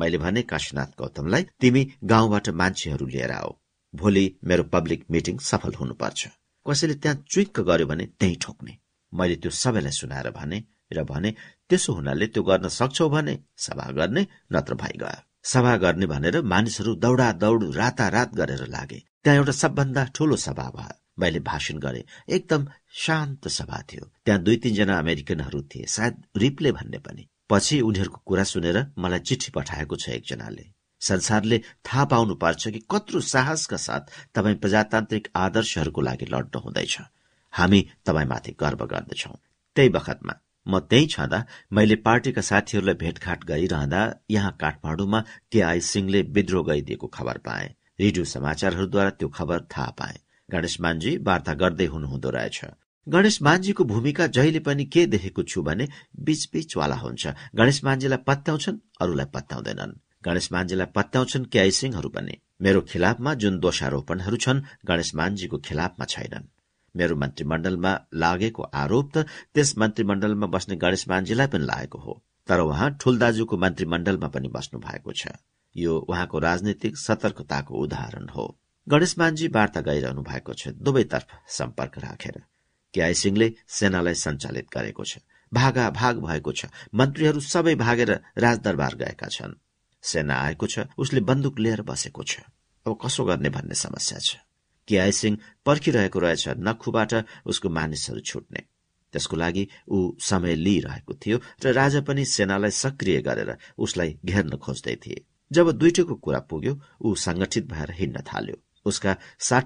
मैले भने काशीनाथ गौतमलाई तिमी गाउँबाट मान्छेहरू लिएर आऊ। भोलि मेरो पब्लिक मिटिङ सफल हुनुपर्छ। कसैले त्यहाँ चुइक्क गर्यो भने त्यही ठोक्ने। मैले त्यो सबैलाई सुनाएर भने र भने त्यसो हुनाले त्यो गर्न सक्छौ भने सभा गर्ने नत्र भाइ गयो। सभा गर्ने भनेर मानिसहरू दौडा दौड रातारात गरेर लागे। त्यहाँ एउटा सबभन्दा ठूलो सभा भयो। मैले भाषण गरे। एकदम शान्त सभा थियो। त्यहाँ दुई तीनजना अमेरिकनहरू थिए सायद रिप्ले भन्ने पनि। पछि उनीहरूको कुरा सुनेर मलाई चिठी पठाएको छ एकजनाले। संसारले थाहा पाउनु पर्छ कि कत्रो साहसका साथ तपाईँ प्रजातान्त्रिक आदर्शहरूको लागि लड्नु हुँदैछ। हामी तपाईँमाथि गर्व गर्दछौ। त्यही बखतमा म त्यही छँदा मैले पार्टीका साथीहरूलाई भेटघाट गरिरहँदा यहाँ काठमाडौँमा केआई सिंहले विद्रोह गरिदिएको खबर पाए। रेडियो समाचारहरूद्वारा त्यो खबर थाहा पाए। गणेश मानजी वार्ता गर्दै हुनुहुँदो रहेछ। गणेश मानजीको भूमिका जहिले पनि के देखेको छु भने बीच बीचवाला हुन्छ। गणेश मानजीलाई पत्याउँछन् अरूलाई पत्याउँदैनन्। गणेश मान्जीलाई पत्याउँछन् केआई सिंहहरू पनि। मेरो खिलाफमा जुन दोषारोपणहरू छन् गणेश मान्जीको खिलाफमा छैनन्। मेरो मन्त्रीमण्डलमा लागेको आरोप त त्यस मन्त्रीमण्डलमा बस्ने गणेश मान्जीलाई पनि लागेको हो। तर उहाँ ठुलदाजुको मन्त्रीमण्डलमा पनि बस्नु भएको छ। यो उहाँको राजनीतिक सतर्कताको उदाहरण हो। गणेश मान्जी वार्ता गइरहनु भएको छ। दुवैतर्फ सम्पर्क राखेर। केआई सिंहले सेनालाई सञ्चालित गरेको छ। भागा भाग भएको छ। मन्त्रीहरू सबै भागेर राजदरबार गएका छन्। सेना आएको छ। उसले बन्दुक लिएर बसेको छ। अब कसो गर्ने भन्ने समस्या छ। केआई सिंह पर्खिरहेको रहेछ। नखुबाट उसको मानिसहरू छुट्ने। त्यसको लागि ऊ समय लिइरहेको थियो र राजा पनि सेनालाई सक्रिय गरेर उसलाई घेर्न खोज्दै थिए। जब दुइटैको कुरा पुग्यो ऊ संगठित भएर हिँड्न थाल्यो। उसका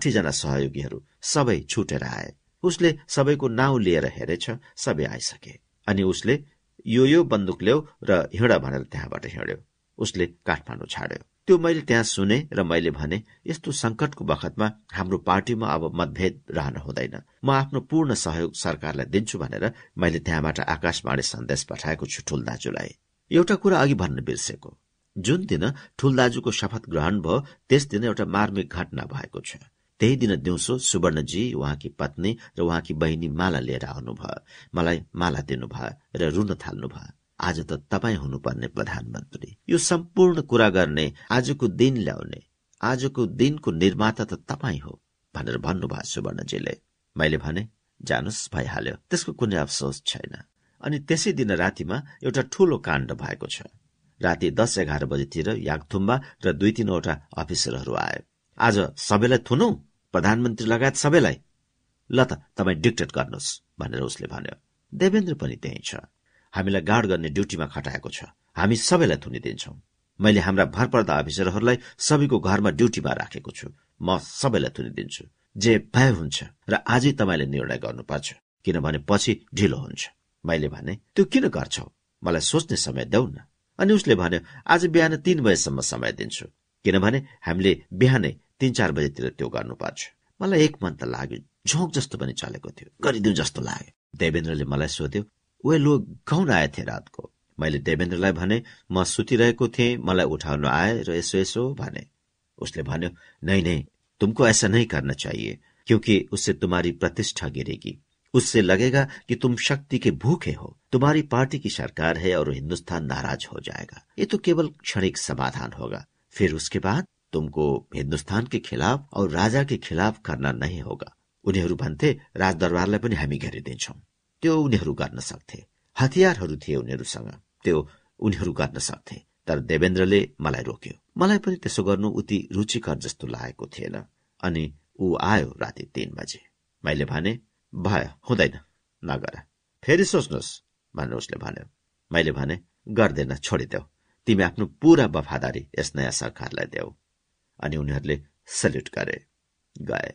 जना सहयोगीहरू सबै छुटेर आए। उसले सबैको नाउँ लिएर हेरेछ सबै आइसके। अनि उसले यो यो बन्दुक ल्याऊ र हिँड भनेर त्यहाँबाट हिँड्यो। उसले काठमाडौँ छाड्यो। त्यो मैले त्यहाँ सुने र मैले भने यस्तो संकटको बखतमा हाम्रो पार्टीमा अब मतभेद रहन हुँदैन। म आफ्नो पूर्ण सहयोग सरकारलाई दिन्छु भनेर मैले त्यहाँबाट आकाशवाणी सन्देश पठाएको छु ठुल दाजुलाई एउटा कुरा अघि भन्न बिर्सेको। जुन दिन ठुल दाजुको शपथ ग्रहण भयो त्यस दिन एउटा मार्मिक घटना भएको छ। त्यही दिन दिउँसो सुवर्णजी उहाँकी पत्नी र उहाँकी बहिनी माला लिएर आउनुभयो। मलाई माला दिनुभयो र रुन थाल्नुभयो। आज त तपाईँ हुनुपर्ने प्रधानमन्त्री। यो सम्पूर्ण कुरा गर्ने आजको दिन ल्याउने आजको दिनको निर्माता त तपाईँ हो भनेर भन्नुभयो सुवर्णजीले। मैले भने जानुस् भइहाल्यो। त्यसको कुनै अफसोस छैन। अनि त्यसै दिन रातिमा एउटा ठूलो काण्ड भएको छ। राति दस एघार बजेतिर यागथुम्बा र दुई तीनवटा अफिसरहरू आए। आज सबैलाई थुनौ? प्रधानमन्त्री लगायत सबैलाई। ल त तपाईँ डिक्टेट गर्नुहोस् भनेर उसले भन्यो। देवेन्द्र पनि त्यही छ। हामीलाई गार्ड गर्ने ड्युटीमा खटाएको छ। हामी सबैलाई थुनिदिन्छौ। मैले हाम्रा भरपर्दा अफिसरहरूलाई सबैको घरमा ड्युटीमा राखेको छु। म सबैलाई थुनिदिन्छु। जे भए हुन्छ र आजै तपाईँले निर्णय गर्नुपर्छ किनभने पछि ढिलो हुन्छ। मैले भने त्यो किन गर्छौ? मलाई सोच्ने समय देऊ न। अनि उसले भन्यो आज बिहान तीन बजेसम्म समय दिन्छु किनभने हामीले बिहानै तीन चार बजेतिर त्यो गर्नुपर्छ मलाई एक मन त लाग्यो, झोक जस्तो पनि चलेको थियो। गरिदिउँ जस्तो लाग्यो। देवेन्द्रले मलाई सोध्यो वे लोग, कौन आए थे रात को मैले देवेन्द्रलाई भने, म सुतिरहेको थिएँ, मलाई उठाउन आए र यसो यसो भने। उसले भन्यो नहीं नहीं तुमको ऐसा नहीं करना चाहिए, क्योंकि उससे तुम्हारी प्रतिष्ठा गिरेगी। उससे लगेगा कि तुम शक्ति के भूखे हो। तुम्हारी पार्टी की सरकार है और हिंदुस्तान नाराज़ हो जाएगा। ये तो केवल क्षणिक समाधान होगा। फिर उसके बाद तुमको हिन्दुस्तान के खिलाफ और राजा के खिलाफ करना नहीं होगा। उनीहरू भन्थे राजदरबारलाई पनि हामी घेरिदिन्छौ। त्यो उनीहरू गर्न सक्थे। हतियारहरू थिए उनीहरूसँग। त्यो उनीहरू गर्न सक्थे। तर देवेन्द्रले मलाई रोक्यो। मलाई पनि त्यसो गर्नु उति रुचिकर जस्तो लागेको थिएन। अनि ऊ आयो राति तीन बजे। मैले भने भयो हुँदैन नगर। फेरि सोच्नुहोस्। भनेर उसले भन्यो। मैले भने गर्दैन छोडिदेऊ। तिमी आफ्नो पूरा वफादारी यस नयाँ सरकारलाई देऊ। अनि उनीहरूले सल्युट गरे। गए।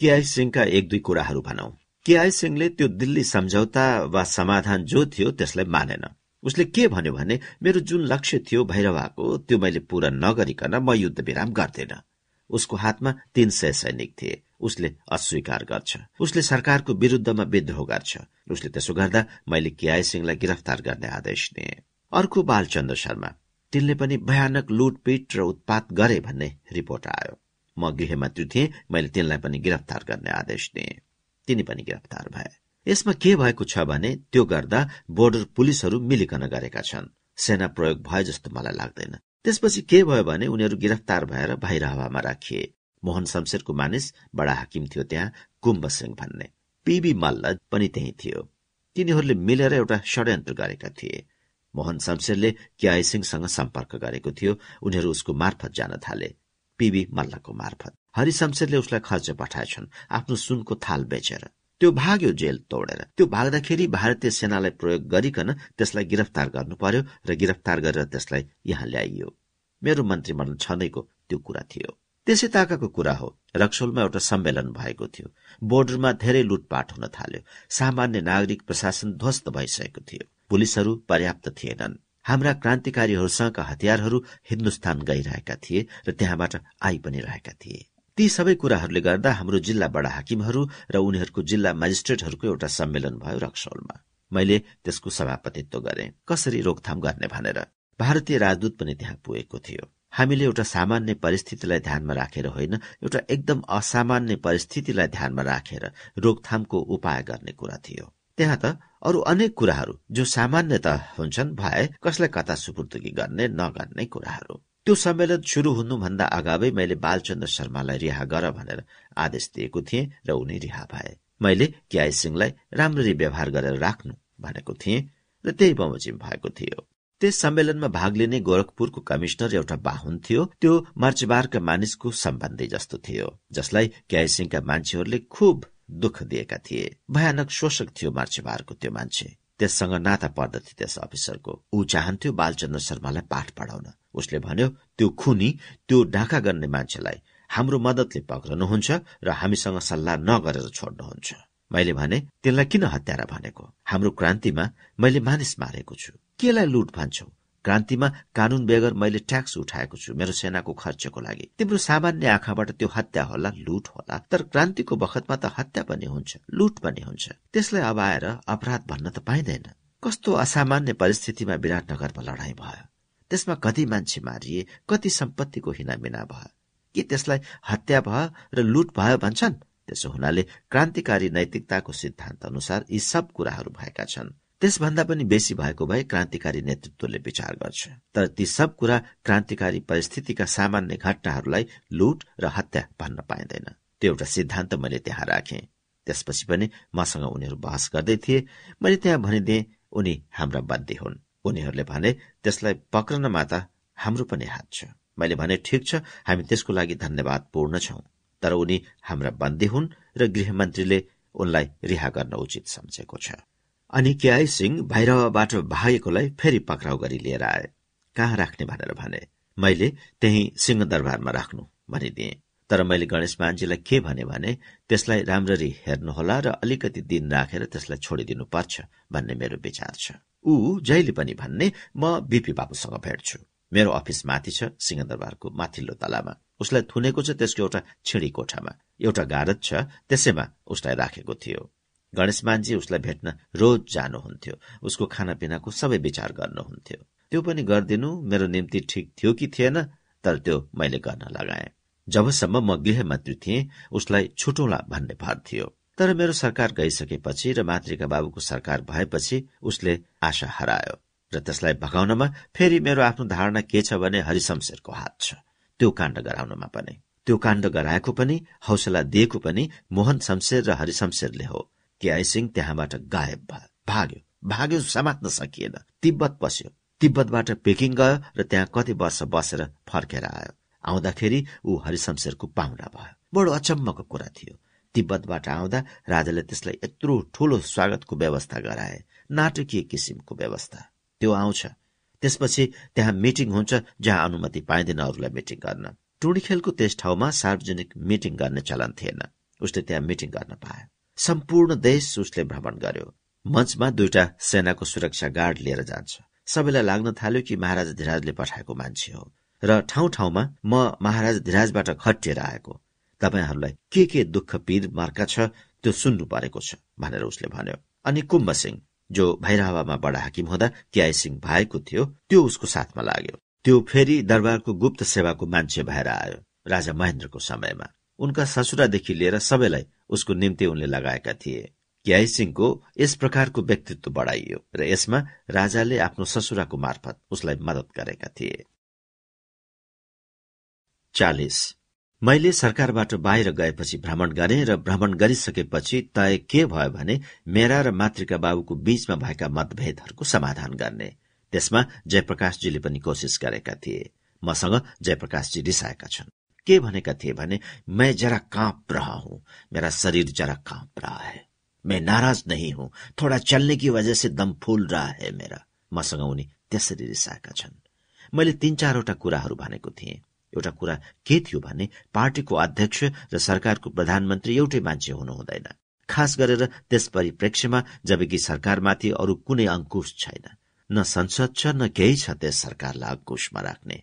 केआई सिंहका एक दुई कुराहरू भनौ। केआई सिंहले त्यो दिल्ली सम्झौता वा समाधान जो थियो त्यसलाई मानेन। उसले के भन्यो भने मेरो जुन लक्ष्य थियो भैरवाको त्यो मैले पूरा नगरिकन म युद्ध विराम गर्दैन। उसको हातमा तीन सय सैनिक थिए। उसले अस्वीकार गर्छ। उसले सरकारको विरूद्धमा विद्रोह गर्छ। उसले त्यसो गर्दा मैले केआई सिंहलाई गिरफ्तार गर्ने आदेश दिए। अर्को बालचन्द्र शर्मा। तिनले पनि भयानक लुटपिट र उत्पात गरे भन्ने रिपोर्ट आयो। म गृहमन्त्री थिएँ मैले तिनलाई पनि गिरफ्तार गर्ने आदेश दिएँ। तिनी पनि गिरफ्तार भए। यसमा के भएको छ भने त्यो गर्दा बोर्डर पुलिसहरू मिलिकन गरेका छन्। सेना प्रयोग भए जस्तो मलाई लाग्दैन। त्यसपछि के भयो भने उनीहरू गिरफ्तार भएर बाहिर हावामा राखिए। मोहन शमशेरको मानिस बडा हाकिम थियो त्यहाँ कुम्भ सिंह भन्ने। पीबी मल्ल पनि त्यही थियो। तिनीहरूले मिलेर एउटा षड्यन्त्र गरेका थिए। मोहन शमशेरले क्याई सिंहसँग सम्पर्क गरेको थियो। उनीहरू उसको मार्फत जान थाले। पीबी मल्लको मार्फत। हरि शमशेरले उसलाई खर्च पठाएछन्। आफ्नो सुनको थाल बेचेर। त्यो भाग्यो जेल तोडेर। त्यो भाग्दाखेरि भारतीय सेनालाई प्रयोग गरिकन त्यसलाई गिरफ्तार गर्नु पर्यो र गिरफ्तार गरेर त्यसलाई यहाँ ल्याइयो। मेरो मन्त्रीमण्डल छँदैको त्यो कुरा थियो। त्यसै ताकाको कुरा हो। रक्सोलमा एउटा सम्मेलन भएको थियो। बोर्डरमा धेरै लुटपाट हुन थाल्यो। सामान्य नागरिक प्रशासन ध्वस्त भइसकेको थियो। पुलिसहरू पर्याप्त थिएनन्। हाम्रा क्रान्तिकारीहरूसँग हतियारहरू हिन्दुस्तान गइरहेका थिए र त्यहाँबाट आइ पनि रहेका थिए। ती सबै कुराहरूले गर्दा हाम्रो जिल्ला बडा हाकिमहरू र उनीहरूको जिल्ला मेजिस्ट्रेटहरूको एउटा सम्मेलन भयो रक्सौलमा। मैले त्यसको सभापतित्व गरे। कसरी रोकथाम गर्ने भनेर। भारतीय राजदूत पनि त्यहाँ पुगेको थियो। हामीले एउटा सामान्य परिस्थितिलाई ध्यानमा राखेर होइन एउटा एकदम असामान्य परिस्थितिलाई ध्यानमा राखेर रोकथामको उपाय गर्ने कुरा थियो। त्यहाँ त अरू अनेक कुराहरू जो सामान्यत हुन्छन् भए कसलाई कता सुपुर्दगी गर्ने नगर्ने कुराहरू। त्यो सम्मेलन शुरू हुनुभन्दा अगावै मैले बालचन्द्र शर्मालाई रिहा गर भनेर आदेश दिएको थिएँ र उनी रिहा भए। मैले क्याई सिंहलाई राम्ररी व्यवहार गरेर राख्नु भनेको थिएँ र त्यही बमोजिम भएको थियो। त्यस सम्मेलनमा भाग लिने गोरखपुरको कमिश्नर एउटा बाहुन थियो। त्यो मर्चबारका मानिसको सम्बन्धी जस्तो थियो जसलाई क्याई सिंहका मान्छेहरूले खुब दुःख दिएका थिए। भयानक शोषक थियो मर्चबारको त्यो मान्छे। त्यससँग नाता पर्दथ्यो त्यस अफिसरको। ऊ चाहन्थ्यो बालचन्द्र शर्मालाई पाठ पढाउन। उसले भन्यो त्यो खुनी त्यो डाका गर्ने मान्छेलाई हाम्रो मदतले पक्रनुहुन्छ र हामीसँग सल्लाह नगरेर छोड्नुहुन्छ। मैले भने त्यसलाई किन हत्यारा भनेको? हाम्रो क्रान्तिमा मैले मानिस मारेको छु। केलाई लुट भन्छौ? क्रान्तिमा कानून बेगर मैले ट्याक्स उठाएको छु मेरो सेनाको खर्चको लागि। तिम्रो सामान्य आँखाबाट त्यो हत्या होला लुट होला। तर क्रान्तिको बखतमा त हत्या पनि हुन्छ लुट पनि हुन्छ। त्यसलाई अब आएर अपराध भन्न त पाइँदैन। कस्तो असामान्य परिस्थितिमा विराटनगरमा लडाईँ भयो। त्यसमा कति मान्छे मारिए कति सम्पत्तिको हिनामिना भयो। के त्यसलाई हत्या भयो र लुट भयो भन्छन्? त्यसो हुनाले क्रान्तिकारी नैतिकताको सिद्धान्त अनुसार यी सब कुराहरू भएका छन्। त्यसभन्दा पनि बेसी भएको भए क्रान्तिकारी नेतृत्वले विचार गर्छ। तर ती सब कुरा क्रान्तिकारी परिस्थितिका सामान्य घटनाहरूलाई लुट र हत्या भन्न पाइँदैन। त्यो एउटा सिद्धान्त मैले त्यहाँ राखेँ। त्यसपछि पनि मसँग उनीहरू बहस गर्दै थिए। मैले त्यहाँ भनिदिएँ उनी हाम्रा बन्दी हुन्। उनीहरूले भने त्यसलाई पक्रनमा त हाम्रो पनि हात छ। मैले भने ठिक छ हामी त्यसको लागि धन्यवाद पूर्ण छौं। तर उनी हाम्रा बन्दी हुन् र गृहमन्त्रीले उनलाई रिहा गर्न उचित सम्झेको छ। अनि केआई सिंह भैरवबाट भागेकोलाई फेरि पक्राउ गरी लिएर आए। कहाँ राख्ने भनेर भने मैले त्यही सिंहदरबारमा राख्नु भनिदिए। तर मैले गणेश मान्जीलाई के भने भने त्यसलाई राम्ररी हेर्नुहोला र अलिकति दिन राखेर त्यसलाई छोडिदिनु पर्छ भन्ने मेरो विचार छ। ऊ जहिले पनि भन्ने म बिपी बाबुसँग भेट्छु। मेरो अफिस माथि छ सिंहदरबारको माथिल्लो तलामा। उसलाई थुनेको छ त्यसको एउटा छिडी कोठामा। एउटा गारद छ त्यसैमा उसलाई राखेको थियो। गणेश मानजी उसलाई भेट्न रोज जानुहुन्थ्यो। उसको खानापिनाको सबै विचार गर्नुहुन्थ्यो। त्यो पनि गरिदिनु मेरो निम्ति ठिक थियो कि थिएन तर त्यो मैले गर्न लगाए। जबसम्म म गृहमन्त्री थिएँ उसलाई छुटौला भन्ने भर थियो। तर मेरो सरकार गइसकेपछि र मातृका बाबुको सरकार भएपछि उसले आशा हरायो र त्यसलाई भगाउनमा फेरि मेरो आफ्नो धारणा के छ भने हरिशमशेरको हात छ। त्यो काण्ड गराउनमा पनि। त्यो काण्ड गराएको पनि हौसला दिएको पनि मोहन शमशेर र हरिशमशेरले हो। केआई सिंह त्यहाँबाट गायब भयो भाग्यो। भाग्यो समात्न सकिएन। तिब्बत पस्यो। तिब्बतबाट पेकिङ गयो र त्यहाँ कति वर्ष बसेर फर्केर आयो। आउँदाखेरि ऊ हरिशमशेरको पाहुना भयो। बडो अचम्मको कुरा थियो। तिब्बतबाट आउँदा राजाले त्यसलाई यत्रो ठूलो स्वागतको व्यवस्था गराए। नाटकीय किसिमको व्यवस्था। त्यो आउँछ। त्यसपछि त्यहाँ मिटिङ हुन्छ जहाँ अनुमति पाइँदैन अरूलाई मिटिङ गर्न। टुडी खेलको त्यस ठाउँमा सार्वजनिक मिटिङ गर्ने चलन थिएन। उसले त्यहाँ मिटिङ गर्न पायो। सम्पूर्ण देश उसले भ्रमण गर्यो। मञ्चमा दुईटा सेनाको सुरक्षा गार्ड लिएर जान्छ। सबैलाई लाग्न थाल्यो कि महाराजा धिराजले पठाएको मान्छे हो। र ठाउँ ठाउँमा म महाराजा धिराजबाट खटिएर आएको। तपाईँहरूलाई के के दुःख पीर मार्का छ त्यो सुन्नु परेको छ भनेर उसले भन्यो। अनि कुम्भ सिंह जो भैरहवामा बडा हाकिम हुँदा क्याई सिंह भएको थियो त्यो उसको साथमा लाग्यो। त्यो फेरि दरबारको गुप्त सेवाको मान्छे भएर आयो राजा महेन्द्रको समयमा। उनका ससुरादेखि लिएर सबैलाई उसको निम्ति उनले लगाएका थिए। क्याई सिंहको यस प्रकारको व्यक्तित्व बढाइयो र यसमा राजाले आफ्नो ससुराको मार्फत उसलाई मदत गरेका थिए। चालिस। मैले सरकारबाट बाहिर गएपछि भ्रमण गरे र भ्रमण गरिसकेपछि तय के भयो भने मेरा र मातृका बाबुको बीचमा भएका मतभेदहरूको समाधान गर्ने। त्यसमा जयप्रकाशजीले पनि कोसिस गरेका थिए। मसँग जयप्रकाशजी रिसाएका छन्। के भनेका थिए भने मैं जरा कांप रहा हूं मेरा शरीर जरा कांप रहा है मैं नाराज नहीं हूं थोड़ा चलने की वजह से दम फूल रहा है मेरा मसँग उनी त्यसरी रिसाएका छन्। मैले तीन चारवटा कुराहरू भनेको थिएँ। एउटा कुरा के थियो भने पार्टीको अध्यक्ष र सरकारको प्रधानमन्त्री एउटै मान्छे हुनु हुँदैन खास गरेर त्यस परिप्रेक्ष्यमा जबकि सरकारमाथि अरू कुनै अंकुश छैन। न संसद छ न केही छ त्यस सरकारलाई अंकुशमा राख्ने।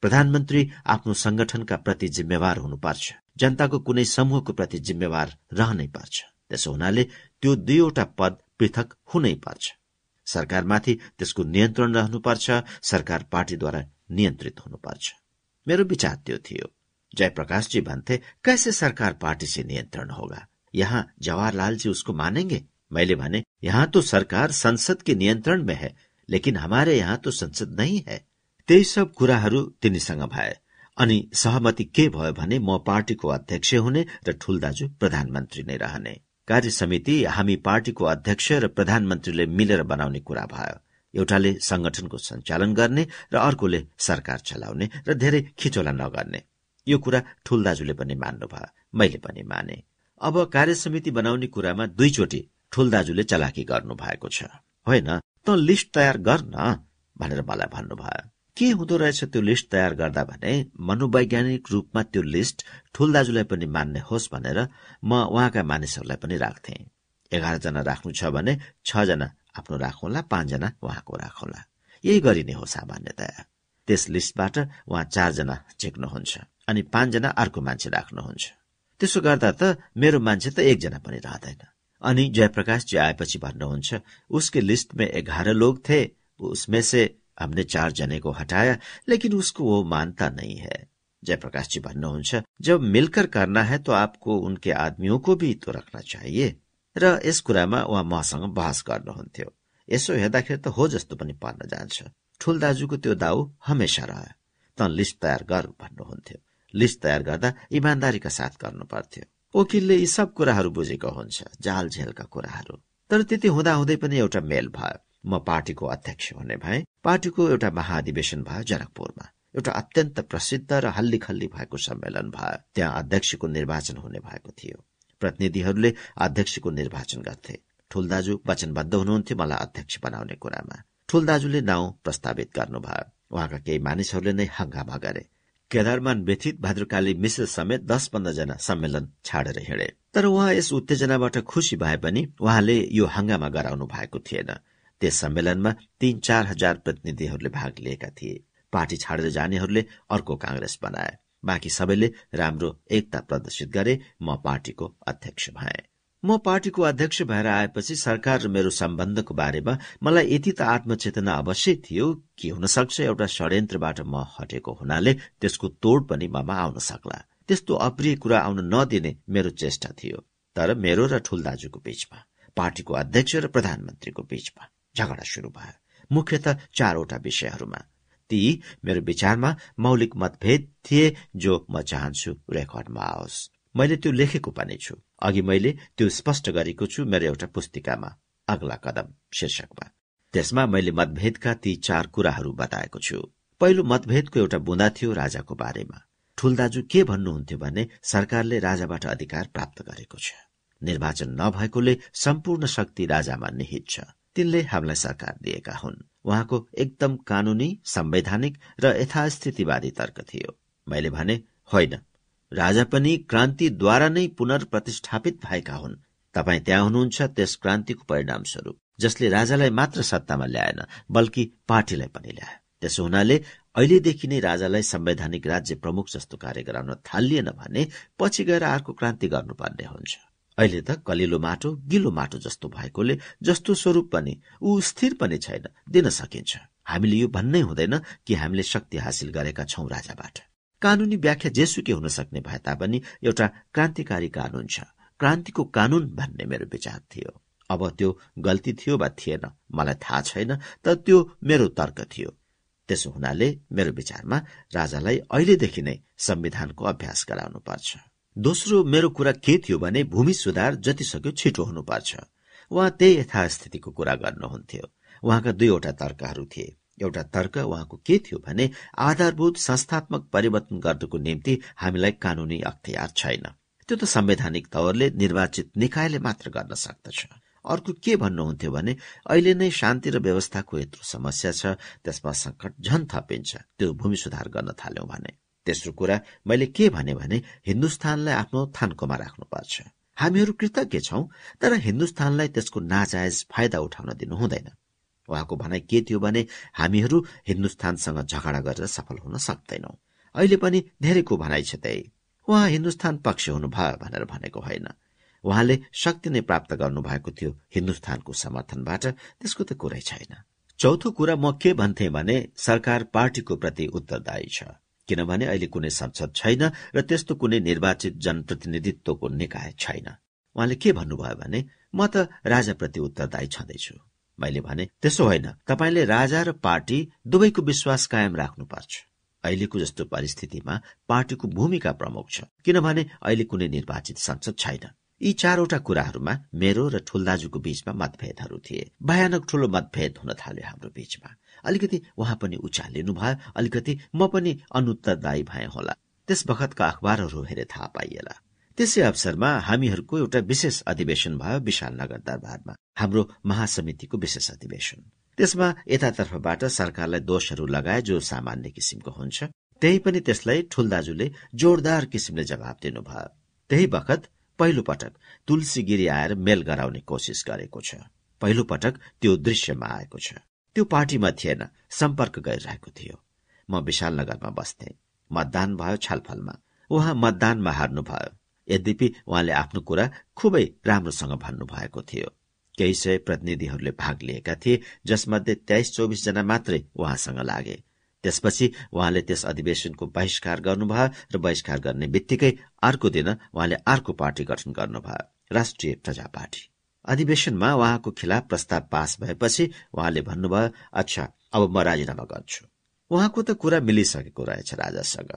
प्रधानमन्त्री आफ्नो संगठनका प्रति जिम्मेवार हुनुपर्छ। जनताको कुनै समूहको प्रति जिम्मेवार रहनै पर्छ। त्यसो हुनाले त्यो दुईवटा पद पृथक हुनै पर्छ। सरकारमाथि त्यसको नियन्त्रण रहनुपर्छ, सरकार पार्टीद्वारा नियन्त्रित हुनुपर्छ। मेरो विचार त्यो थियो। जयप्रकाश जी भन्थे, कैसे सरकार पार्टी से नियंत्रण होगा? यहाँ जवाहरलाल जी उसको मानेंगे? मैले भने, यहाँ तो सरकार संसद के नियन्त्रण में है, लेकिन हमारे यहाँ तो संसद नहीं है। त्यही सब कुराहरू तिनीसँग भए। अनि सहमति के भयो भने म पार्टीको अध्यक्ष हुने र ठूल दाजु प्रधानमन्त्री नै रहने। कार्य समिति हामी पार्टीको अध्यक्ष र प्रधानमन्त्रीले मिलेर बनाउने कुरा भयो। एउटाले संगठनको सञ्चालन गर्ने र अर्कोले सरकार चलाउने र धेरै खिचोला नगर्ने। यो कुरा ठूल दाजुले पनि मान्नुभयो मैले पनि माने। अब कार्य समिति बनाउने कुरामा दुईचोटि ठूल दाजुले चलाकी गर्नु भएको छ। होइन त लिस्ट तयार गर न भनेर मलाई भन्नुभयो। के हुँदो रहेछ त्यो लिस्ट तयार गर्दा भने मनोवैज्ञानिक रूपमा त्यो लिस्ट ठूल दाजुलाई पनि मान्ने होस् भनेर म उहाँका मानिसहरूलाई पनि राख्थे। एघारजना राख्नु छ भने छजना आफ्नो राखौँला पाँचजना उहाँको राखौँला। यही गरिने हो सामान्यतया। त्यस लिस्टबाट उहाँ चारजना झिक्नुहुन्छ अनि पाँचजना अर्को मान्छे राख्नुहुन्छ। त्यसो गर्दा त मेरो मान्छे त एकजना पनि रहँदैन। अनि जयप्रकाशजी आएपछि भन्नुहुन्छ उसके लिस्ट में एघार लोग थे उसमें से हमने चार जने को हटाया लेकिन उसको वो मानता नहीं है। जयप्रकाश जी भन्नुहुन्छ जब मिलकर करना है तो आपको उनके आदमियों को भी तो रखना चाहिए। र यस कुरामा उहाँ मसँग बहस गर्नुहुन्थ्यो। यसो हेर्दाखेरि त हो जस्तो पनि पर्न जान्छ। ठुल दाजुको त्यो दाउ हमेसा रह्यो। त लिस्ट तयार गर भन्नुहुन्थ्यो। लिस्ट तयार गर्दा इमान्दारीका साथ गर्नु पर्थ्यो वकिलले यी सब कुराहरू बुझेको हुन्छ जाल झेलका कुराहरू। तर त्यति हुँदा हुँदै पनि एउटा मेल भयो। म पार्टीको अध्यक्ष हुने भए। पार्टीको एउटा महाधिवेशन भयो जनकपुरमा। एउटा अत्यन्त प्रसिद्ध र हल्ली खल्ली भएको सम्मेलन भयो। त्यहाँ अध्यक्षको निर्वाचन हुने भएको थियो। प्रतिनिधिहरूले अध्यक्षको निर्वाचन गर्थे। ठुल दाजु वचनबद्ध हुनुहुन्थ्यो मलाई अध्यक्ष बनाउने कुरामा। ठुल दाजुले नाउँ प्रस्तावित गर्नुभयो। उहाँका केही मानिसहरूले नै हंगामा गरे। केदारमान व्यथित भद्रकाली मिश्र समेत दस पन्ध्रजना सम्मेलन छाडेर हिँडे। तर उहाँ यस उत्तेजनाबाट खुशी भए पनि उहाँले यो हंगामा गराउनु भएको थिएन। त्यस सम्मेलनमा तीन चार हजार प्रतिनिधिहरूले भाग लिएका थिए। पार्टी छाडेर जानेहरूले अर्को कांग्रेस बनाए। बाँकी सबैले राम्रो एकता प्रदर्शित गरे म पार्टीको अध्यक्ष भए। म पार्टीको अध्यक्ष भएर आएपछि सरकार र मेरो सम्बन्धको बारेमा मलाई यति त आत्मचेतना अवश्य थियो कि हुन सक्छ एउटा षड्यन्त्रबाट म हटेको हुनाले त्यसको तोड पनि ममा आउन सक्ला। त्यस्तो अप्रिय कुरा आउन नदिने मेरो चेष्टा थियो। तर मेरो र ठुल दाजुको बीचमा पार्टीको अध्यक्ष र प्रधानमन्त्रीको बीचमा। झगडा शुरू भयो। मुख्यत चारवटा विषयहरूमा। ती मेरो विचारमा मौलिक मतभेद थिए जो म चाहन्छु रेकर्डमा आओस्। मैले त्यो लेखेको पनि छु। अघि मैले त्यो स्पष्ट गरेको छु मेरो एउटा पुस्तिकामा। अग्ला कदम शीर्षकमा। त्यसमा मैले मतभेदका ती चार कुराहरू बताएको छु। पहिलो मतभेदको एउटा बुँदा थियो राजाको बारेमा। ठुल दाजु के भन्नुहुन्थ्यो भने सरकारले राजाबाट अधिकार प्राप्त गरेको छ। निर्वाचन नभएकोले सम्पूर्ण शक्ति राजामा निहित छ। तिनले हामीलाई सरकार दिएका हुन्। उहाँको एकदम कानूनी संवैधानिक र यथास्थितिवादी तर्क थियो। मैले भने होइन। राजा पनि क्रान्तिद्वारा नै पुनर्प्रतिष्ठापित भएका हुन्। तपाईँ त्यहाँ हुनुहुन्छ त्यस क्रान्तिको परिणाम स्वरूप जसले राजालाई मात्र सत्तामा ल्याएन बल्कि पार्टीलाई पनि ल्याए त्यसो हुनाले अहिलेदेखि नै राजालाई संवैधानिक राज्य प्रमुख जस्तो कार्य गराउन थालिएन भने पछि गएर अर्को क्रान्ति गर्नुपर्ने हुन्छ। अहिले त कलिलो माटो गिलो माटो जस्तो भएकोले जस्तो स्वरूप पनि ऊ स्थिर पनि छैन दिन सकिन्छ। हामीले यो भन्नै हुँदैन कि हामीले शक्ति हासिल गरेका छौं राजाबाट। कानूनी व्याख्या जेसुकै हुन सक्ने भए तापनि एउटा क्रान्तिकारी कानून छ। क्रान्तिको कानून भन्ने मेरो विचार थियो। अब त्यो गल्ती थियो वा थिएन मलाई थाहा छैन तर त्यो मेरो तर्क थियो। त्यसो हुनाले मेरो विचारमा राजालाई अहिलेदेखि नै संविधानको अभ्यास गराउनु पर्छ दोस्रो मेरो कुरा के थियो भने भूमि सुधार जति सक्यो छिटो हुनुपर्छ। उहाँ त्यही यथास्थितिको कुरा गर्नुहुन्थ्यो। उहाँका दुईवटा तर्कहरू थिए। एउटा तर्क उहाँको के थियो भने आधारभूत संस्थात्मक परिवर्तन गर्नको निम्ति हामीलाई कानूनी अख्तियार छैन। त्यो त संवैधानिक तवरले निर्वाचित निकायले मात्र गर्न सक्दछ। अर्को के भन्नुहुन्थ्यो भने अहिले नै शान्ति र व्यवस्थाको यत्रो समस्या छ त्यसमा संकट झन थपिन्छ। त्यो भूमि सुधार गर्न थाल्यौं भने। तेस्रो कुरा मैले के भने भने हिन्दुस्तानलाई आफ्नो थान्कोमा राख्नुपर्छ हामीहरू कृतज्ञ छौं तर हिन्दुस्तानलाई त्यसको नाजायज फाइदा उठाउन दिनु हुँदैन। उहाँको भनाइ के थियो भने हामीहरू हिन्दुस्तानसँग झगडा गरेर सफल हुन सक्दैनौ। अहिले पनि धेरैको भनाइ छ त्यही। उहाँ हिन्दुस्तान पक्ष हुनुभयो भनेर भनेको होइन। उहाँले शक्ति नै प्राप्त गर्नु भएको थियो हिन्दुस्तानको समर्थनबाट त्यसको त कुरै छैन। चौथो कुरा म के भन्थे भने सरकार पार्टीको प्रति उत्तरदायी छ। किनभने अहिले कुनै संसद छैन र त्यस्तो कुनै निर्वाचित जनप्रतिनिधित्वको निकाय छैन। उहाँले के भन्नुभयो भने म त राजाप्रति उत्तरदायी छँदैछु। मैले भने त्यसो होइन। तपाईँले राजा र पार्टी दुवैको विश्वास कायम राख्नुपर्छ। अहिलेको जस्तो परिस्थितिमा पार्टीको भूमिका प्रमुख छ। किनभने अहिले कुनै निर्वाचित संसद छैन। यी चारवटा कुराहरूमा मेरो र ठुलदाजुको बीचमा मतभेदहरू थिए। भयानक ठूलो मतभेद हुन थाल्यो हाम्रो बीचमा। अलिकति उहाँ पनि उचालिनु भयो अलिकति म पनि अनुत्तरदायी भए होला। त्यस बखतका अखबारहरू हेरे थाहा पाइएला। त्यसै अवसरमा हामीहरूको एउटा विशेष अधिवेशन भयो विशाल नगर दरबारमा हाम्रो महासमितिको विशेष अधिवेशन। त्यसमा यतातर्फबाट सरकारलाई दोषहरू लगाए जो सामान्य किसिमको हुन्छ त्यही पनि त्यसलाई ठुल दाजुले जोरदार किसिमले जवाब दिनुभयो। त्यही बखत पहिलो पटक तुलसी गिरी आएर मेल गराउने कोसिस गरेको छ। पहिलो पटक त्यो दृश्यमा आएको छ। त्यो पार्टीमा थिएन सम्पर्क गरिरहेको थियो। म विशाल नगरमा बस्थे। मतदान भयो छलफलमा। उहाँ मतदानमा हार्नुभयो। यद्यपि उहाँले आफ्नो कुरा खुबै राम्रोसँग भन्नुभएको थियो। केही सय प्रतिनिधिहरूले भाग लिएका थिए जसमध्ये तेइस चौबिस जना मात्रै उहाँसँग लागे। त्यसपछि उहाँले त्यस अधिवेशनको बहिष्कार गर्नुभयो र बहिष्कार गर्ने बित्तिकै अर्को दिन उहाँले अर्को पार्टी गठन गर्नुभयो राष्ट्रिय प्रजा पार्टी। अधिवेशनमा उहाँको खिलाफ प्रस्ताव पास भएपछि उहाँले भन्नुभयो अच्छा अब म राजीनामा गर्छु। उहाँको त कुरा मिलिसकेको रहेछ राजासँग।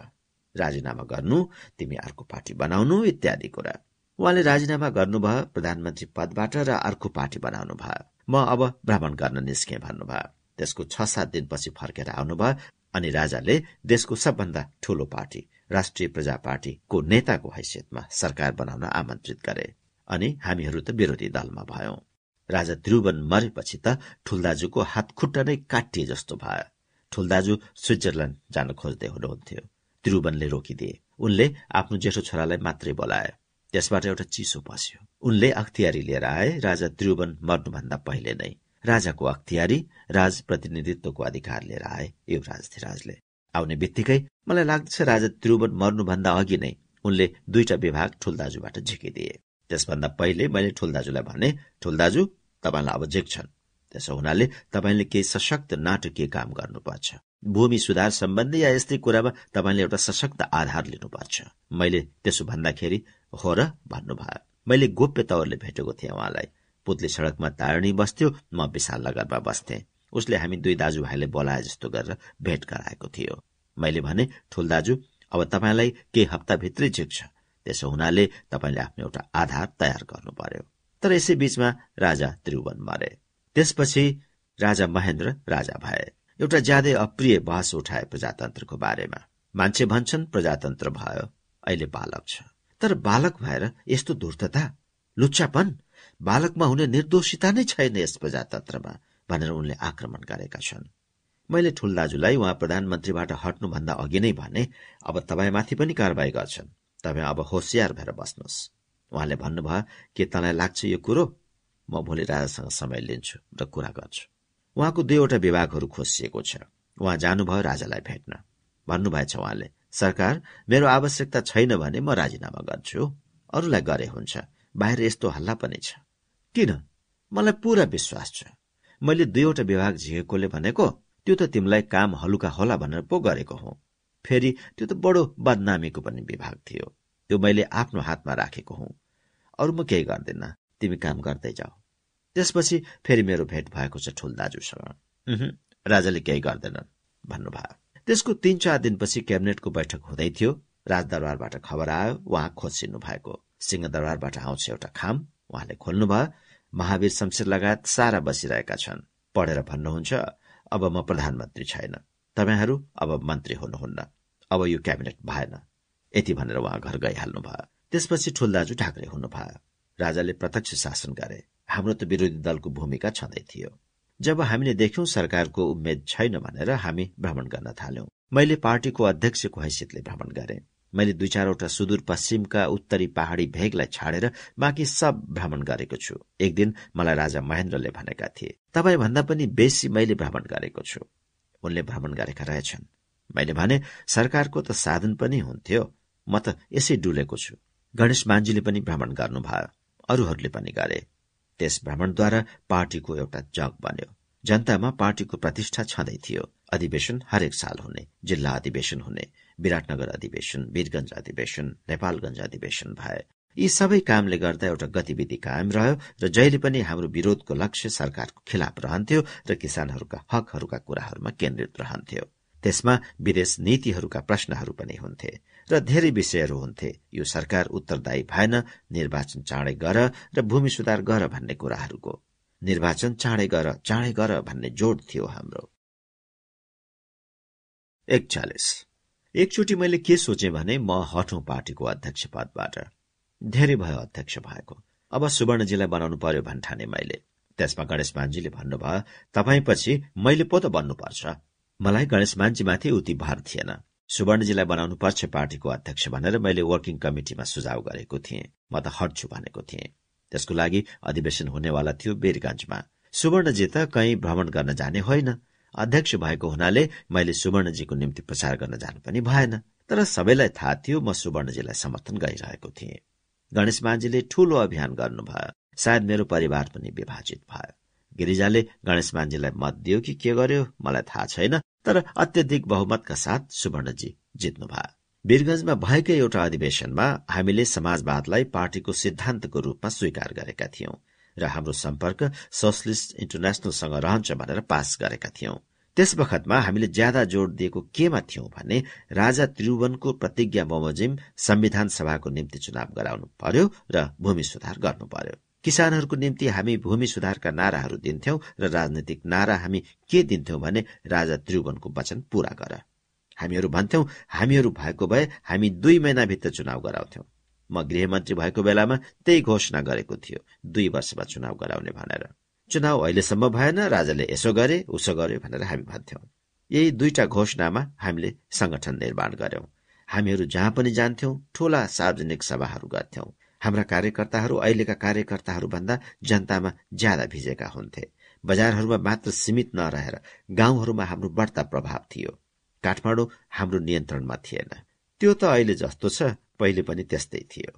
राजीनामा गर्नु तिमी अर्को पार्टी बनाउनु इत्यादि कुरा। उहाँले राजीनामा गर्नुभयो प्रधानमन्त्री पदबाट र अर्को पार्टी बनाउनु भयो। म अब भ्रमण गर्न निस्के भन्नुभयो। त्यसको छ सात दिनपछि फर्केर आउनुभयो अनि राजाले देशको सबभन्दा ठूलो पार्टी राष्ट्रिय प्रजा पार्टीको नेताको हैसियतमा सरकार बनाउन आमन्त्रित गरे। अनि हामीहरू त विरोधी दलमा भयौं। राजा त्रिभुवन मरेपछि त ठुलदाजुको हात खुट्टा नै काटिए जस्तो भयो। ठुलदाजु स्विजरल्याण्ड जान खोज्दै हुनुहुन्थ्यो। त्रिभुवनले रोकिदिए। उनले आफ्नो जेठो छोरालाई मात्रै बोलाए। त्यसबाट एउटा चिसो पस्यो। उनले अख्तियारी लिएर आए। राजा त्रिभुवन मर्नुभन्दा पहिले नै। राजाको अख्तियारी राज प्रतिनिधित्वको अधिकार लिएर आए युवराज धिराजले आउने बित्तिकै मलाई लाग्दछ राजा त्रिभुवन मर्नुभन्दा अघि नै उनले दुईटा विभाग ठुलदाजुबाट झिकिदिए। त्यसभन्दा पहिले मैले ठुल दाजुलाई भने ठुल दाजु तपाईँलाई अब छन्। त्यसो हुनाले तपाईँले केही सशक्त नाटकीय काम गर्नुपर्छ। भूमि सुधार सम्बन्धी या यस्तै कुरामा तपाईँले एउटा सशक्त आधार लिनुपर्छ। मैले त्यसो भन्दाखेरि हो र भन्नुभयो। मैले गोप्य तवरले भेटेको थिएँ उहाँलाई। पुतली सड़कमा तारणी बस्थ्यो म विशाल नगरमा बस्थे। उसले हामी दुई दाजुभाइले बोलाए जस्तो गरेर भेट गराएको थियो। मैले भने ठुल दाजु अब तपाईँलाई केही हप्ताभित्रै झिक्छ त्यसो हुनाले तपाईँले आफ्नो एउटा आधार तयार गर्नु पर्यो तर यसै बीचमा राजा त्रिभुवन मरे। त्यसपछि राजा महेन्द्र राजा भए। एउटा ज्यादै अप्रिय बहस उठाए प्रजातन्त्रको बारेमा। मान्छे भन्छन् प्रजातन्त्र भयो अहिले बालक छ। तर बालक भएर यस्तो धूर्तता लुच्चापन बालकमा हुने निर्दोषिता नै छैन यस प्रजातन्त्रमा भनेर उनले आक्रमण गरेका छन्। मैले ठुल दाजुलाई उहाँ प्रधानमन्त्रीबाट हट्नुभन्दा अघि नै भने अब तपाईँमाथि पनि कारवाही गर्छन्। तपाईँ अब होसियार भएर बस्नुहोस्। उहाँले भन्नुभयो के तँलाई लाग्छ यो कुरो? म भोलि राजासँग समय लिन्छु र कुरा गर्छु। उहाँको दुईवटा विभागहरू खोसिएको छ। उहाँ जानुभयो राजालाई भेट्न। भन्नुभएछ उहाँले सरकार मेरो आवश्यकता छैन भने म राजीनामा गर्छु। अरूलाई गरे हुन्छ। बाहिर यस्तो हल्ला पनि छ। किन? मलाई पूरा विश्वास छ। मैले दुईवटा विभाग झिकेकोले भनेको त्यो त तिमीलाई काम हलुका होला भनेर पो गरेको हुँ। फेरि त्यो त बडो बदनामीको पनि विभाग थियो। त्यो मैले आफ्नो हातमा राखेको हुँ। अरू म केही गर्दिन। तिमी काम गर्दै जाऊ। त्यसपछि फेरि मेरो भेट भएको छ ठुल दाजुसँग। राजाले केही गर्दैनन् भन्नुभयो। त्यसको तीन चार दिनपछि क्याबिनेटको बैठक हुँदै थियो। राजदरबारबाट खबर आयो। उहाँ खोजिनु भएको। सिंहदरबारबाट आउँछ एउटा खाम। उहाँले खोल्नुभयो महावीर शमशेर लगायत सारा बसिरहेका छन्। पढेर भन्नुहुन्छ अब म प्रधानमन्त्री छैन। तपाईँहरू अब मन्त्री हुनुहुन्न। अब यो क्याबिनेट भएन। यति भनेर उहाँ घर गइहाल्नु भयो। त्यसपछि ठुलदाजु ढाक्रे हुनुभयो। राजाले प्रत्यक्ष शासन गरे। हाम्रो त विरोधी दलको भूमिका छँदै थियो। जब हामीले देख्यौं सरकारको उम्मेद छैन भनेर हामी भ्रमण गर्न थाल्यौं। मैले पार्टीको अध्यक्षको हैसियतले भ्रमण गरे। मैले दुई चारवटा सुदूर पश्चिमका उत्तरी पहाड़ी भेगलाई छाडेर बाँकी सब भ्रमण गरेको छु। एक दिन मलाई राजा महेन्द्रले भनेका थिए तपाईँ भन्दा पनि बेसी मैले भ्रमण गरेको छु। उनले भ्रमण गरेका रहेछन्। मैले भने सरकारको त साधन पनि हुन्थ्यो। म त यसै डुलेको छु। गणेश मान्जीले पनि भ्रमण गर्नुभयो। अरूहरूले पनि गरे। त्यस भ्रमणद्वारा पार्टीको एउटा जग बन्यो। जनतामा पार्टीको प्रतिष्ठा छँदै थियो। अधिवेशन हरेक साल हुने। जिल्ला अधिवेशन हुने। विराटनगर अधिवेशन वीरगंज अधिवेशन नेपालगंज अधिवेशन भए। यी सबै कामले गर्दा एउटा गतिविधि कायम रह्यो र जहिले पनि हाम्रो विरोधको लक्ष्य सरकारको खिलाफ रहन्थ्यो र किसानहरूका हकहरूका कुराहरूमा केन्द्रित रहन्थ्यो। त्यसमा विदेश नीतिहरूका प्रश्नहरू पनि हुन्थे र धेरै विषयहरू हुन्थे। यो सरकार उत्तरदायी भएन निर्वाचन चाँडै गर र भूमि सुधार गर भन्ने कुराहरूको। निर्वाचन चाँडै गर चाँडै गर भन्ने जोड थियो हाम्रो। एकचोटि मैले के सोचे भने म हटौं पार्टीको अध्यक्ष पदबाट धेरै भयो अध्यक्ष भएको। अब सुवर्णजीलाई बनाउनु पर्यो भन्ठाने मैले। त्यसमा गणेश मान्जीले भन्नुभयो तपाईँपछि मैले पो त बन्नुपर्छ। मलाई गणेश मान्जीमाथि उति भार थिएन। सुवर्णजीलाई बनाउनु पर्छ पार्टीको अध्यक्ष भनेर मैले वर्किङ कमिटिमा सुझाव गरेको थिएँ। म त हट्छु भनेको थिएँ। त्यसको लागि अधिवेशन हुनेवाला थियो वीरगंजमा सुवर्णजी त कहीँ भ्रमण गर्न जाने होइन। अध्यक्ष भएको हुनाले मैले सुवर्णजीको निम्ति प्रचार गर्न जानु पनि भएन। तर सबैलाई थाहा थियो म सुवर्णजीलाई समर्थन गरिरहेको थिएँ। गणेश मान्जीले ठूलो अभियान गर्नुभयो। सायद मेरो परिवार पनि विभाजित भयो। गिरिजाले गणेश मान्जीलाई मत दियो कि के गर्यो मलाई थाहा छैन तर अत्यधिक बहुमतका साथ सुवर्णजी जित्नुभयो। वीरगंजमा भएकै एउटा अधिवेशनमा हामीले समाजवादलाई पार्टीको सिद्धान्तको रूपमा स्वीकार गरेका थियौं र हाम्रो सम्पर्क सोसलिस्ट इन्टरनेशनलसँग रहन्छ भनेर पास गरेका थियौं। त्यस बखतमा हामीले ज्यादा जोड़ दिएको केमा थियौं भने राजा त्रिभुवनको प्रतिज्ञा बमोजिम संविधान सभाको निम्ति चुनाव गराउनु पर्यो र भूमि सुधार गर्नु पर्यो। किसानहरूको निम्ति हामी भूमि सुधारका नाराहरू दिन्थ्यौं र राजनैतिक नारा हामी के दिन्थ्यौं भने राजा त्रिभुवनको वचन पूरा गर। हामीहरू भन्थ्यौं हामीहरू भएको भए हामी दुई महिनाभित्र चुनाव गराउँथ्यौं। म गृहमन्त्री भएको बेलामा त्यही घोषणा गरेको थियो दुई वर्षमा चुनाव गराउने भनेर। चुनाव अहिलेसम्म भएन राजाले यसो गरे उसो गर्यो भनेर हामी भन्थ्यौं। यही दुईटा घोषणामा हामीले संगठन निर्माण गर्यौं। हामीहरू जहाँ पनि जान्थ्यौं ठूला सार्वजनिक सभाहरू गर्थ्यौं। हाम्रा कार्यकर्ताहरू अहिलेका कार्यकर्ताहरू भन्दा जनतामा ज्यादा भिजेका हुन्थे। बजारहरूमा मात्र सीमित नरहेर गाउँहरूमा हाम्रो बढ्ता प्रभाव थियो। काठमाडौँ हाम्रो नियन्त्रणमा थिएन। त्यो त अहिले जस्तो छ पहिले पनि त्यस्तै थियो।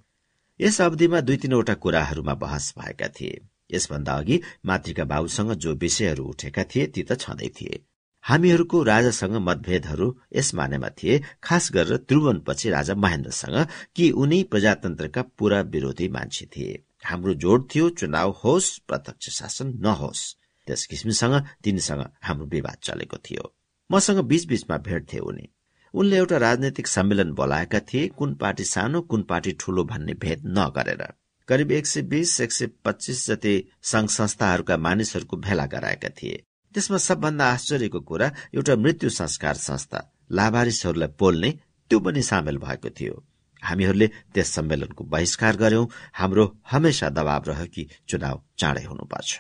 यस अवधिमा दुई तीनवटा कुराहरूमा बहस भएका थिए। यसभन्दा अघि मातृका बाबुसँग जो विषयहरू उठेका थिए ती त छँदै थिए। हामीहरूको राजासँग मतभेदहरू यस मानेमा थिए खास गरेर त्रिभुवनपछि राजा महेन्द्रसँग कि उनी प्रजातन्त्रका पूरा विरोधी मान्छे थिए। हाम्रो जोड थियो चुनाव होस् प्रत्यक्ष शासन नहोस्। त्यस किसिमसँग तिनीसँग हाम्रो विवाद चलेको थियो। मसँग बीचबीचमा भेट्थे उनी। उनले एउटा राजनैतिक सम्मेलन बोलाएका थिए कुन पार्टी सानो कुन पार्टी ठूलो भन्ने भेद नगरेर। करिब एक सय बीस एक सय पच्चीस जति संघ संस्थाहरूका मानिसहरूको भेला गराएका थिए। त्यसमा सबभन्दा आश्चर्यको कुरा एउटा मृत्यु संस्कार संस्था लाभारिसहरूलाई पोल्ने त्यो पनि सामेल भएको थियो। हामीहरूले त्यस सम्मेलनको बहिष्कार गर्यौं। हाम्रो हमेसा दबाव रह्यो कि चुनाव चाँडै हुनुपर्छ।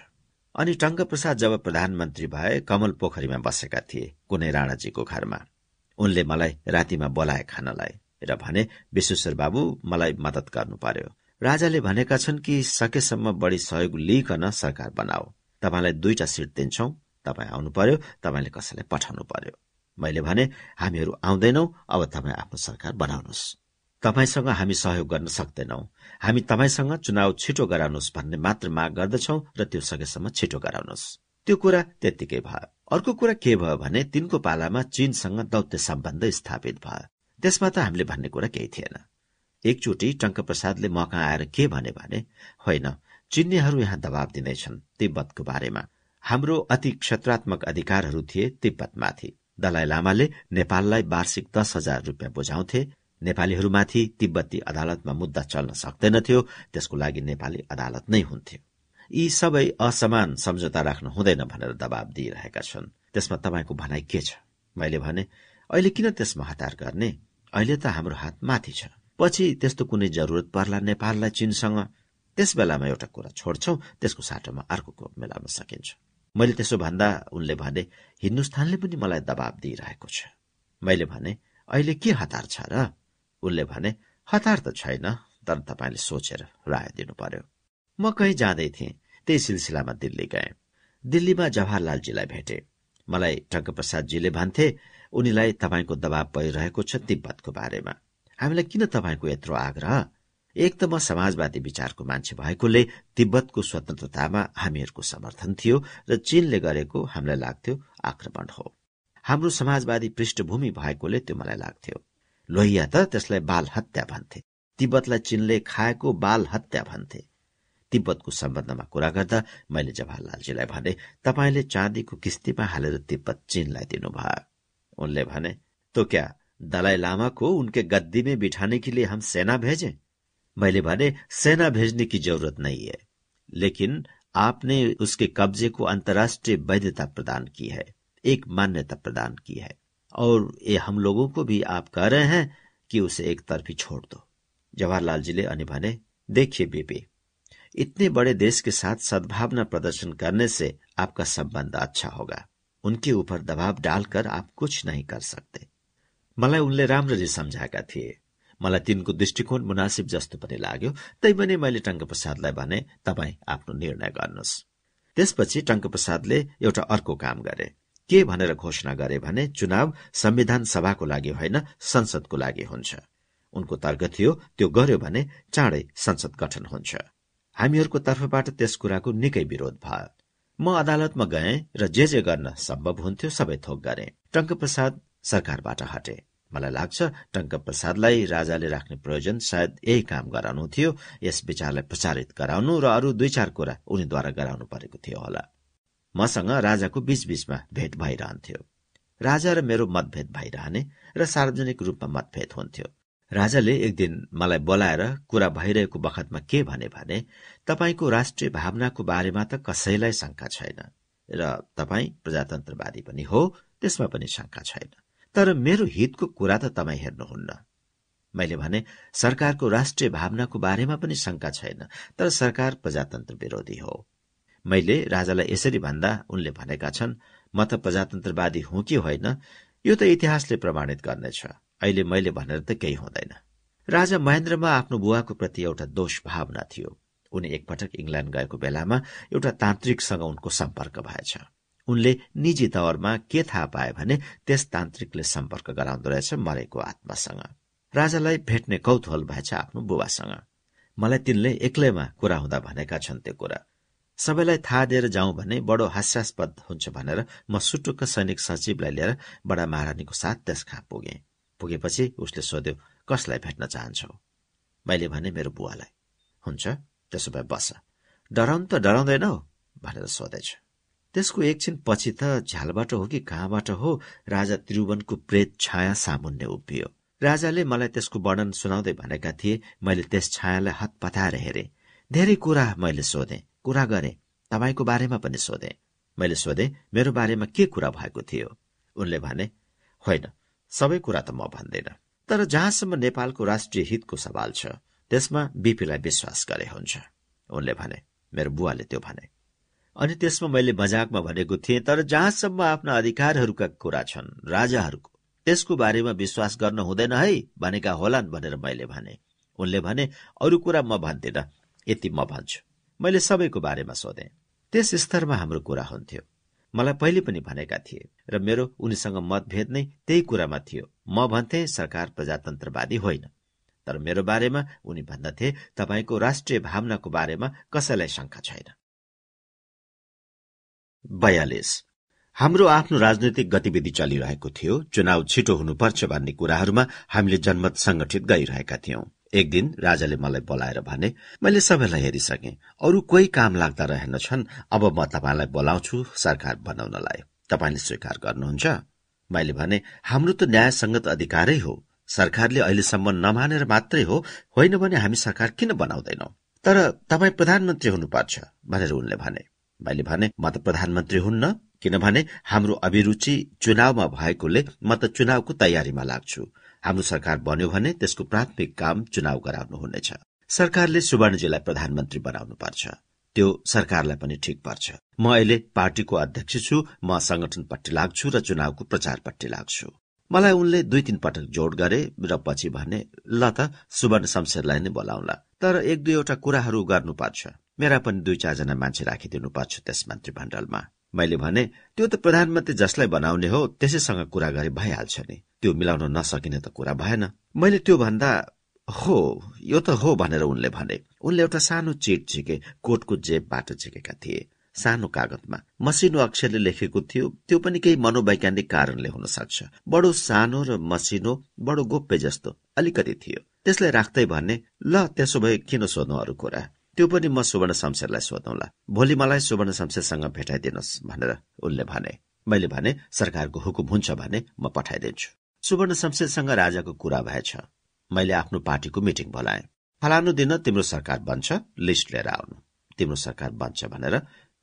अनि टंक प्रसाद जब प्रधानमन्त्री भए कमल पोखरीमा बसेका थिए कुनै राणाजीको घरमा। उनले मलाई रातिमा बोलाए खानलाई र भने विश्वेश्वर बाबु मलाई मदत गर्नु पर्यो। राजाले भनेका छन् कि सकेसम्म बढ़ी सहयोग लिइकन सरकार बनाऊ तपाईँलाई दुईटा सिट दिन्छौ। तपाईँ आउनु पर्यो तपाईँले कसैलाई पठाउनु पर्यो। मैले भने हामीहरू आउँदैनौ अब तपाईँ आफ्नो सरकार बनाउनुहोस्। तपाईँसँग हामी सहयोग गर्न सक्दैनौ। हामी तपाईँसँग चुनाव छिटो गराउनुहोस् भन्ने मात्र माग गर्दछौ र त्यो सकेसम्म छिटो गराउनुहोस्। त्यो कुरा त्यत्तिकै भयो। अर्को कुरा के भयो भने तिनको पालामा चीनसँग दौत्य सम्बन्ध स्थापित भयो। त्यसमा त हामीले भन्ने कुरा केही थिएन। एकचोटि टंक प्रसादले मका आएर के भने भने होइन चिन्नेहरू यहाँ दबाव दिँदैछन् तिब्बतको बारेमा। हाम्रो अति क्षेत्रात्मक अधिकारहरू थिए तिब्बतमाथि। दलाई लामाले नेपाललाई वार्षिक दस हजार रुपियाँ बुझाउँथे। नेपालीहरूमाथि तिब्बती अदालतमा मुद्दा चल्न सक्दैनथ्यो त्यसको लागि नेपाली अदालत नै हुन्थ्यो। यी सबै असमान सम्झौता राख्नु हुँदैन भनेर दबाव दिइरहेका छन्। त्यसमा तपाईँको भनाइ के छ? मैले भने अहिले किन त्यसमा हतार गर्ने? अहिले त हाम्रो हात माथि छ। पछि त्यस्तो कुनै जरुरत पर्ला नेपाललाई चीनसँग। त्यस बेलामा एउटा कुरा छोड्छौ त्यसको साटोमा अर्को कुरा मिलाउन सकिन्छ। मैले त्यसो भन्दा उनले भने हिन्दुस्तानले पनि मलाई दबाब दिइरहेको छ। मैले भने अहिले के हतार छ र? उनले भने हतार त छैन तर तपाईँले सोचेर राय दिनु पर्यो म कहीँ जाँदै थिएँ। त्यही सिलसिलामा दिल्ली गए। दिल्लीमा जवाहरलालजीलाई भेटे। मलाई टङ्कप्रसादजीले भन्थे उनीलाई तपाईँको दबाव परिरहेको छ तिब्बतको बारेमा। हामीलाई किन तपाईँको यत्रो आग्रह? एक त म समाजवादी विचारको मान्छे भएकोले तिब्बतको स्वतन्त्रतामा हामीहरूको समर्थन थियो र चीनले गरेको हामीलाई लाग्थ्यो आक्रमण हो। हाम्रो समाजवादी पृष्ठभूमि भएकोले त्यो मलाई लाग्थ्यो। लोहिया त त्यसलाई बाल हत्या भन्थे। तिब्बतलाई चीनले खाएको बाल हत्या भन्थे। तिब्बतको सम्बन्धमा कुरा गर्दा मैले जवाहरलालजीलाई भने तपाईँले चाँदीको किस्तीमा हालेर तिब्बत चीनलाई दिनुभयो। उनले भने तो क्या दलाई लामा को उनके गद्दी में बिठाने के लिए हम सेना भेजें। मैंने भने, सेना भेजने की ज़रूरत नहीं है, लेकिन आपने उसके कब्जे को अंतर्राष्ट्रीय वैधता प्रदान की है, एक मान्यता प्रदान की है, और ये हम लोगों को भी आप कह रहे हैं कि उसे एक तरफी छोड़ दो। जवाहरलाल जी ने अनि भने, देखिए बीपी इतने बड़े देश के साथ सद्भावना प्रदर्शन करने से आपका संबंध अच्छा होगा। उनके ऊपर दबाव डालकर आप कुछ नहीं कर सकते। मलाई उनले राम्ररी सम्झाएका थिए। मलाई तिनको दृष्टिकोण मुनासिब जस्तो पनि लाग्यो। तैपनि मैले टङ्कप्रसादलाई भने तपाईँ आफ्नो निर्णय गर्नुहोस्। त्यसपछि टङ्कप्रसादले एउटा अर्को काम गरे। के भनेर घोषणा गरे भने चुनाव संविधान सभाको लागि होइन संसदको लागि हुन्छ। उनको तर्क थियो त्यो गर्यो भने चाँडै संसद गठन हुन्छ। हामीहरूको तर्फबाट त्यस कुराको निकै विरोध भयो। म अदालतमा गएँ र जे जे गर्न सम्भव हुन्थ्यो सबै थोक गरे। टङ्कप्रसाद सरकारबाट हटे। मलाई लाग्छ टङ्क प्रसादलाई राजाले राख्ने प्रयोजन सायद यही काम गराउनु थियो। यस विचारलाई प्रचारित गराउनु र अरू दुई चार कुरा उनीद्वारा गराउनु परेको थियो होला। मसँग राजाको बीचबीचमा भेट भइरहन्थ्यो। राजा र मेरो मतभेद भइरहने र सार्वजनिक रूपमा मतभेद हुन्थ्यो। राजाले एक दिन मलाई बोलाएर कुरा भइरहेको बखतमा के भने भने तपाईँको राष्ट्रिय भावनाको बारेमा त कसैलाई शंका छैन र तपाईँ प्रजातन्त्रवादी पनि हो त्यसमा पनि शंका छैन। तर मेरो हितको कुरा त तपाईँ हेर्नुहुन्न। मैले भने सरकारको राष्ट्रिय भावनाको बारेमा पनि शंका छैन तर सरकार प्रजातन्त्र विरोधी हो। मैले राजालाई यसरी भन्दा उनले भनेका छन् म त प्रजातन्त्रवादी हुँ कि होइन यो त इतिहासले प्रमाणित गर्नेछ। अहिले मैले भनेर त केही हुँदैन। राजा महेन्द्रमा आफ्नो बुवाको प्रति एउटा दोष भावना थियो। उनी एकपटक इङ्ल्याण्ड गएको बेलामा एउटा तान्त्रिकसँग उनको सम्पर्क भएछ। उनले निजी तवरमा के थाहा पाए भने त्यस तान्त्रिकले सम्पर्क गराउँदो रहेछ मरेको आत्मासँग। राजालाई भेट्ने कौतूहल भएछ आफ्नो बुबासँग मलाई तिनले एक्लैमा कुरा हुँदा भनेका छन् त्यो कुरा। सबैलाई थाहा दिएर जाउँ भने बडो हास्यास्पद हुन्छ भनेर म सुटुक्क सैनिक सचिवलाई लिएर बडा महारानीको साथ त्यस कहाँ पुगे। पुगेपछि उसले सोध्यो कसलाई भेट्न चाहन्छौ? मैले भने मेरो बुवालाई। हुन्छ त्यसो भए बस। डराउनु त डराउँदैनौ? भनेर सोधेछ। त्यसको एकछिन पछि त झ्यालबाट हो कि कहाँबाट हो राजा त्रिभुवनको प्रेत छाया सामुन्ने उभियो। राजाले मलाई त्यसको वर्णन सुनाउँदै भनेका थिए मैले त्यस छायालाई हात पताएर हेरे। धेरै कुरा मैले सोधे कुरा गरे। तपाईँको बारेमा पनि सोधे। मैले सोधे मेरो बारेमा के कुरा भएको थियो? उनले भने होइन सबै कुरा त म भन्दैन। तर जहाँसम्म नेपालको राष्ट्रिय हितको सवाल छ त्यसमा बिपीलाई विश्वास गरे हुन्छ। उनले भने मेरो बुवाले त्यो भने। अनि त्यसमा मैले मजाकमा भनेको थिएँ तर जहाँसम्म आफ्ना अधिकारहरूका कुरा छन् राजाहरूको त्यसको बारेमा विश्वास गर्न हुँदैन है भनेका होलान् भनेर मैले भने। उनले भने अरू कुरा म भन्दिन यति म भन्छु। मैले सबैको बारेमा सोधेँ। त्यस स्तरमा हाम्रो कुरा हुन्थ्यो। मलाई पहिले पनि भनेका थिए र मेरो उनीसँग मतभेद नै त्यही कुरामा थियो। म भन्थे सरकार प्रजातन्त्रवादी होइन। तर मेरो बारेमा उनी भन्दथे तपाईँको राष्ट्रिय भावनाको बारेमा कसैलाई शंका छैन। बयालिस। हाम्रो आफ्नो राजनैतिक गतिविधि चलिरहेको थियो। चुनाव छिटो हुनुपर्छ भन्ने कुराहरूमा हामीले जनमत संगठित गरिरहेका थियौं। एक दिन राजाले मलाई बोलाएर भने मैले सबैलाई हेरिसके। अरू कोही काम लाग्दा रहेनछन् अब म तपाईँलाई बोलाउँछु सरकार बनाउनलाई। तपाईँले स्वीकार गर्नुहुन्छ? मैले भने हाम्रो त न्यायसंगत अधिकारै हो। सरकारले अहिलेसम्म नमानेर मात्रै हो। होइन भने हामी सरकार किन बनाउँदैनौ? तर तपाईँ प्रधानमन्त्री हुनुपर्छ। भनेर उनले भने। मैले भने म त प्रधानमन्त्री हुन्न किनभने हाम्रो अभिरुचि चुनावमा भएकोले म त चुनावको तयारीमा लाग्छु। हाम्रो सरकार बन्यो भने त्यसको प्राथमिक काम चुनाव गराउनु हुनेछ। सरकारले सुवर्णजीलाई प्रधानमन्त्री बनाउनु पर्छ। त्यो सरकारलाई पनि ठिक पर्छ। म अहिले पार्टीको अध्यक्ष छु म संगठनपट्टि लाग्छु र चुनावको प्रचारपट्टि लाग्छु। मलाई उनले दुई तीन पटक जोड गरे र पछि भने ल त सुवर्ण शमशेरलाई नै बोलाउला। तर एक दुईवटा कुराहरू गर्नुपर्छ। मेरा पनि दुई चारजना मान्छे राखिदिनुपर्छ त्यस मन्त्रीमण्डलमा मैले भने त्यो त प्रधानमन्त्री जसलाई बनाउने हो त्यसैसँग कुरा गरे भइहाल्छ नि। त्यो मिलाउन नसकिने त कुरा भएन। मैले त्यो भन्दा हो यो त हो भनेर उनले भने। उनले एउटा सानो चिट झिके कोटको जेबबाट झिकेका थिए। सानो कागजमा मसिनो अक्षरले लेखेको थियो त्यो पनि केही मनोवैज्ञानिक कारणले हुन सक्छ बडो सानो र मसिनो बडो गोप्य जस्तो अलिकति थियो। त्यसलाई राख्दै भन्ने ल त्यसो भए किन सोध्नु अरू कुरा? त्यो पनि म सुवर्ण शमशेरलाई सोधौँला। भोलि मलाई सुवर्ण शमशेरसँग भेटाइदिनुहोस् भनेर उनले भने। मैले भने सरकारको हुकुम हुन्छ भने म पठाइदिन्छु। सुवर्ण शमशेरसँग राजाको कुरा भएछ। मैले आफ्नो पार्टीको मिटिङ बोलाए। फलानु दिन तिम्रो सरकार बन्छ लिस्ट लिएर आउनु। तिम्रो सरकार बन्छ भनेर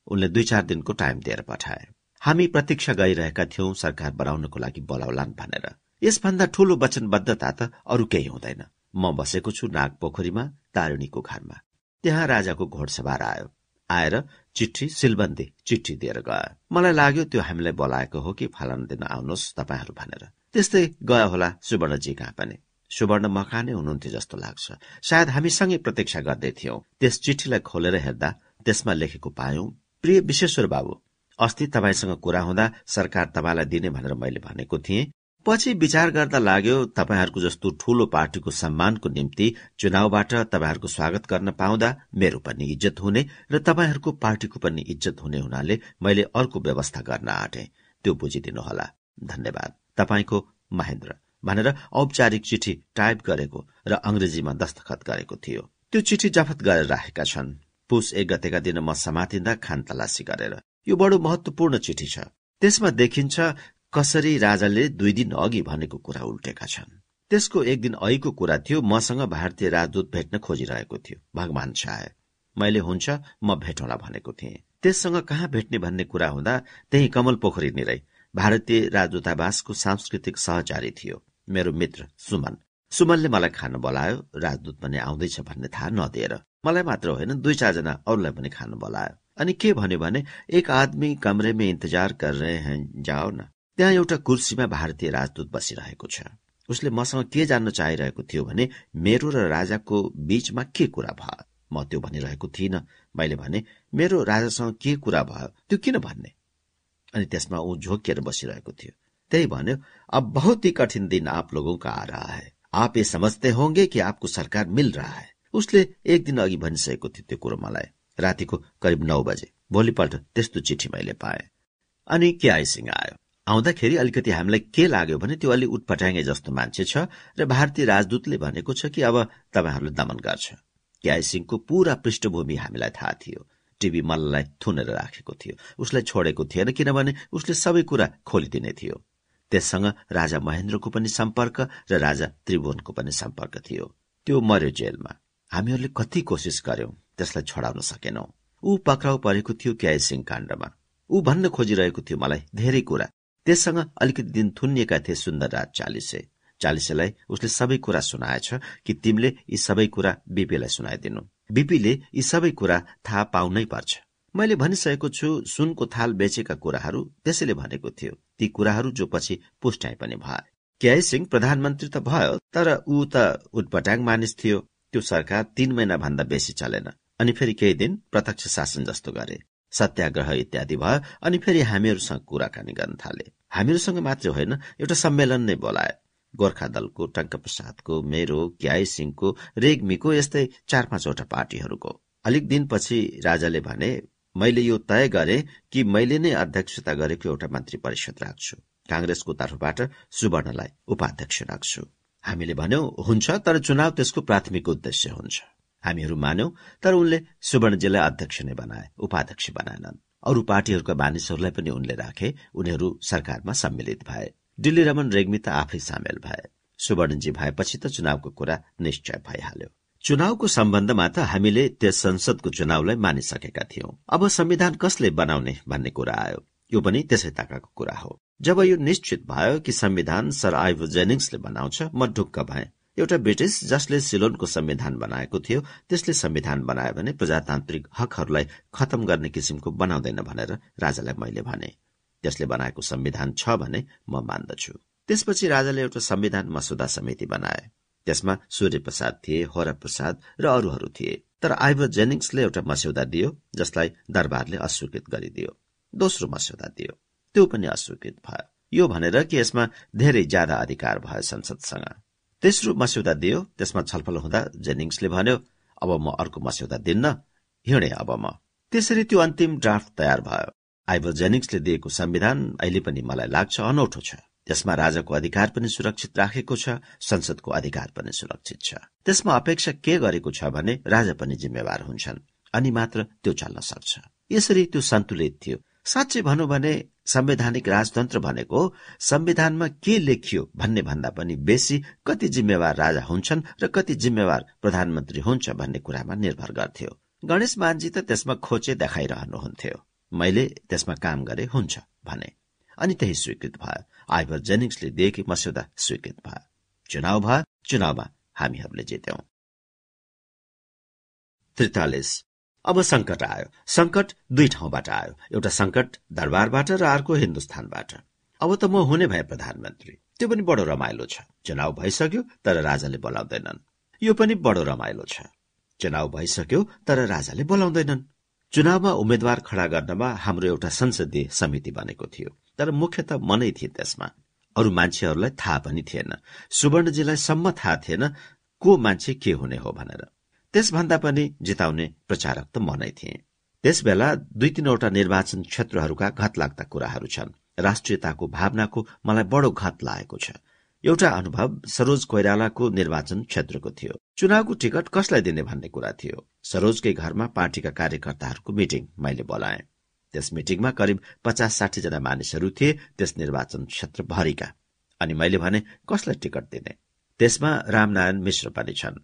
उनले दुई चार दिनको टाइम दिएर पठाए। हामी प्रतीक्षा गरिरहेका थियौं सरकार बनाउनको लागि बोलाउलान् भनेर। यसभन्दा ठूलो वचनबद्धता त अरू केही हुँदैन। म बसेको छु नाग पोखरीमा तारिणीको घरमा। त्यहाँ राजाको घोडसवार आयो। आएर चिठी सिलबन्दी चिठी दिएर गयो। मलाई लाग्यो त्यो हामीलाई बोलाएको हो कि फलान दिन आउनुहोस् तपाईँहरू भनेर। त्यस्तै गयो होला सुवर्णजी कहाँ पनि। सुवर्ण मकानै हुनुहुन्थ्यो जस्तो लाग्छ। सायद हामीसँगै प्रतीक्षा गर्दै थियौं। त्यस चिठीलाई खोलेर हेर्दा त्यसमा लेखेको पायौं प्रिय विश्वेश्वर बाबु अस्ति तपाईँसँग कुरा हुँदा सरकार तपाईँलाई दिने भनेर मैले भनेको थिएँ। पछि विचार गर्दा लाग्यो तपाईँहरूको जस्तो ठूलो पार्टीको सम्मानको निम्ति चुनावबाट तपाईँहरूको स्वागत गर्न पाउँदा मेरो पनि इज्जत हुने र तपाईँहरूको पार्टीको पनि इज्जत हुने हुनाले मैले अर्को व्यवस्था गर्न आँटे। त्यो बुझिदिनुहोला। धन्यवाद। तपाईँको महेन्द्र भनेर औपचारिक चिठी टाइप गरेको र अंग्रेजीमा दस्तखत गरेको थियो। त्यो चिठी जफत गरेर राखेका छन्। पुस एक गतेका दिन म समातिँदा खान तलासी गरेर। यो बडो महत्वपूर्ण चिठी छ। त्यसमा देखिन्छ कसरी राजाले दुई दिन अघि भनेको कुरा उल्टेका छन्? त्यसको एक दिन अहिको कुरा थियो मसँग भारतीय राजदूत भेट्न खोजिरहेको थियो। भगवान चाहे। मैले हुन्छ म भेटौँला भनेको थिएँ। त्यससँग कहाँ भेट्ने भन्ने कुरा हुँदा त्यही कमल पोखरी निरै भारतीय राजदूतावासको सांस्कृतिक सहचारी थियो। मेरो मित्र सुमन। सुमनले मलाई खान बोलायो राजदूत पनि आउँदैछ भन्ने थाहा नदिएर। मलाई मात्र होइन दुई चारजना अरूलाई पनि खान बोलायो। अनि के भन्यो भने एक आदमी कमरे में इंतजार कर रहे हैं जाओ न। त्यहाँ एउटा कुर्सीमा भारतीय राजदूत बसिरहेको छ। उसले मसँग के जान्न चाहिरहेको थियो भने मेरो र राजाको बीचमा के कुरा भयो? म त्यो भनिरहेको थिइनँ। मैले भने मेरो राजासँग के कुरा भयो? त्यो किन भन्ने? अनि त्यसमा ऊ झोकिएर बसिरहेको थियो। त्यही भन्यो अब बहुत ही कठिन दिन आप लोगों का आ रहा है। आप ये समझते होंगे कि आपको सरकार मिल रहा है। उसले एक दिन अघि भनिसकेको थियो त्यो कुरो मलाई। रातिको करिब नौ बजे। भोलिपल्ट त्यस्तो चिठी मैले पाएँ। अनि के आइसिङ आयो? आउँदाखेरि अलिकति हामीलाई के लाग्यो भने त्यो अलि उटपटाङ्गे जस्तो मान्छे छ र भारतीय राजदूतले भनेको छ कि अब तपाईँहरूले दमन गर्छ। क्याई सिंहको पूरा पृष्ठभूमि हामीलाई थाहा थियो। टिभी मल्ललाई थुनेर राखेको थियो। उसलाई छोडेको थिएन किनभने उसले सबै कुरा खोलिदिने थियो। त्यससँग राजा महेन्द्रको पनि सम्पर्क र राजा त्रिभुवनको पनि सम्पर्क थियो। त्यो मर्यो जेलमा। हामीहरूले कति कोसिस गर्यौं त्यसलाई छोडाउन सकेनौ। ऊ पक्राउ परेको थियो क्याई सिंह काण्डमा। ऊ भन्न खोजिरहेको थियो मलाई धेरै कुरा। त्यससँग अलिकति दिन थुनिएका थिए सुन्दर राज चालिसे। चालिसेलाई उसले सबै कुरा सुनाएछ कि तिमीले यी सबै कुरा बिपीलाई सुनाइदिनु। बिपीले यी सबै कुरा थाहा पाउनै पर्छ। मैले भनिसकेको छु सुनको थाल बेचेका कुराहरू त्यसैले भनेको थियो। ती कुराहरू जो पछि पुष्टाइ पनि भए केआई सिंह प्रधानमन्त्री त भयो तर ऊ त उटपटाङ मानिस थियो। त्यो सरकार तीन महिना भन्दा बेसी चलेन। अनि फेरि केही दिन प्रत्यक्ष शासन जस्तो गरे। सत्याग्रह इत्यादि भयो अनि फेरि हामीहरूसँग कुराकानी गर्न थाले। हामीहरूसँग मात्रै होइन एउटा सम्मेलन नै बोलाए गोर्खा दलको टङ्क प्रसादको मेरो क्याई सिंहको रेग्मीको यस्तै चार पाँचवटा पार्टीहरूको। अलिक दिनपछि राजाले भने मैले यो तय गरे कि मैले नै अध्यक्षता गरेको एउटा मन्त्री परिषद राख्छु। कांग्रेसको तर्फबाट सुवर्णलाई उपाध्यक्ष राख्छु। हामीले भन्यौ हुन्छ तर चुनाव त्यसको प्राथमिक उद्देश्य हुन्छ। हामीहरू मान्यौ तर उनले सुवर्णजीलाई अध्यक्ष नै बनाए उपाध्यक्ष बनाएनन्। अरू पार्टीहरूका मानिसहरूलाई पनि उनले राखे उनीहरू सरकारमा सम्मिलित भए। दिल्ली रमन रेग्मी त आफै सामेल भए। सुवर्णजी भएपछि त चुनावको कुरा निश्चय भइहाल्यो। चुनावको सम्बन्धमा त हामीले त्यस संसदको चुनावलाई मानिसकेका थियौं। अब संविधान कसले बनाउने भन्ने कुरा आयो। यो पनि त्यसै ताकाको कुरा हो। जब यो निश्चित भयो कि संविधान सर आइभो जेनिङ्सले बनाउँछ म ढुक्क भए। एउटा ब्रिटिस जसले सिलोनको संविधान बनाएको थियो त्यसले संविधान बनायो भने प्रजातान्त्रिक हकहरूलाई खतम गर्ने किसिमको बनाउँदैन भनेर राजालाई मैले भने। त्यसले बनाएको संविधान छ भने म मान्दछु। त्यसपछि राजाले एउटा संविधान मसुदा समिति बनाए। त्यसमा सूर्य प्रसाद थिए होरा प्रसाद र अरूहरू थिए। तर आइभर जेनिङ्सले एउटा मस्यौदा दियो जसलाई दरबारले अस्वीकृत गरिदियो। दोस्रो मस्यौदा दियो। त्यो पनि अस्वीकृत भयो। यो भनेर कि यसमा धेरै ज्यादा अधिकार भयो संसदसँग। तेस्रो मस्यौदा दियो। त्यसमा छलफल हुँदा जेनिङ्सले भन्यो अब म अर्को मस्यौदा दिन्न हिँडे अब म। त्यसरी त्यो अन्तिम ड्राफ्ट तयार भयो। आइभर जेनिङ्सले दिएको संविधान अहिले पनि मलाई लाग्छ अनौठो छ। त्यसमा राजाको अधिकार पनि सुरक्षित राखेको छ संसदको अधिकार पनि सुरक्षित छ। त्यसमा अपेक्षा के गरेको छ भने राजा पनि जिम्मेवार हुन्छन् अनि मात्र त्यो चल्न सक्छ। यसरी त्यो सन्तुलित थियो। साँच्चै भनौँ भने संवैधानिक राजतन्त्र भनेको संविधानमा के लेखियो भन्ने भन्दा पनि बेसी कति जिम्मेवार राजा हुन्छन् र कति जिम्मेवार प्रधानमन्त्री हुन्छ भन्ने कुरामा निर्भर गर्थ्यो। गणेश मानजी त त्यसमा खोचे देखाइरहनुहुन्थ्यो। मैले त्यसमा काम गरे हुन्छ भने। अनि त्यही स्वीकृत भयो। आइभर जेनिङ्सले दिएकी मस्यौदा स्वीकृत भयो। चुनाव भयो। चुनावमा हामीहरूले जित्यौं। त्रितालिस। अब संकट आयो। संकट दुई ठाउँबाट आयो। एउटा संकट दरबारबाट र अर्को हिन्दुस्तानबाट अब त म हुने भए प्रधानमन्त्री। त्यो पनि बडो रमाइलो छ। चुनाव भइसक्यो तर राजाले बोलाउँदैनन्। यो पनि बडो रमाइलो छ। चुनाव भइसक्यो तर राजाले बोलाउँदैनन्। चुनावमा उम्मेद्वार खड़ा गर्नमा हाम्रो एउटा संसदीय समिति बनेको थियो। तर मुख्यत मनै थिए त्यसमा। अरू मान्छेहरूलाई थाहा पनि थिएन। सुवर्णजीलाई सम्म थाहा थिएन को मान्छे के हुने हो भनेर। त्यसभन्दा पनि जिताउने प्रचारक त म नै थिएँ। त्यसबेला दुई तीनवटा निर्वाचन क्षेत्रहरूका घत लाग्दा कुराहरू छन्। राष्ट्रियताको भावनाको मलाई बडो घत लागेको छ। एउटा अनुभव सरोज कोइरालाको निर्वाचन क्षेत्रको थियो। चुनावको टिकट कसलाई दिने भन्ने कुरा थियो। सरोजकै घरमा पार्टीका कार्यकर्ताहरूको मिटिङ मैले बोलाएँ। त्यस मिटिङमा करिब पचास साठी जना मानिसहरू थिए त्यस निर्वाचन क्षेत्र भरिका अनि मैले भने कसलाई टिकट दिने? त्यसमा रामनारायण मिश्र पनि छन्।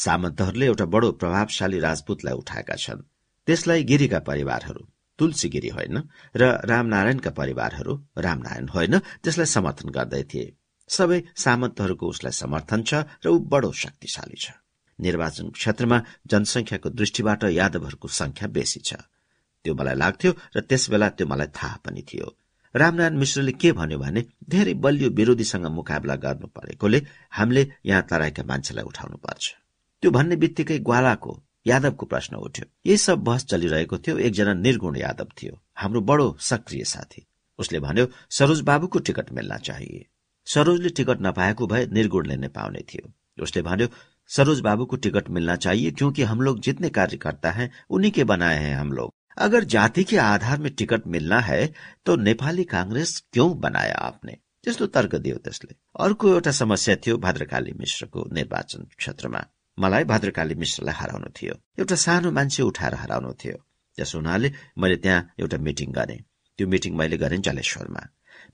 सामन्तहरूले एउटा बडो प्रभावशाली राजपूतलाई उठाएका छन्। त्यसलाई गिरीका परिवारहरू तुलसी गिरी होइन र रामनारायणका परिवारहरू रामनारायण होइन त्यसलाई समर्थन गर्दै थिए। सबै सामन्तहरूको उसलाई समर्थन छ र ऊ बडो शक्तिशाली छ। निर्वाचन क्षेत्रमा जनसंख्याको दृष्टिबाट यादवहरूको संख्या बेसी छ। त्यो मलाई लाग्थ्यो र त्यसबेला त्यो मलाई थाहा पनि थियो। रामनारायण मिश्रले के भन्यो भने धेरै बलियो विरोधीसँग मुकाबला गर्नु परेकोले हामीले यहाँ तराईका मान्छेलाई उठाउनु पर्छ त्यो भन्ने बित्तिकै ग्वालाको, यादवको प्रश्न उठ्यो। यही सब बहस चलिरहेको थियो, एकजना निर्गुण यादव थियो, हाम्रो बडो सक्रिय साथी। उसले भन्यो, सरोज बाबुको टिकट मिल्न चाहिए। सरोजले टिकट नपाएको भए निर्गुणले नै पाउने थियो। उसले भन्यो, सरोज बाबू को टिकट मिलना चाहिए क्योंकि हम लोग जितने कार्यकर्ता हैं, उन्हीं के बनाए हैं हम लोग। अगर जाति के आधार में टिकट मिलना है तो नेपाली कांग्रेस क्यों बनाया आपने? त्यस्तो तर्क दियो त्यसले। अर्को एउटा समस्या थियो भद्रकाली मिश्रको निर्वाचन क्षेत्रमा। मलाई भद्रकाली मिश्रलाई हराउनु थियो। एउटा सानो मान्छे उठाएर हराउनु थियो। त्यस हुनाले मैले त्यहाँ एउटा मिटिङ गरेँ। त्यो मिटिङ मैले गरेँ जलेश्वरमा।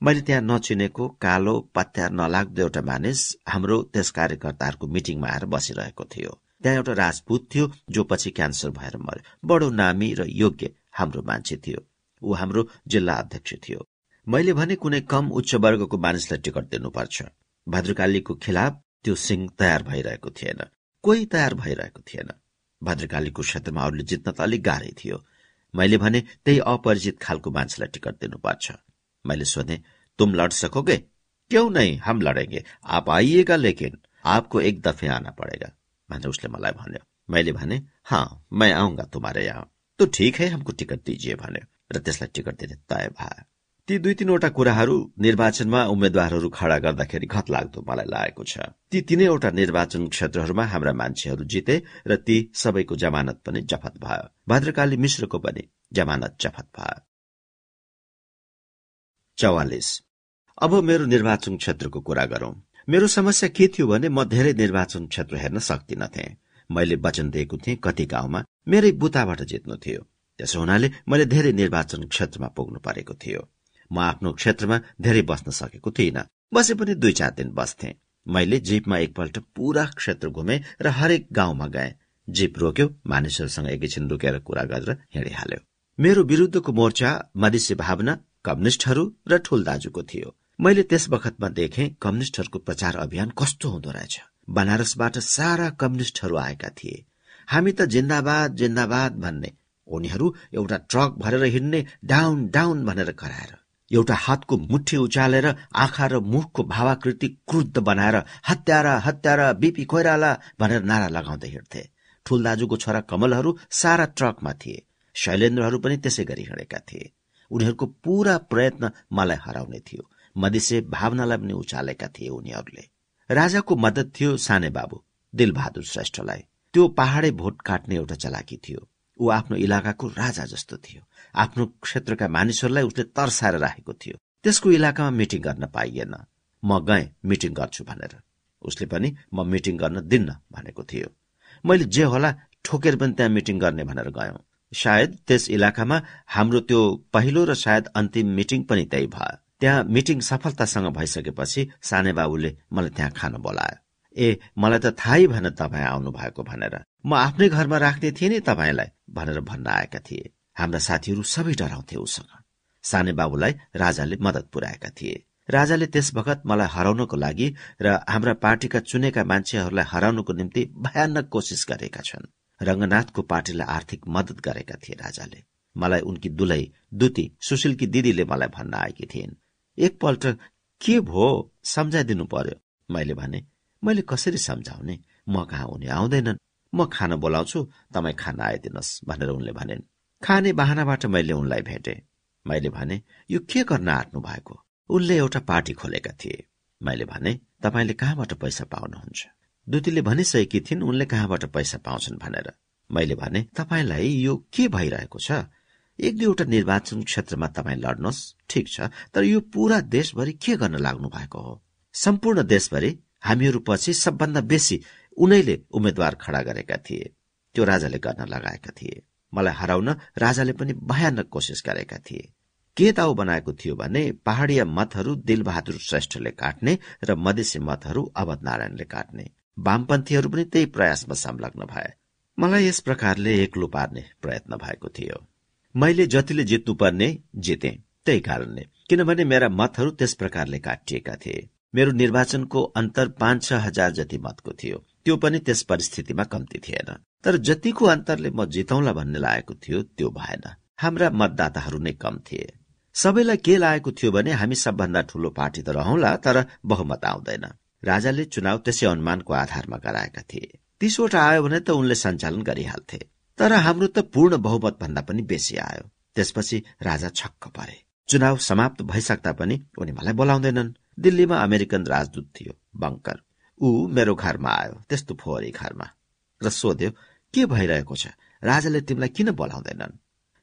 मैले त्यहाँ नचिनेको कालो पत्यार नलाग्दो एउटा मानिस हाम्रो त्यस कार्यकर्ताहरूको मिटिङमा आएर बसिरहेको थियो। त्यहाँ एउटा राजपूत थियो जो पछि क्यान्सर भएर मर्यो बडो नामी र योग्य हाम्रो मान्छे थियो। ऊ हाम्रो जिल्ला अध्यक्ष थियो। मैले भने कुनै कम उच्च वर्गको मानिसलाई टिकट दिनुपर्छ। भद्रकालीको खिलाफ त्यो सिंह तयार भइरहेको थिएन। कोही तयार भइरहेको थिएन। भद्रकालीको क्षेत्रमा अरूले जित्न त अलिक गाह्रै थियो। मैले भने, त्यही अपरिचित खालको मान्छेलाई टिकट दिनुपर्छ मैंने सुने तुम लड़ सकोगे? क्यों नहीं हम लड़ेंगे। आप आइएगा लेकिन आपको एक दफे आना पड़ेगा भनेर उसले मलाई भन्यो। मैले भने हाँ मैं आउँगा तुम्हारे यहाँ। तो ठीक है, हमको टिकट दीजिए भन्यो। र त्यसलाई टिकट दिने तय भयो ती दुई तीनवटा कुराहरू निर्वाचनमा उम्मेद्वारहरू खड़ा गर्दाखेरि घत लाग्दो मलाई लागेको छ। ती तीनैवटा निर्वाचन क्षेत्रहरूमा हाम्रा मान्छेहरू जिते र ती सबैको जमानत पनि जफत भयो। भद्रकाली मिश्रको पनि जमानत जफत भयो। चौवालिस। अब मेरो निर्वाचन क्षेत्रको कुरा गरौं। मेरो समस्या के थियो भने म धेरै निर्वाचन क्षेत्र हेर्न सक्दिनथे मैले वचन दिएको थिएँ कति गाउँमा मेरै बुताबाट जित्नु थियो। त्यसो हुनाले मैले धेरै निर्वाचन क्षेत्रमा पुग्नु परेको थियो। म आफ्नो क्षेत्रमा धेरै बस्न सकेको थिइनँ। बसे पनि दुई चार दिन बस्थे। मैले जीपमा एकपल्ट पूरा क्षेत्र घुमे र हरेक गाउँमा गए। जीप रोक्यो मानिसहरूसँग एकैछिन रुकेर कुरा गरेर हिँडिहाल्यो। मेरो विरूद्धको मोर्चा मधेसी भावना कम्युनिष्टहरू र ठूल दाजुको थियो। मैले त्यस बखतमा देखे कम्युनिष्टहरूको प्रचार अभियान कस्तो हुँदो रहेछ। बनारसबाट सारा कम्युनिष्टहरू आएका थिए। हामी त जिन्दाबाद जिन्दाबाद भन्ने। उनीहरू एउटा ट्रक भरेर हिँड्ने डाउन डाउन भनेर कराएर। एउटा हातको मुठी उचालेर आँखा र मुखको भावाकृति क्रुद्ध बनाएर हत्यारा हत्यारा बिपी कोइराला भनेर नारा लगाउँदै हिँड्थे। ठुल दाजुको छोरा कमलहरू सारा ट्रकमा थिए। शैलेन्द्रहरू पनि त्यसै गरी हिँडेका थिए। उनीहरूको पूरा प्रयत्न मलाई हराउने थियो। मधेसे भावनालाई पनि उचालेका थिए उनीहरूले। राजाको मद्दत थियो साने बाबु दिलबहादुर श्रेष्ठलाई। त्यो पहाडे भोट काट्ने एउटा चलाकी थियो। ऊ आफ्नो इलाकाको राजा जस्तो थियो। आफ्नो क्षेत्रका मानिसहरूलाई उसले तर्साएर राखेको थियो। त्यसको इलाकामा मिटिङ गर्न पाइएन। म गएँ मिटिङ गर्छु भनेर। उसले पनि म मिटिङ गर्न दिन्न भनेको थियो। मैले जे होला ठोकेर पनि त्यहाँ मिटिङ गर्ने भनेर गयौं। सायद त्यस इलाकामा हाम्रो त्यो पहिलो र सायद अन्तिम मिटिङ पनि त्यही भयो। त्यहाँ मिटिङ सफलतासँग भइसकेपछि साने बाबुले मलाई त्यहाँ खान बोलायो। ए मलाई त थाहै भएन तपाईँ आउनु भएको भनेर। म आफ्नै घरमा राख्ने थिएँ नि तपाईँलाई भनेर भन्न आएका थिए। हाम्रा साथीहरू सबै डराउँथे उसँग। साने बाबुलाई राजाले मदत पुर्याएका थिए। राजाले त्यस बखत मलाई हराउनको लागि र हाम्रा पार्टीका चुनेका मान्छेहरूलाई हराउनको निम्ति भयानक कोसिस गरेका छन्। रंगनाथको पार्टीलाई आर्थिक मदत गरेका थिए राजाले। मलाई उनकी दुलै दुती सुशीलकी दिदीले मलाई भन्न आएकी थिइन्। एकपल्ट के भो? सम्झाइदिनु पर्यो। मैले भने मैले कसरी सम्झाउने? म कहाँ उनी आउँदैनन्। म खान बोलाउँछु तपाईँ खाना आइदिनुहोस् भनेर उनले भनेन्। खाने बाहनाबाट मैले उनलाई भेटे। मैले भने यो के गर्न आँट्नु भएको? उनले एउटा पार्टी खोलेका थिए मैले भने तपाईँले कहाँबाट पैसा पाउनुहुन्छ दुतीले भनिसकेकी थिइन् उनले कहाँबाट पैसा पाउँछन् भनेर। मैले भने तपाईँलाई यो के भइरहेको छ? एक दुईवटा निर्वाचन क्षेत्रमा तपाईँ लड्नुहोस्। ठिक छ तर यो पूरा देशभरि के गर्न लाग्नु भएको हो? सम्पूर्ण देशभरि हामीहरू पछि सबभन्दा बेसी उनैले उम्मेद्वार खडा गरेका थिए। त्यो राजाले गर्न लगाएका थिए। मलाई हराउन राजाले पनि भयानक कोसिस गरेका थिए। के दाउ बनाएको थियो भने पहाड़िया मतहरू दिलबहादुर श्रेष्ठले काट्ने र मधेसी मतहरू अवध नारायणले काट्ने। वामपन्थीहरू पनि त्यही प्रयासमा संलग्न भए। मलाई यस प्रकारले एक्लो पार्ने प्रयत्न भएको थियो। मैले जतिले जित्नुपर्ने जिते। त्यही कारणले। किनभने मेरा मतहरू त्यस प्रकारले काटिएका थिए। मेरो निर्वाचनको अन्तर पाँच छ हजार जति मतको थियो। त्यो पनि त्यस परिस्थितिमा कम्ती थिएन। तर जतिको अन्तरले म जितौँला भन्ने लागेको थियो त्यो भएन। हाम्रा मतदाताहरू नै कम थिए। सबैलाई के लागेको थियो भने हामी सबभन्दा ठूलो पार्टी त रहौंला तर बहुमत आउँदैन। राजाले चुनाव त्यसै अनुमानको आधारमा गराएका थिए। तीसवटा आयो भने त उनले सञ्चालन गरिहाल्थे। तर हाम्रो त पूर्ण बहुमत भन्दा पनि बेसी आयो। त्यसपछि राजा छक्क परे। चुनाव समाप्त भइसक्दा पनि उनी मलाई बोलाउँदैनन्। दिल्लीमा अमेरिकन राजदूत थियो बङ्कर। ऊ मेरो घरमा आयो। त्यस्तो फोहोरी घरमा। र सोध्यो के भइरहेको छ? राजाले तिमीलाई किन बोलाउँदैनन्?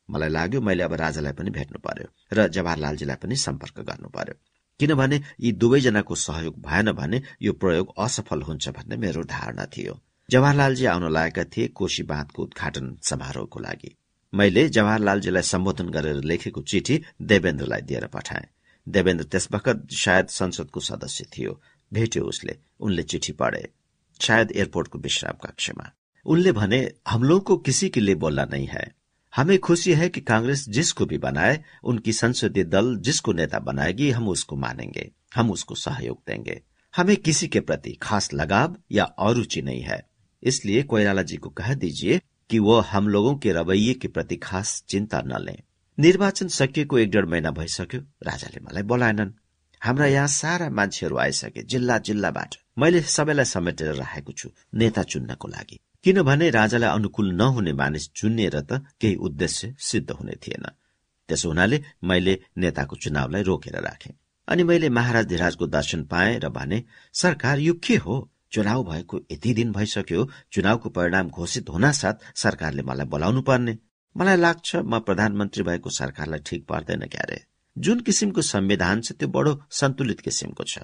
मलाई लाग्यो मैले अब राजालाई पनि भेट्नु पर्यो र जवाहरलालजीलाई पनि सम्पर्क गर्नु पर्यो। किनभने यी दुवैजनाको सहयोग भएन भने यो प्रयोग असफल हुन्छ भन्ने मेरो धारणा थियो। जवाहरलालजी आउन लागेका थिए कोशी बाँधको उद्घाटन समारोहको लागि। मैले जवाहरलालजीलाई सम्बोधन गरेर लेखेको चिठी देवेन्द्रलाई दिएर पठाएँ। देवेन्द्र त्यसबखत सायद संसदको सदस्य थियो। भेट्यो उसले, उनले चिठी पढे शायद एयरपोर्टको विश्राम कक्षमा। उनले भने हम को किसी के लिए बोलना नहीं है। हमें खुशी है कि कांग्रेस जिसको भी बनाए, उनकी संसदीय दल जिसको नेता बनाएगी, हम उसको मानेंगे। हम उसको सहयोग देंगे। हमें किसी के प्रति खास लगाव या अरुचि नहीं है। इसलिए कोयराला जी को कह दीजिए कि वो हम लोगों के रवैये के प्रति खास चिन्ता न लें। निर्वाचन सकिएको एक डेढ महिना भइसक्यो। राजाले मलाई बोलाएनन्। हाम्रा यहाँ सारा मान्छेहरू आइसके जिल्ला जिल्लाबाट। मैले सबैलाई समेटेर राखेको छु नेता चुन्नको लागि। किनभने राजालाई अनुकूल नहुने मानिस चुनिएर त केही उद्देश्य सिद्ध हुने थिएन। त्यसो हुनाले मैले नेताको चुनावलाई रोकेर राखे। अनि मैले महाराज धिराजको दर्शन पाएँ र भने सरकार यो के हो? चुनाव भएको यति दिन भइसक्यो चुनावको परिणाम घोषित हुनासाथ सरकारले मलाई बोलाउनु पर्ने मलाई लाग्छ म प्रधानमन्त्री भएको सरकारलाई ठिक पर्दैन क्यारे। जुन किसिमको संविधान छ त्यो बडो सन्तुलित किसिमको छ।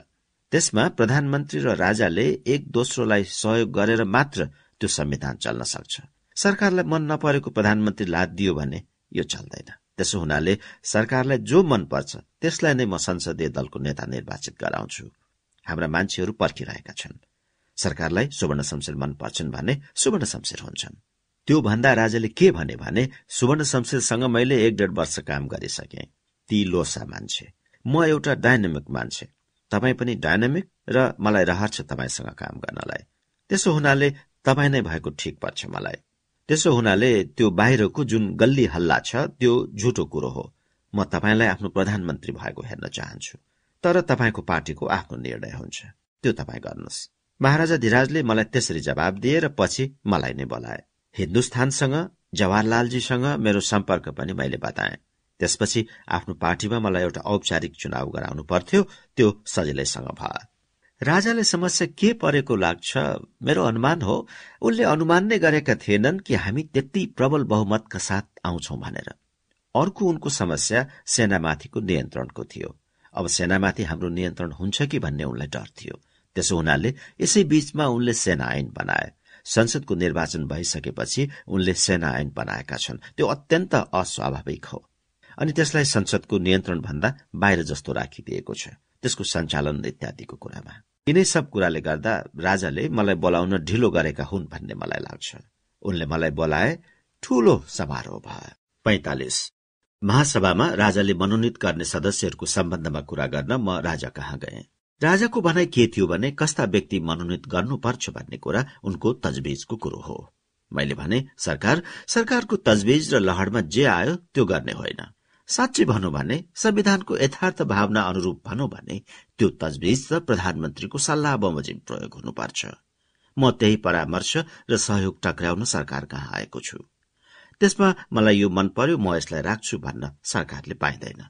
त्यसमा प्रधानमन्त्री र राजाले एक दोस्रोलाई सहयोग गरेर मात्र त्यो संविधान चल्न सक्छ। सरकारलाई मन नपरेको प्रधानमन्त्री लाद दियो भने यो चल्दैन। त्यसो हुनाले सरकारलाई जो मन पर्छ त्यसलाई नै म संसदीय दलको नेता निर्वाचित गराउँछु। हाम्रा मान्छेहरू पर्खिरहेका छन्। सरकारलाई सुवर्ण शमशेर मन पर्छन् भने सुवर्ण शमशेर हुन्छन्। त्यो भन्दा राजाले के भने सुवर्ण शमशेरसँग मैले एक डेढ वर्ष काम गरिसके। ती लोसा मान्छे। म एउटा डाइनामिक मान्छे। तपाईँ पनि डाइनामिक र मलाई रहर छ तपाईँसँग काम गर्नलाई। त्यसो हुनाले तपाईँ नै भएको ठिक पर्छ मलाई। त्यसो हुनाले त्यो बाहिरको जुन गल्ली हल्ला छ त्यो झुटो कुरो हो। म तपाईँलाई आफ्नो प्रधानमन्त्री भएको हेर्न चाहन्छु। तर तपाईँको पार्टीको आफ्नो निर्णय हुन्छ। त्यो तपाईँ गर्नुहोस्। महाराजा धिराजले मलाई त्यसरी जवाब दिए र पछि मलाई नै बोलाए। हिन्दुस्तानसँग जवाहरलालजीसँग मेरो सम्पर्क पनि मैले बताएँ। त्यसपछि आफ्नो पार्टीमा मलाई एउटा औपचारिक चुनाव गराउनु पर्थ्यो त्यो सजिलैसँग भयो। राजाले समस्या के परेको लाग्छ मेरो अनुमान हो उनले अनुमान नै गरेका थिएनन् कि हामी त्यति प्रबल बहुमतका साथ आउँछौ भनेर। अर्को उनको समस्या सेनामाथिको नियन्त्रणको थियो। अब सेनामाथि हाम्रो नियन्त्रण हुन्छ कि भन्ने उनलाई डर थियो। त्यसो हुनाले यसै बीचमा उनले सेना ऐन बनाए। संसदको निर्वाचन भइसकेपछि उनले सेना ऐन बनाएका छन्। त्यो अत्यन्त अस्वाभाविक हो। अनि त्यसलाई संसदको नियन्त्रण भन्दा बाहिर जस्तो राखिदिएको छ। त्यसको सञ्चालन इत्यादिको कुरामा। यिनै सब कुराले गर्दा राजाले मलाई बोलाउन ढिलो गरेका हुन् भन्ने मलाई लाग्छ। उनले मलाई बोलाए ठूलो समारोह भयो। पैतालिस। महासभामा राजाले मनोनित गर्ने सदस्यहरूको सम्बन्धमा कुरा गर्न म राजा कहाँ गए? राजाको भनाइ के थियो भने कस्ता व्यक्ति मनोनित गर्नुपर्छ भन्ने कुरा उनको तजबीजको कुरो हो। मैले भने सरकार सरकारको तजबीज र लहरमा जे आयो त्यो गर्ने होइन। साँच्चै भनौँ भने संविधानको यथार्थ भावना अनुरूप भनौँ भने त्यो तजविज र प्रधानमन्त्रीको सल्लाह बमोजिम प्रयोग हुनुपर्छ। म त्यही परामर्श र सहयोग टक्राउन सरकार कहाँ आएको छु। त्यसमा मलाई यो मन पर्यो म यसलाई राख्छु भन्न सरकारले पाइँदैन।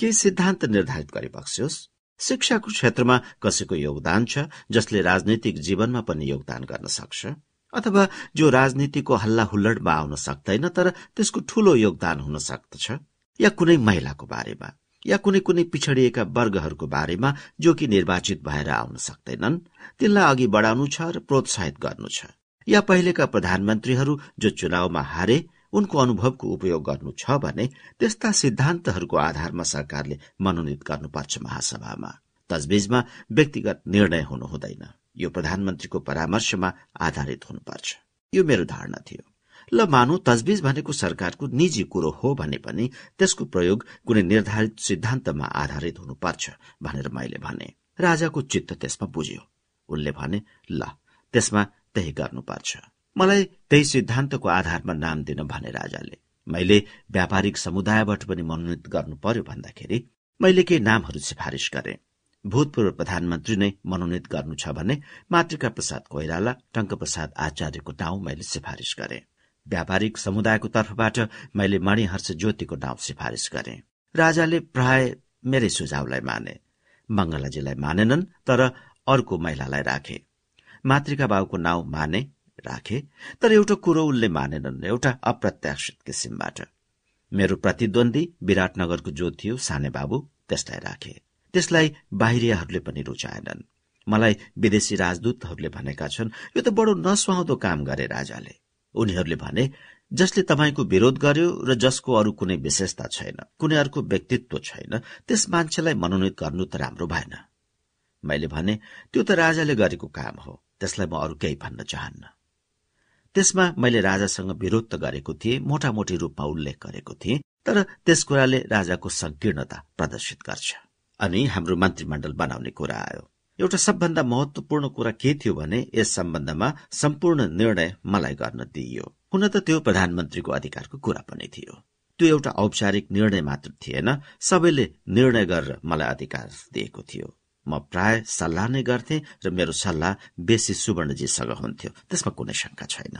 केही सिद्धान्त निर्धारित गरिबक्स्योस् शिक्षाको क्षेत्रमा कसैको योगदान छ जसले राजनैतिक जीवनमा पनि योगदान गर्न सक्छ? अथवा जो राजनीतिको हल्ला हुल्लडमा आउन सक्दैन तर त्यसको ठूलो योगदान हुन सक्दछ? या कुनै महिलाको बारेमा या कुनै कुनै पिछडिएका वर्गहरूको बारेमा जो कि निर्वाचित भएर आउन सक्दैनन् तिनलाई अघि बढाउनु छ र प्रोत्साहित गर्नु छ। या पहिलेका प्रधानमन्त्रीहरू जो चुनावमा हारे उनको अनुभवको उपयोग गर्नु छ भने त्यस्ता सिद्धान्तहरूको आधारमा सरकारले मनोनित गर्नुपर्छ महासभामा। तजबिजमा व्यक्तिगत निर्णय हुनु हुँदैन। यो प्रधानमन्त्रीको परामर्शमा आधारित हुनुपर्छ। यो मेरो धारणा थियो। ल मानु तजबिज भनेको सरकारको निजी कुरो हो भने पनि त्यसको प्रयोग कुनै निर्धारित सिद्धान्तमा आधारित हुनुपर्छ भनेर मैले भने। राजाको चित्त त्यसमा बुझ्यो। उनले भने ल त्यसमा त्यही गर्नुपर्छ। मलाई त्यही सिद्धान्तको आधारमा नाम दिन भने राजाले। मैले व्यापारिक समुदायबाट पनि मनोनित गर्नु पर्यो भन्दाखेरि मैले केही नामहरू सिफारिस गरे। भूतपूर्व प्रधानमन्त्री नै मनोनित गर्नु छ भने मातृका प्रसाद कोइराला टंक प्रसाद आचार्यको नाउँ मैले सिफारिस गरे। व्यापारिक समुदायको तर्फबाट मैले मणिहर्ष ज्योतिको नाउँ सिफारिस गरे। राजाले प्राय मेरै सुझावलाई माने। मंगलाजीलाई मानेनन् तर अर्को महिलालाई राखे। मातृका बाबुको नाउँ माने राखे तर एउटा कुरो उनले मानेनन् एउटा अप्रत्याशित किसिमबाट। मेरो प्रतिद्वन्दी विराटनगरको जो थियो साने बाबु त्यसलाई राखे। त्यसलाई बाहिरियाहरूले पनि रुचाएनन्। मलाई विदेशी राजदूतहरूले भनेका छन् यो त बडो नसुहाउँदो काम गरे राजाले। उनीहरूले भने जसले तपाईँको विरोध गर्यो र जसको अरू कुनै विशेषता छैन कुनै अर्को व्यक्तित्व छैन त्यस मान्छेलाई मनोनित गर्नु त राम्रो भएन। मैले भने त्यो त राजाले गरेको काम हो त्यसलाई म अरू केही भन्न चाहन्न। त्यसमा मैले राजासँग विरोध त गरेको थिएँ मोटामोटी रूपमा उल्लेख गरेको थिएँ तर त्यस कुराले राजाको संकीर्णता प्रदर्शित गर्छ। अनि हाम्रो मन्त्रीमण्डल बनाउने कुरा आयो। एउटा सबभन्दा महत्वपूर्ण कुरा के थियो भने यस सम्बन्धमा सम्पूर्ण निर्णय मलाई गर्न दिइयो। हुन त त्यो प्रधानमन्त्रीको अधिकारको कुरा पनि थियो। त्यो एउटा औपचारिक निर्णय मात्र थिएन सबैले निर्णय गरेर मलाई अधिकार दिएको थियो। म प्राय सल्लाह नै गर्थे र मेरो सल्लाह बेसी सुवर्णजीसँग हुन्थ्यो त्यसमा कुनै शंका छैन।